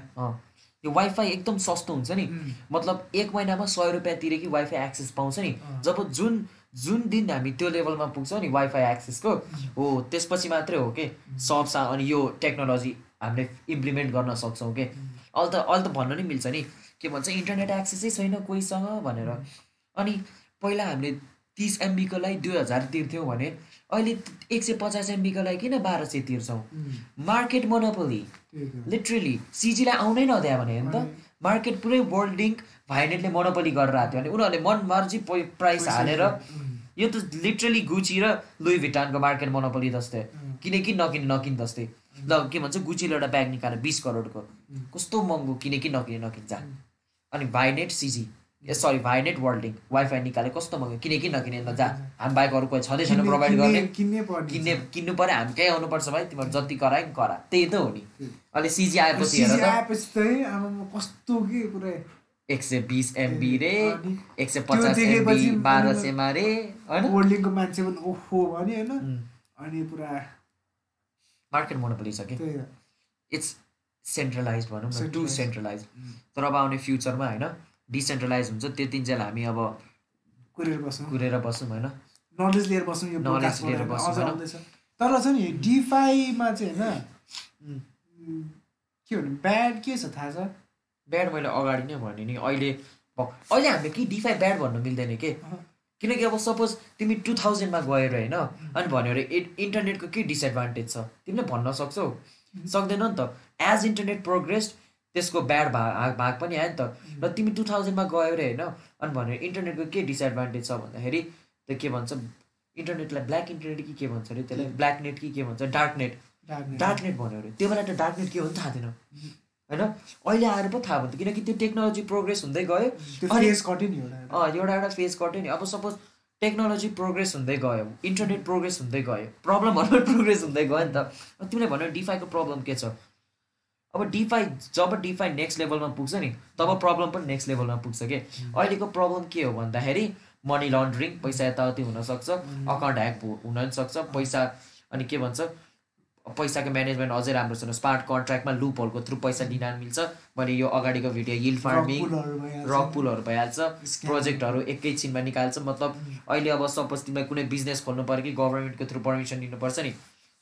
यो वाइफाई एकदम सस्तो हुन्छ नि। मतलब एक महिनामा सय रुपियाँ तिरे कि वाइफाई एक्सेस पाउँछ नि। जब जुन जुन दिन हामी त्यो लेभलमा पुग्छौँ नि वाइफाई एक्सेसको हो त्यसपछि मात्रै हो कि? सब सा अनि यो टेक्नोलोजी हामीले इम्प्लिमेन्ट गर्न सक्छौँ कि? अहिले त अहिले त भन्न नि मिल्छ नि के भन्छ इन्टरनेट एक्सेसै छैन कोहीसँग भनेर। अनि पहिला हामीले तिस एमबीको लागि दुई हजार तिर्थ्यौँ भने अहिले एक सय पचास एमबीको लागि किन बाह्र सय तिर्छौँ? Market monopoly. लिटरली सिजीलाई आउनै नदियो भने त। मार्केट पुरै वर्ल्ड लिङ्क भाइनेटले मोनोपोली गरेर आएको थियो। भने उनीहरूले मन मर्जी प्राइस हालेर यो त लिटरली गुची र लुई भिटानको मार्केट मोनोपोली जस्तै। उम्, किने कि नकिने नकिन जस्तै। ल के भन्छ गुचीले एउटा ब्याग निकाल्यो बिस करोडको। कस्तो महँगो किने कि नकिने नकिन जा। अनि Vianet CG ah sorry Vianet WorldLink wifi निकाल्यो कस्तो महँगो किने कि नकिने? न जा। हामी बाइक अरू कोही छँदै छैन प्रोभाइड गर्ने। किन्ने किन्ने। किन्नु पऱ्यो। हामी कहीँ आउनुपर्छ भाइ। तिमीहरू जति करायो नि करा। त्यही त हो नि। अहिले सिजी आएपछि कस्तो के पुरै एक सय बिस एमबी रे। एक सय पचास एमबी बाह्र सयमा रे होइन? वर्ल्डिङको मान्छे पनि ओहो भने होइन? अनि पुरा मार्केट मोनोपोली छ कि? त्यही त। इट्स सेन्ट्रलाइज भनौँ न। टु. सेन्ट्रलाइज तर अब आउने फ्युचरमा होइन? डिसेन्ट्रलाइज हुन्छ त्यो तिनजेल हामी अब कुरेर बस्नु कुरेर बस्छौँ होइन? नलेज लिएर बस्नु यो podcast लिएर? आउँदैछ। तर छ नि डिफाईमा चाहिँ होइन के भन्नु ब्याड के छ थाहा छ? ब्याड मैले अगाडि नै भने नि अहिले अहिले हामीले कि डिफाई ब्याड भन्नु मिल्दैन के। किनकि अब सपोज तिमी टु थाउजन्डमा गएर होइन अनि भन्यो अरे इन्टरनेटको के डिसएडभान्टेज छ? तिमीले भन्न सक्छौ। सक्दैनौ नि त। एज इन्टरनेट प्रोग्रेस त्यसको ब्याड भाग भाग पनि आयो नि त। र तिमी टु थाउजन्डमा गयो अरे होइन? अनि भन्यो इन्टरनेटको के डिसएडभान्टेज छ भन्दाखेरि त्यो के भन्छ इन्टरनेटलाई ब्ल्याक इन्टरनेट कि के भन्छ अरे त्यसलाई ब्ल्याक नेट कि के भन्छ डार्क नेट. डार्क नेट भन्यो अरे। त्यो बेला त डार्क नेट के हो नि थाहा थिएन। होइन? अहिले आएर पो थाहा भयो। किनकि त्यो टेक्नोलोजी प्रोग्रेस हुँदै गयो। फेस कट्यो नि एउटा अँ एउटा एउटा फेज कट्यो नि अब सपोज टेक्नोलोजी प्रोग्रेस हुँदै गयो। इन्टरनेट प्रोग्रेस हुँदै गयो। प्रब्लमहरू प्रोग्रेस हुँदै गयो नि त। तिमीले भन्यो डिफाईको प्रब्लम के छ? अब डिफाई जब डिफाई नेक्स्ट लेभलमा पुग्छ नि तब प्रब्लम पनि नेक्स्ट लेभलमा पुग्छ कि? अहिलेको प्रब्लम के हो भन्दाखेरि मनी लन्ड्रिङ पैसा यताउति हुनसक्छ अकाउन्ट ह्याक हुन पनि सक्छ पैसा अनि के भन्छ पैसाको म्यानेजमेन्ट अझै राम्रो छैन स्मार्ट कन्ट्र्याक्टमा लुपहरूको थ्रु पैसा दिन मिल्छ। मैले यो अगाडिको भिडियो हिल फार्मिङ। रक पुलहरू भइहाल्छ. प्रोजेक्टहरू एकैछिनमा निकाल्छ। मतलब अहिले अब सपोज तिमीलाई कुनै बिजनेस खोल्नु पऱ्यो कि गभर्मेन्टको थ्रु पर्मिसन दिनुपर्छ नि।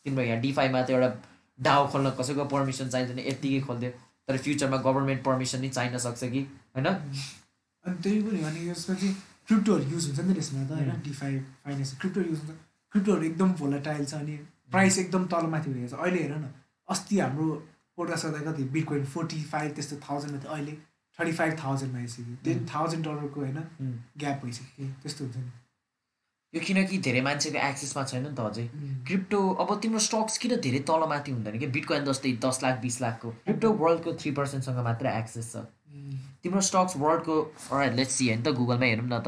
तिम्रो यहाँ डिफाईमा त एउटा डाउ खोल्न कसैको पर्मिसन चाहिन्छ भने यत्तिकै खोलिदियो। तर फ्युचरमा गभर्मेन्ट पर्मिसन नै चाहिन सक्छ कि? होइन? अनि त्यही पनि अनि यसमा चाहिँ क्रिप्टोहरू युज हुन्छ नि त यसमा त होइन? डिफाई फाइनेन्स क्रिप्टो युज हुन्छ। क्रिप्टोहरू एकदम भोलाटाइल छ अनि प्राइस एकदम तलमाथि भइरहेको छ। अहिले हेर न अस्ति हाम्रो पोडकास्ट गर्दा कति बिटकोइन फोर्टी फाइभ त्यस्तो थाउजन्डमा थियो। अहिले थर्टी फाइभ थाउजन्डमा आइसक्यो टेन थाउजन्ड डलरको होइन. ग्याप भइसक्यो। त्यस्तो हुन्छ नि। यो किनकि धेरै मान्छेको एक्सेसमा छैन नि त अझै। क्रिप्टो अब तिम्रो स्टक्स किन धेरै तलमाथि हुँदैन कि बिटकोइन जस्तै दस लाख बिस लाखको। क्रिप्टो वर्ल्डको थ्री पर्सेन्टसँग मात्रै एक्सेस छ। तिम्रो स्टक्स वर्ल्डको लेट्स सी होइन त गुगलमा हेरौँ न त।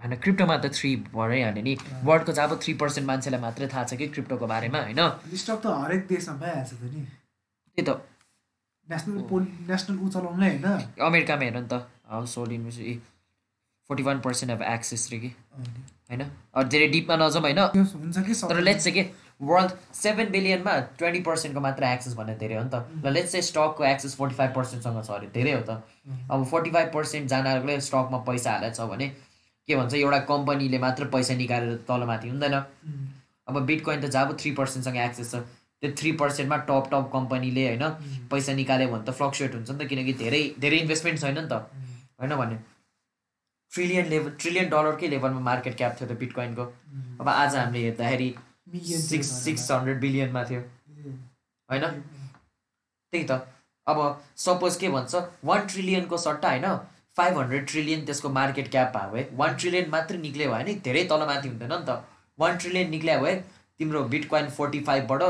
होइन क्रिप्टोमा त थ्री भइहाल्यो नि। वर्ल्डको चाहिँ अब थ्री पर्सेन्ट मान्छेलाई मात्रै थाहा छ कि क्रिप्टोको बारेमा होइन? स्टक त हरेक देशमा भइहाल्छ त नि। त्यही त। नेसनल नेसनल ऊ चलाउनुलाई होइन? अमेरिकामा हेर नि त। Household invest forty one percent of access रे कि होइन? धेरै डिपमा नजाउँ होइन? त्यो हुन्छ कि तर लेट्स चाहिँ के वर्ल्ड सेभेन बिलियनमा ट्वेन्टी पर्सेन्टको मात्र एक्सेस भन्ने धेरै हो नि त। ल लेट्स चाहिँ स्टकको एक्सेस फोर्टी फाइभ पर्सेन्टसँग छ अरे धेरै हो त। अब फोर्टी फाइभ पर्सेन्ट जनाले स्टकमा पैसा हालेको छ भने के भन्छ एउटा कम्पनीले मात्र पैसा निकालेर तलमाथि हुँदैन। अब बिटकोइन त जब थ्री पर्सेन्टसँग एक्सेस छ त्यो थ्री पर्सेन्टमा टप टप कम्पनीले होइन पैसा निकाल्यो भने त फ्लक्चुएट हुन्छ नि त किनकि धेरै धेरै इन्भेस्टमेन्ट छैन नि त। होइन भने। ट्रिलियन लेभल ट्रिलियन डलरकै लेभलमा मार्केट क्याप थियो त बिटकोइनको अब आज हामीले हेर्दाखेरि सिक्स सिक्स हन्ड्रेड बिलियनमा थियो। होइन? त्यही त। अब सपोज के भन्छ वान ट्रिलियनको सट्टा होइन फाइभ हन्ड्रेड ट्रिलियन त्यसको मार्केट क्याप भयो है वान ट्रिलियन मात्रै निक्ल्यो भने धेरै तलमाथि हुँदैन नि त। वान ट्रिलियन निक्ल्यो भए तिम्रो बिटकोइन फोर्टी फाइभबाट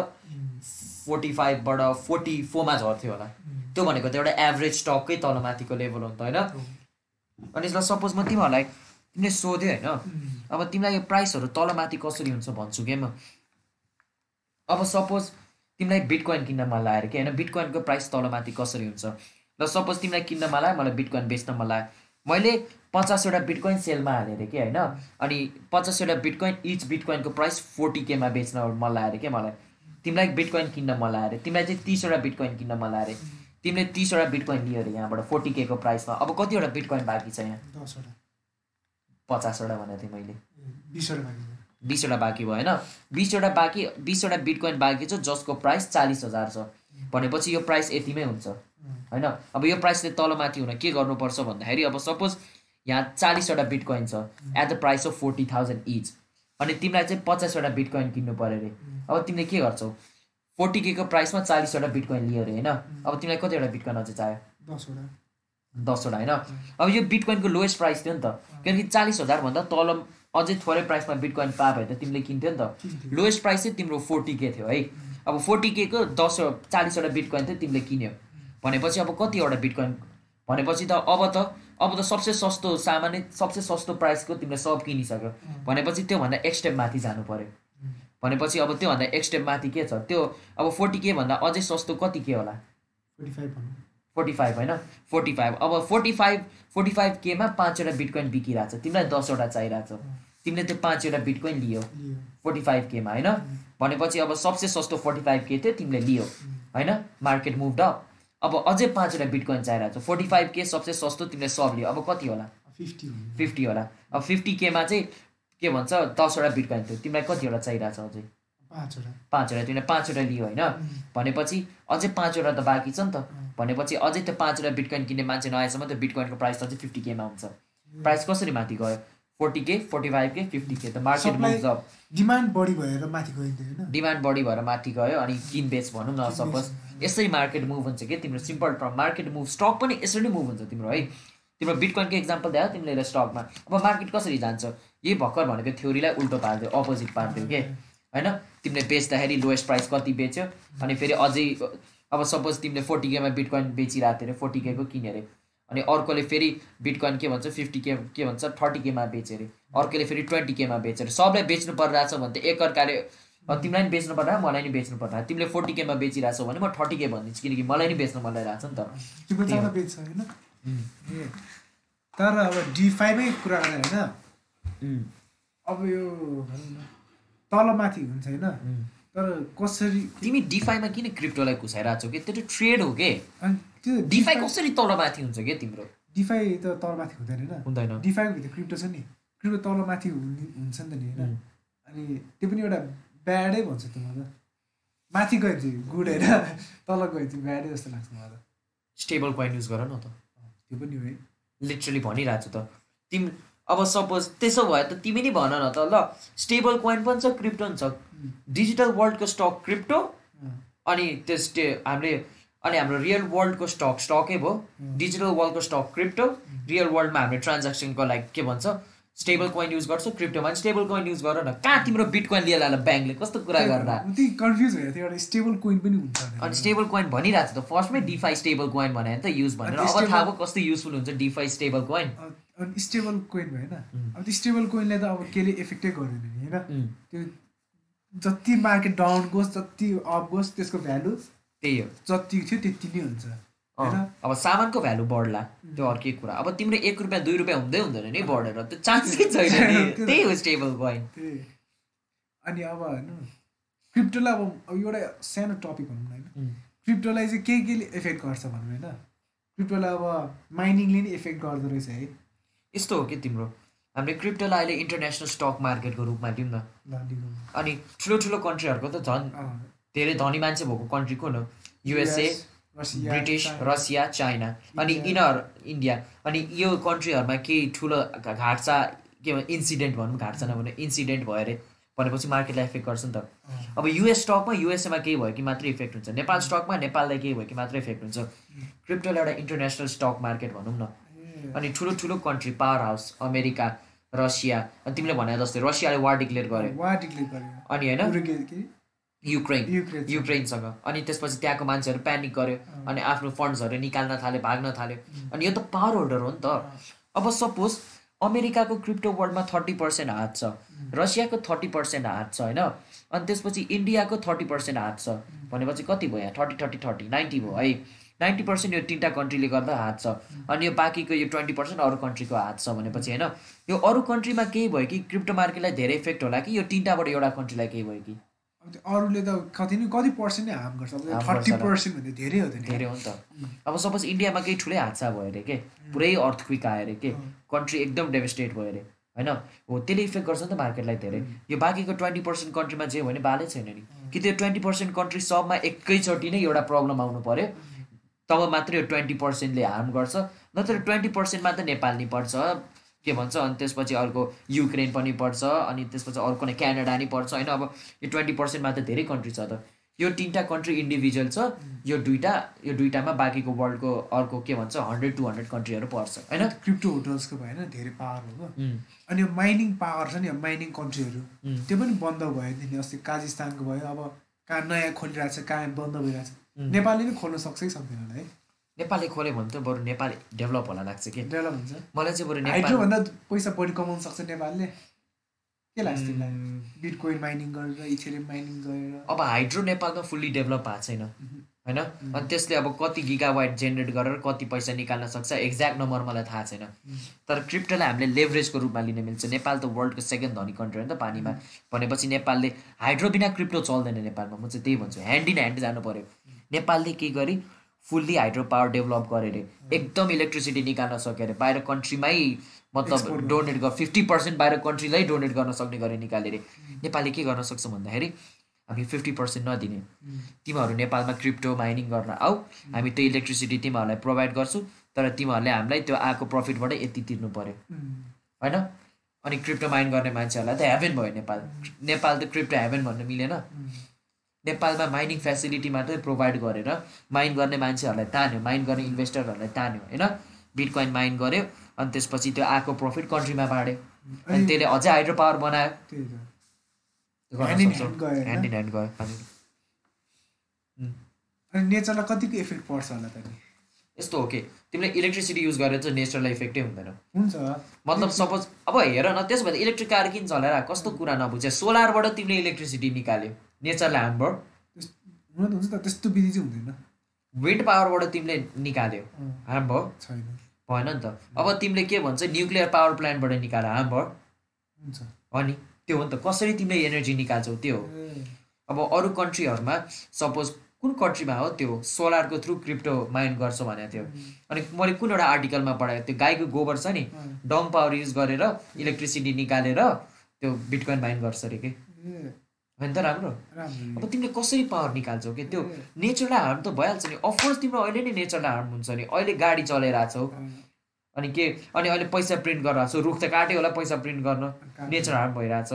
फोर्टी फाइभबाट फोर्टी फोरमा झर्थ्यो होला। त्यो भनेको त एउटा एभरेज स्टककै तलमाथिको लेभल हो नि त होइन? अनि ल सपोज म तिमीहरूलाई तिमीले सोध्यो होइन अब तिमीलाई यो प्राइसहरू तलमाथि कसरी हुन्छ भन्छु कि म? अब सपोज तिमीलाई बिटकोइन किन्न मन लाग्यो कि होइन? बिटकोइनको प्राइस तलमाथि कसरी हुन्छ? ल सपोज तिमीलाई किन्न मन लाग्यो मलाई बिटकोइन बेच्न मन लाग्यो। मैले पचासवटा बिटकोइन सेलमा हालेँ अरे कि होइन? अनि पचासवटा बिटकोइन इच बिटकोइनको प्राइस फोर्टी केमा बेच्न मन लाग्यो अरे कि मलाई? तिमीलाई बिटकोइन किन्न मन लाग्यो अरे तिमीलाई चाहिँ तिसवटा बिटकोइन किन्न मन लाग्यो अरे तिमीले तिसवटा बिटकोइन लियो अरे यहाँबाट फोर्टी केको प्राइसमा अब कतिवटा बिटकोइन बाँकी छ यहाँ? दसवटा। पचासवटा भनेको थिएँ मैले। बिसवटा बाँकी। बिसवटा बाँकी भयो होइन? बिसवटा बाँकी बिसवटा बिटकोइन बाँकी छ जसको प्राइस चालिस हजार छ। भनेपछि यो प्राइस यतिमै हुन्छ होइन? अब यो प्राइसले तलमाथि हुन के गर्नुपर्छ भन्दाखेरि अब सपोज यहाँ चालिसवटा बिटकोइन छ at the price of forty thousand each अनि तिमीलाई चाहिँ पचासवटा बिटकोइन किन्नु पऱ्यो अरे। अब तिमीले के गर्छौ? फोर्टी केको प्राइसमा चालिसवटा बिटकोइन लियो अरे होइन? अब तिमीलाई कतिवटा बिटकोइन अझै चाहियो? दसवटा। दसवटा होइन? अब यो बिटकोइनको लोएस्ट प्राइस थियो नि त। किनकि चालिस हजारभन्दा तल अझै थोरै प्राइसमा बिटकोइन पा भए त तिमीले किन्थ्यौ नि त। लोएस्ट प्राइस चाहिँ तिम्रो फोर्टी के थियो है? अब फोर्टी केको दस चालिसवटा बिटकोइन थियो तिमीले किन्यौ। भनेपछि अब कतिवटा बिटकोइन? भनेपछि त अब त अब त सबसे सस्तो सामान्य सबसे सस्तो प्राइसको तिमीले सब किनिसक्यो। भनेपछि त्योभन्दा एक स्टेप माथि जानु पऱ्यो भनेपछि अब त्योभन्दा एक स्टेप माथि के छ? त्यो अब फोर्टी के भन्दा अझै सस्तो कति के होला? फोर्टी फाइभ फोर्टी फाइभ होइन? फोर्टी फाइभ अब फोर्टी फाइभ फोर्टी फाइभ केमा पाँचवटा बिटकोइन बिकिरहेको छ तिमीलाई दसवटा चाहिरहेको छ तिमीले त्यो पाँचवटा बिटकोइन लियो। फोर्टी फाइभ केमा होइन? भनेपछि अब सबसे सस्तो फोर्टी फाइभ के थियो तिमीले लियो। होइन? मार्केट मुभ अप अब अझै पाँचवटा बिटकोइन चाहिरहेको छ फोर्टी फाइभ के सबसे सस्तो तिमीले सब लियो। अब कति होला? फिफ्टी होला। अब फिफ्टी केमा चाहिँ के भन्छ दसवटा बिटकोइन थियो। तिमीलाई कतिवटा चाहिरहेको छ अझै? पाँचवटा। पाँचवटा तिमीले पाँचवटा लियो होइन? भनेपछि अझै पाँचवटा त बाँकी छ नि त। भनेपछि अझै त्यो पाँचवटा बिटकोइन किन्ने मान्छे नआएसम्म त्यो बिटकोइनको प्राइस अझै फिफ्टी केमा हुन्छ। प्राइस कसरी माथि गयो? फोर्टी के फोर्टी फाइभ के फिफ्टी के त मार्केट डिमान्ड बढी भएर माथि गइन्थ्यो होइन? डिमान्ड बढी भएर माथि गयो अनि किन बेच भनौँ न सपोज यसरी मार्केट मुभ हुन्छ कि? तिम्रो सिम्पल मार्केट मुभ स्टक पनि यसरी नै मुभ हुन्छ तिम्रो है? तिम्रो बिटकोइनको इक्जाम्पल दियो तिमीले स्टकमा अब मार्केट कसरी जान्छ? यही भर्खर भनेको थ्योरीलाई उल्टो पारिदियो अपोजिट पारिदियो के? होइन? तिमीले बेच्दाखेरि लोएस्ट प्राइस कति बेच्यो? अनि फेरि अझै अब सपोज तिमीले फोर्टी केमा बिटकोइन बेचिरहेको थियो अरे फोर्टी केको किन्यो अरे अनि अर्कोले फेरि बिटकोइन के भन्छ? फिफ्टी के के भन्छ? थर्टी केमा बेच्यो अरे। अर्कोले फेरि ट्वेन्टी केमा बेच्यो अरे। सबलाई बेच्नु परिरहेछ भने त एकअर्काले तिमीलाई नि बेच्नु पर्ला मलाई नि बेच्नु पर्ला तिमीले फोर्टी केमा बेचिरहेछौ भने म थर्टी के भनिदिन्छु किनकि मलाई नि बेच्नु मन लागिरहेको छ नि त। त्यो तर अब डिफाइमै कुरा गरेर होइन। अब यो तलमाथि हुन्छ होइन। तर कसरी तिमी डिफाईमा किन क्रिप्टोलाई घुसाइरहेको छौ कि? त्यो त ट्रेड हो के? त्यो डिफाई कसरी तलमाथि हुन्छ कि तिम्रो? डिफाई त तलमाथि हुँदैन होइन। हुँदैन। डिफाईको भित्र क्रिप्टो छ नि। क्रिप्टो तलमाथि हुने हुन्छ नि त नि होइन। अनि त्यो पनि एउटा ब्याडै भन्छ त्यो मलाई। माथि गयो चाहिँ गुड होइन। तल गयो चाहिँ ब्याडै जस्तो लाग्छ मलाई त। स्टेबल कोइन युज गर न त। त्यो पनि हो है। लिटरली भनिरहेको छु त। तिमी अब सपोज त्यसो भए त तिमी नै भन न त ल स्टेबल कोइन पनि छ क्रिप्टो पनि छ। डिजिटल वर्ल्डको स्टक क्रिप्टो अनि त्यस त्यो हामीले अनि हाम्रो रियल वर्ल्डको स्टक स्टकै भयो। डिजिटल वर्ल्डको स्टक क्रिप्टो रियल वर्ल्डमा हामीले ट्रान्ज्याक्सनको लागि के भन्छ? स्टेबल कोइन युज गर्छौ क्रिप्टोमा स्टेबल कोइन युज गर न। कहाँ तिम्रो बिटकोइन लिएर आएर ब्याङ्कले? कस्तो कुरा त्यही कन्फ्युज भएर थियो एउटा स्टेबल कोइन पनि हुन्छ। अनि स्टेबल कोइन भनिरहेको छ त फर्स्टमै डिफाई स्टेबल कोइन भने त युज भनेर। अब थाहा भयो कस्तो युजफुल हुन्छ डिफाई स्टेबल कोइन अनि स्टेबल कोइन होइन? अब त्यो स्टेबल कोइनले त अब केले इफेक्टै गर्दैन नि होइन? त्यो जति मार्केट डाउन गोस् जति अप गोस् त्यसको भ्यालु त्यही हो। जति थियो त्यति नै हुन्छ। अब सामानको भ्यालु बढ्ला। त्यो अर्कै कुरा। अब तिम्रो एक रुपियाँ दुई रुपियाँ हुँदै हुँदैन नि बढेर। त्यो चान्सै छैन नि। त्यही हो स्टेबल कोइन अनि अब होइन क्रिप्टोलाई अब एउटा सानो टपिक भनौँ न होइन? क्रिप्टोलाई चाहिँ के केले इफेक्ट गर्छ भनौँ होइन? क्रिप्टोलाई अब माइनिङले नै इफेक्ट गर्दो रहेछ है? यस्तो हो कि तिम्रो? हामीले क्रिप्टोलाई अहिले इन्टरनेसनल स्टक मार्केटको रूपमा लिउँ न। अनि ठुलो ठुलो कन्ट्रीहरूको त झन् धेरै धनी मान्छे भएको कन्ट्री कुन हो युएसए ब्रिटिस। Russia China. अनि। यिनीहरू इन्डिया। अनि यो कन्ट्रीहरूमा केही ठुलो घाट्सा के भन्छ इन्सिडेन्ट भनौँ घाट्सा नभने इन्सिडेन्ट भयो अरे भनेपछि मार्केटलाई इफेक्ट गर्छ नि त। अब युएस स्टकमा युएसएमा केही भयो कि मात्रै इफेक्ट हुन्छ। नेपाल स्टकमा नेपाललाई केही भयो कि मात्रै इफेक्ट हुन्छ। क्रिप्टोलाई एउटा इन्टरनेसनल स्टक मार्केट भनौँ न। अनि ठुलो ठुलो country power house America Russia अनि तिमीले भने जस्तै रसियाले वार डिक्लेयर गर्यो अनि होइन? युक्रेन युक्रेन युक्रेनसँग। अनि त्यसपछि त्यहाँको मान्छेहरू प्यानिक गर्यो अनि आफ्नो फन्ड्सहरू निकाल्न थाल्यो भाग्न थाल्यो अनि यो त पावर होल्डर हो नि त। अब सपोज अमेरिकाको क्रिप्टो वर्ल्डमा थर्टी पर्सेन्ट हात छ। रसियाको थर्टी पर्सेन्ट हात छ होइन? अनि त्यसपछि इन्डियाको थर्टी पर्सेन्ट हात छ। भनेपछि कति भयो यहाँ? थर्टी थर्टी थर्टी नाइन्टी भयो है। नाइन्टी पर्सेन्ट यो तिनवटा कन्ट्रीले गर्दा हात छ। अनि यो बाँकीको यो ट्वेन्टी पर्सेन्ट अरू कन्ट्रीको हात छ भनेपछि होइन? यो अरू कन्ट्रीमा केही भयो कि? क्रिप्टो मार्केटलाई धेरै इफेक्ट होला कि यो तिनवटाबाट एउटा कन्ट्रीलाई केही भयो कि? अरूले त कति नै कति पर्सेन्ट नै हार्म गर्छ। थर्टी। पर्सेन्ट भन्दा धेरै हो त धेरै हो नि त। अब सपोज इन्डियामा केही ठुलै हादसा भयो अरे के? पुरै अर्थक्विक आयो अरे के? कन्ट्री एकदम डेभेस्टेट भयो अरे। होइन? हो त्यसले इफेक्ट गर्छ नि त मार्केटलाई धेरै। यो बाँकीको ट्वेन्टी पर्सेन्ट कन्ट्रीमा जे भने बालै छैन नि। कि त्यो ट्वेन्टी पर्सेन्ट कन्ट्री सबमा एकैचोटि नै एउटा प्रब्लम आउनु पर्यो? तब मात्रै यो ट्वेन्टी पर्सेन्टले हार्म गर्छ। नत्र ट्वेन्टी पर्सेन्टमा त नेपाल नि पर्छ। के भन्छ अनि त्यसपछि अर्को युक्रेन पनि पर्छ अनि त्यसपछि अर्को नै क्यानाडा नि पर्छ होइन? अब यो ट्वेन्टी पर्सेन्टमा त धेरै कन्ट्री छ त। यो तिनवटा कन्ट्री इन्डिभिजुअल छ यो दुइटा यो दुइटामा बाँकीको वर्ल्डको अर्को के भन्छ हन्ड्रेड टु हन्ड्रेड कन्ट्रीहरू पर्छ होइन? क्रिप्टो होटल्सको भएन धेरै पावर हो अनि यो माइनिङ पावर छ नि अब माइनिङ कन्ट्रीहरू त्यो पनि बन्द भयो नि अस्ति काजिस्तानको भयो अब कहाँ नयाँ खोलिरहेको छ कहाँ बन्द भइरहेको छ। नेपालले नै खोल्न सक्छ कि सक्दैन होला है। नेपालले खोल्यो भने त बरु नेपाल डेभलप होला लाग्छ कि? डेभलप हुन्छ। मलाई चाहिँ बरु नेपाल हाइड्रोभन्दा पैसा बढी कमाउन सक्छ नेपालले? के लाग्छ तिमीलाई? बिटकोइन माइनिङ गरेर इथेरियम माइनिङ गरेर। अब हाइड्रो नेपालमा फुल्ली डेभलप भएको छैन होइन? अनि त्यसले अब कति गिगावाइट जेनेरेट गरेर कति पैसा निकाल्न सक्छ एक्ज्याक्ट नम्बर मलाई थाहा छैन। तर क्रिप्टोलाई हामीले लेभरेजको रूपमा लिन मिल्छ। नेपाल त वर्ल्डको सेकेन्ड धनी कन्ट्री हो नि त पानीमा। भनेपछि नेपालले हाइड्रो बिना क्रिप्टो चल्दैन नेपालमा। म चाहिँ त्यही भन्छु। ह्यान्ड इन ह्यान्ड जानु पऱ्यो नेपालले के गरी फुल्ली हाइड्रो पावर डेभलप गरे अरे एकदम इलेक्ट्रिसिटी निकाल्न सक्यो अरे। बाहिर कन्ट्रीमै मतलब डोनेट गर फिफ्टी पर्सेन्ट बाहिर कन्ट्रीलाई डोनेट गर्न सक्ने गरी निकाले अरे नेपालले के गर्न सक्छ भन्दाखेरि हामी फिफ्टी पर्सेन्ट नदिने। तिमीहरू नेपालमा क्रिप्टो माइनिङ गर्न आऊ। हामी त्यो इलेक्ट्रिसिटी तिमीहरूलाई प्रोभाइड गर्छु तर तिमीहरूले हामीलाई त्यो आएको प्रफिटबाट यति तिर्नु पऱ्यो। होइन? अनि क्रिप्टो माइन गर्ने मान्छेहरूलाई त हेभेन भयो नेपाल। नेपाल त क्रिप्टो हेभेन भन्न मिलेन। नेपालमा माइनिङ फेसिलिटी मात्रै प्रोभाइड गरेर माइन गर्ने मान्छेहरूलाई तान्यो माइन गर्ने इन्भेस्टरहरूलाई तान्यो होइन? बिटकोइन माइन गर्यो अनि त्यसपछि त्यो आएको प्रफिट कन्ट्रीमा बाँड्यो। अनि त्यसले अझै हाइड्रो पावर बनायो। in सक्छौ। hand गयो। अनि। नेचरलाई कतिको इफेक्ट पर्छ होला त यस्तो हो कि तिमीले इलेक्ट्रिसिटी युज गरेर चाहिँ नेचरलाई इफेक्टै हुँदैन। हुन्छ। मतलब सपोज अब हेर न त्यसो भए इलेक्ट्रिक कार किन चलेर कस्तो कुरा नबुझ्यो। सोलरबाट तिमीले इलेक्ट्रिसिटी निकाल्यो। नेचरलाई हार्म भयो त्यस- हुन त हुन्छ त त्यस्तो विधि चाहिँ हुँदैन। विन्ड पावरबाट तिमीले निकाल्यो। हार्म भयो छैन। भएन नि त। अब तिमीले के भन्छ न्युक्लियर पावर प्लान्टबाट निकाल हार्म भयो हुन्छ। अनि? त्यो हो नि त। कसरी तिमीले एनर्जी निकाल्छौ? त्यो हो। अब अरू कन्ट्रीहरूमा सपोज कुन कन्ट्रीमा हो त्यो सोलरको थ्रु क्रिप्टो माइन गर्छ भनेको थियो अनि मैले कुन एउटा आर्टिकलमा पढाएको त्यो गाईको गोबर छ नि डङ पावर युज गरेर इलेक्ट्रिसिटी निकालेर त्यो बिटकोइन माइन गर्छ अरे कि? होइन त राम्रो। अब तिमीले कसरी पावर निकाल्छौ कि? त्यो नेचरलाई हार्म त भइहाल्छ नि। अफकोर्स तिम्रो अहिले नै नेचरलाई हार्म हुन्छ नि। अहिले गाडी चलाइरहेको छौ अनि के? अनि अहिले पैसा प्रिन्ट गरिरहेको छौ रुख त काट्यो होला पैसा प्रिन्ट गर्न। नेचर हार्म भइरहेछ।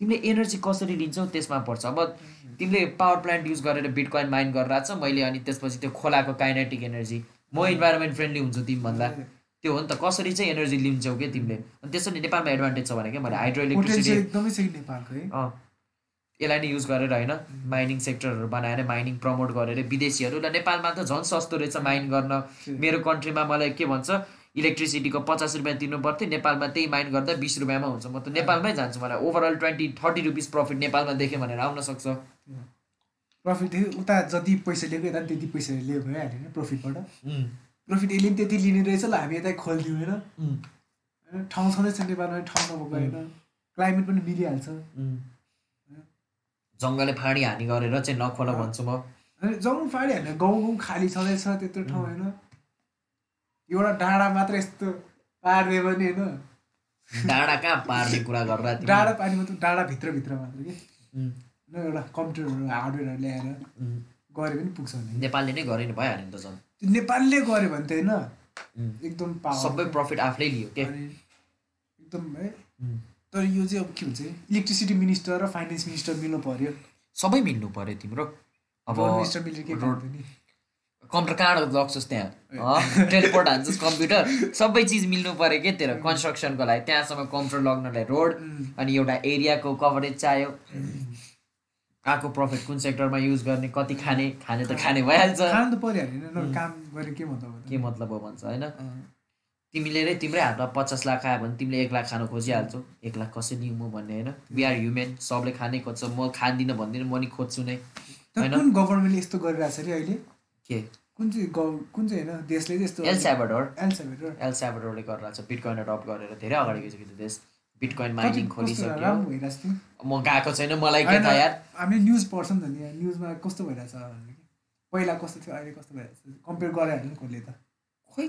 तिमीले एनर्जी कसरी लिन्छौ त्यसमा पर्छ। अब तिमीले पावर प्लान्ट युज गरेर बिटकोइन माइन गरिरहेको छ मैले अनि त्यसपछि त्यो खोलाको काइनेटिक एनर्जी म इन्भाइरोमेन्ट फ्रेन्डली हुन्छु तिमीभन्दा। त्यो हो नि त। कसरी चाहिँ एनर्जी लिन्छौ कि तिमीले? अनि त्यसरी नेपालमा एडभान्टेज छ भने क्या मैले हाइड्रो इलेक्ट्रिसिटी यसलाई नै युज गरेर होइन माइनिङ सेक्टरहरू बनाएर माइनिङ प्रमोट गरेर विदेशीहरू ल नेपालमा त झन् सस्तो रहेछ माइन गर्न। मेरो कन्ट्रीमा मलाई के भन्छ इलेक्ट्रिसिटीको पचास रुपियाँ तिर्नु पर्थ्यो नेपालमा त्यही माइन गर्दा बिस रुपियाँमा हुन्छ। म त नेपालमै जान्छु मलाई। Overall twenty thirty rupees profit नेपालमा देखेँ भनेर आउन सक्छ। प्रफिट उता जति पैसा लिएको यता त्यति पैसा लियो भइहाल्यो नि प्रफिटबाट प्रफिट यसले पनि त्यति लिने रहेछ ल हामी यता खोलिदिउँ होइन। होइन, ठाउँ छँदैछ नेपालमा ठाउँ नभएको होइन। क्लाइमेट पनि मिलिहाल्छ। जङ्गलले फाँडी हानी गरेर चाहिँ नखोल भन्छु म। जङ्गल फाडी होइन गाउँ गाउँ खाली छँदैछ त्यत्रो ठाउँ होइन? एउटा डाँडा मात्र यस्तो पारिदियो भने होइन? डाँडा कहाँ पार्ने कुरा गरेर? डाँडा पानीमा त डाँडा भित्रभित्र मात्र कि? एउटा कम्प्युटरहरू हार्डवेयरहरू ल्याएर गरे पनि पुग्छ भने नेपालले नै गरे नि भइहाल्यो नि त झन्। नेपालले गऱ्यो भने त होइन? एकदम सबै प्रफिट आफूले लियो के? एकदम है। तर यो चाहिँ अब के भन्छ इलेक्ट्रिसिटी मिनिस्टर र फाइनेन्स मिनिस्टर मिल्नु पर्यो। सबै मिल्नु पऱ्यो तिम्रो। अब रोड मिनिस्टर मिलेर के नि कम्प्युटर कहाँबाट लग्छस् त्यहाँ? टेलिपोर्ट हान्छस् कम्प्युटर। सबै चिज मिल्नु पऱ्यो के तेरो कन्स्ट्रक्सनको लागि? त्यहाँसम्म कम्प्युटर लग्नलाई रोड अनि एउटा एरियाको कभरेज चाहियो। आएको प्रफिट कुन सेक्टरमा युज गर्ने कति खाने? खाने त खाने भइहाल्छ। काम गरेर के मतलब? के मतलब हो भन्छ होइन? तिमीले नै तिम्रै हातमा पचास लाख आयो भने तिमीले एक लाख खान खोजिहाल्छौ। एक लाख कसरी लिउँ म भन्ने होइन? वी आर ह्युमेन सबले खानै खोज्छ। म खाँदिनँ भन्दिनँ म नि खोज्छु नै। होइन? कुन गभर्मेन्टले यस्तो गरिरहेको छ अरे अहिले? के? कुन चाहिँ गभ कुन चाहिँ होइन देशले यस्तो El Salvador El seven El स्याबडोरले गरिरहेको छ बिटकोइन एडप्ट गरेर धेरै अगाडि गइसक्यो त्यो देश। बिटकोइन माइनिङ खोलिसक्यो। म गएको छैन मलाई के थाहा यार? हामी न्युज पढ्छौँ नि त न्युजमा कस्तो भइरहेछ कि? पहिला कस्तो थियो अहिले कस्तो भइरहेछ? कम्पेयर गराइहाल्नु नि कसले त। खोइ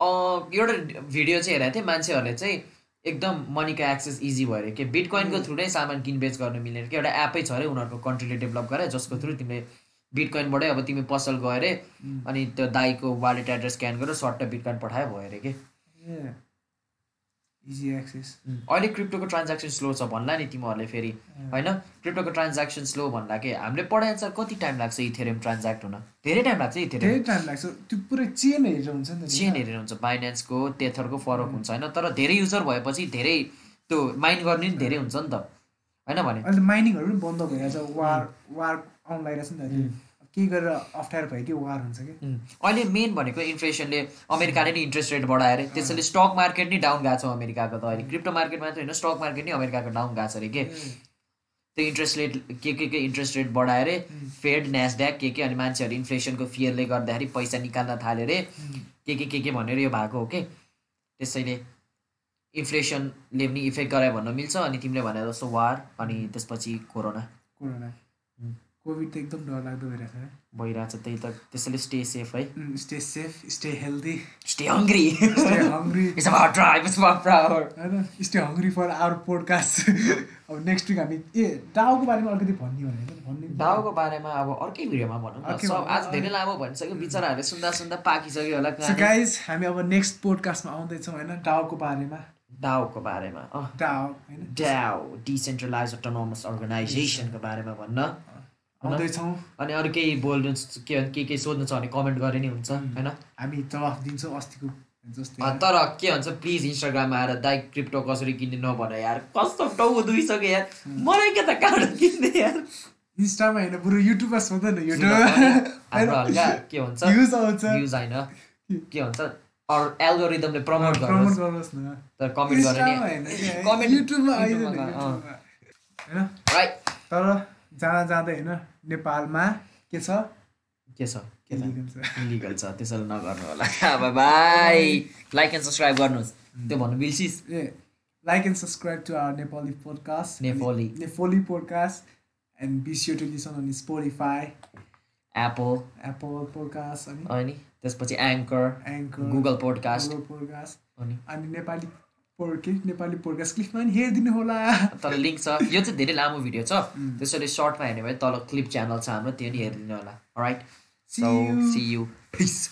एउटा भिडियो चाहिँ हेरेको थिएँ मान्छेहरूले चाहिँ एकदम मनीको एक्सेस इजी भयो अरे। कि बिटकोइनको थ्रु नै सामान किनबेच गर्न मिल्ने कि एउटा एपै छ अरे उनीहरूको कन्ट्रीले डेभलप गरे जसको थ्रु तिमीले बिटकोइनबाटै अब तिमी पसल गयो अरे उम्, अनि त्यो दाईको वालेट एड्रेस स्क्यान गरेर सट्ट बिटकोइन पठायो भयो अरे कि। इजी एक्सेस अहिले क्रिप्टोको ट्रान्ज्याक्सन स्लो छ भन्ला नि तिमीहरूले फेरि। होइन? क्रिप्टोको ट्रान्ज्याक्सन स्लो भन्ला के? हामीले पढाएअनुसार कति टाइम लाग्छ इथेरियम ट्रान्ज्याक्ट हुन? धेरै टाइम लाग्छ इथेरियम धेरै टाइम लाग्छ। त्यो पुरै चेन हेरेर हुन्छ नि। चेन हेरेर हुन्छ। बाइनेन्सको टेथरको फरक हुन्छ होइन? तर धेरै युजर भएपछि धेरै त्यो माइन्ड गर्ने नि धेरै हुन्छ नि त। होइन भने? अहिले माइनिङहरू पनि बन्द भइरहेछ। वार वार आउनु लागिरहेछ नि त केही गरेर अप्ठ्यारो भयो कि वार हुन्छ कि? अहिले मेन भनेको इन्फ्लेसनले अमेरिकाले नि इन्ट्रेस्ट रेट बढायो अरे। त्यसैले स्टक मार्केट नै डाउन गएको छ अमेरिकाको त अहिले। क्रिप्टो मार्केट मात्रै होइन स्टक मार्केट नै अमेरिकाको डाउन गएको छ अरे के? त्यो इन्ट्रेस्ट रेट के के के इन्ट्रेस्ट रेट बढायो अरे? फेड न्यासड्याक के के अनि मान्छेहरू इन्फ्लेसनको फियरले गर्दाखेरि पैसा निकाल्न थाल्यो अरे। के के के के भनेर यो भएको हो कि? त्यसैले इन्फ्लेसनले पनि इफेक्ट गरायो भन्न मिल्छ अनि तिमीले भने जस्तो वार अनि त्यसपछि कोरोना। कोरोना. कोभिड त एकदम डरलाग्दो भइरहेछ है। भइरहेछ त्यही त। त्यसैले स्टे सेफ है। Stay safe stay healthy stay hungry stay hungry it's about drive it's about stay hungry for our podcast अब नेक्स्ट विक हामी ए डाउको बारेमा अलिकति भन्ने भने भन्ने डाउको बारेमा अब अर्कै भिडियोमा भनौँ न। सब। आज धेरै लामो भनिसक्यो बिचराहरूले सुन्दा सुन्दा पाकिसक्यो होला सो। गाइज हामी अब नेक्स्ट पोडकास्टमा आउँदैछौँ होइन डाउको बारेमा। डाउको बारेमा डाउ होइन। डाउ डिसेन्ट्रलाइज अटोनोमस अर्गनाइजेसनको बारेमा भन्न। आउँदैछौँ अनि अरू केही बोल्नु के के के सोध्नु छ भने कमेन्ट गरे नि हुन्छ होइन? हामी जवाफ दिन्छौँ अस्तिको जस्तै। तर के भन्छ प्लिज इन्स्टाग्राममा आएर दाइ क्रिप्टो कसरी किन्ने नभन यार कस्तो टाउ दुइसक्यो यार। मलाई के त कहाँबाट किन्ने यार? इन्स्टामा होइन बरु युट्युबमा सोध्दैन सुन भने हाम्रो युट्युब हल्का के भन्छ? भ्युज आउँछ। भ्युज होइन के? भन्छ? अरू एल्गोरिदमले प्रमोट गर्नुहोस्। न। तर कमेन्ट गरेर कमेन्ट युट्युबमा युट्युबमा। युट्युबमा होइन? राइट तर जाँदा जाँदै होइन नेपालमा के छ? के छ? के इलिगल छ। त्यसैले नगर्नु होला। बाई लाइक एन्ड सब्सक्राइब गर्नुहोस्। त्यो भन्नु बिर्सिस। ए like and subscribe to our Nepali podcast Nepali. Nepali podcast and be sure to listen on Spotify Apple Apple podcast अनि अनि त्यसपछि anchor anchor Google podcast Google podcast अनि अनि नेपाली पोड के नेपाली पोडकास्ट क्लिपमा पनि हेरिदिनु होला। तर लिङ्क छ। यो चाहिँ धेरै लामो भिडियो छ। त्यसैले सर्टमा हेर्ने भए तल क्लिप च्यानल छ हाम्रो त्यो नि हेरिदिनु होला। Right so. See you peace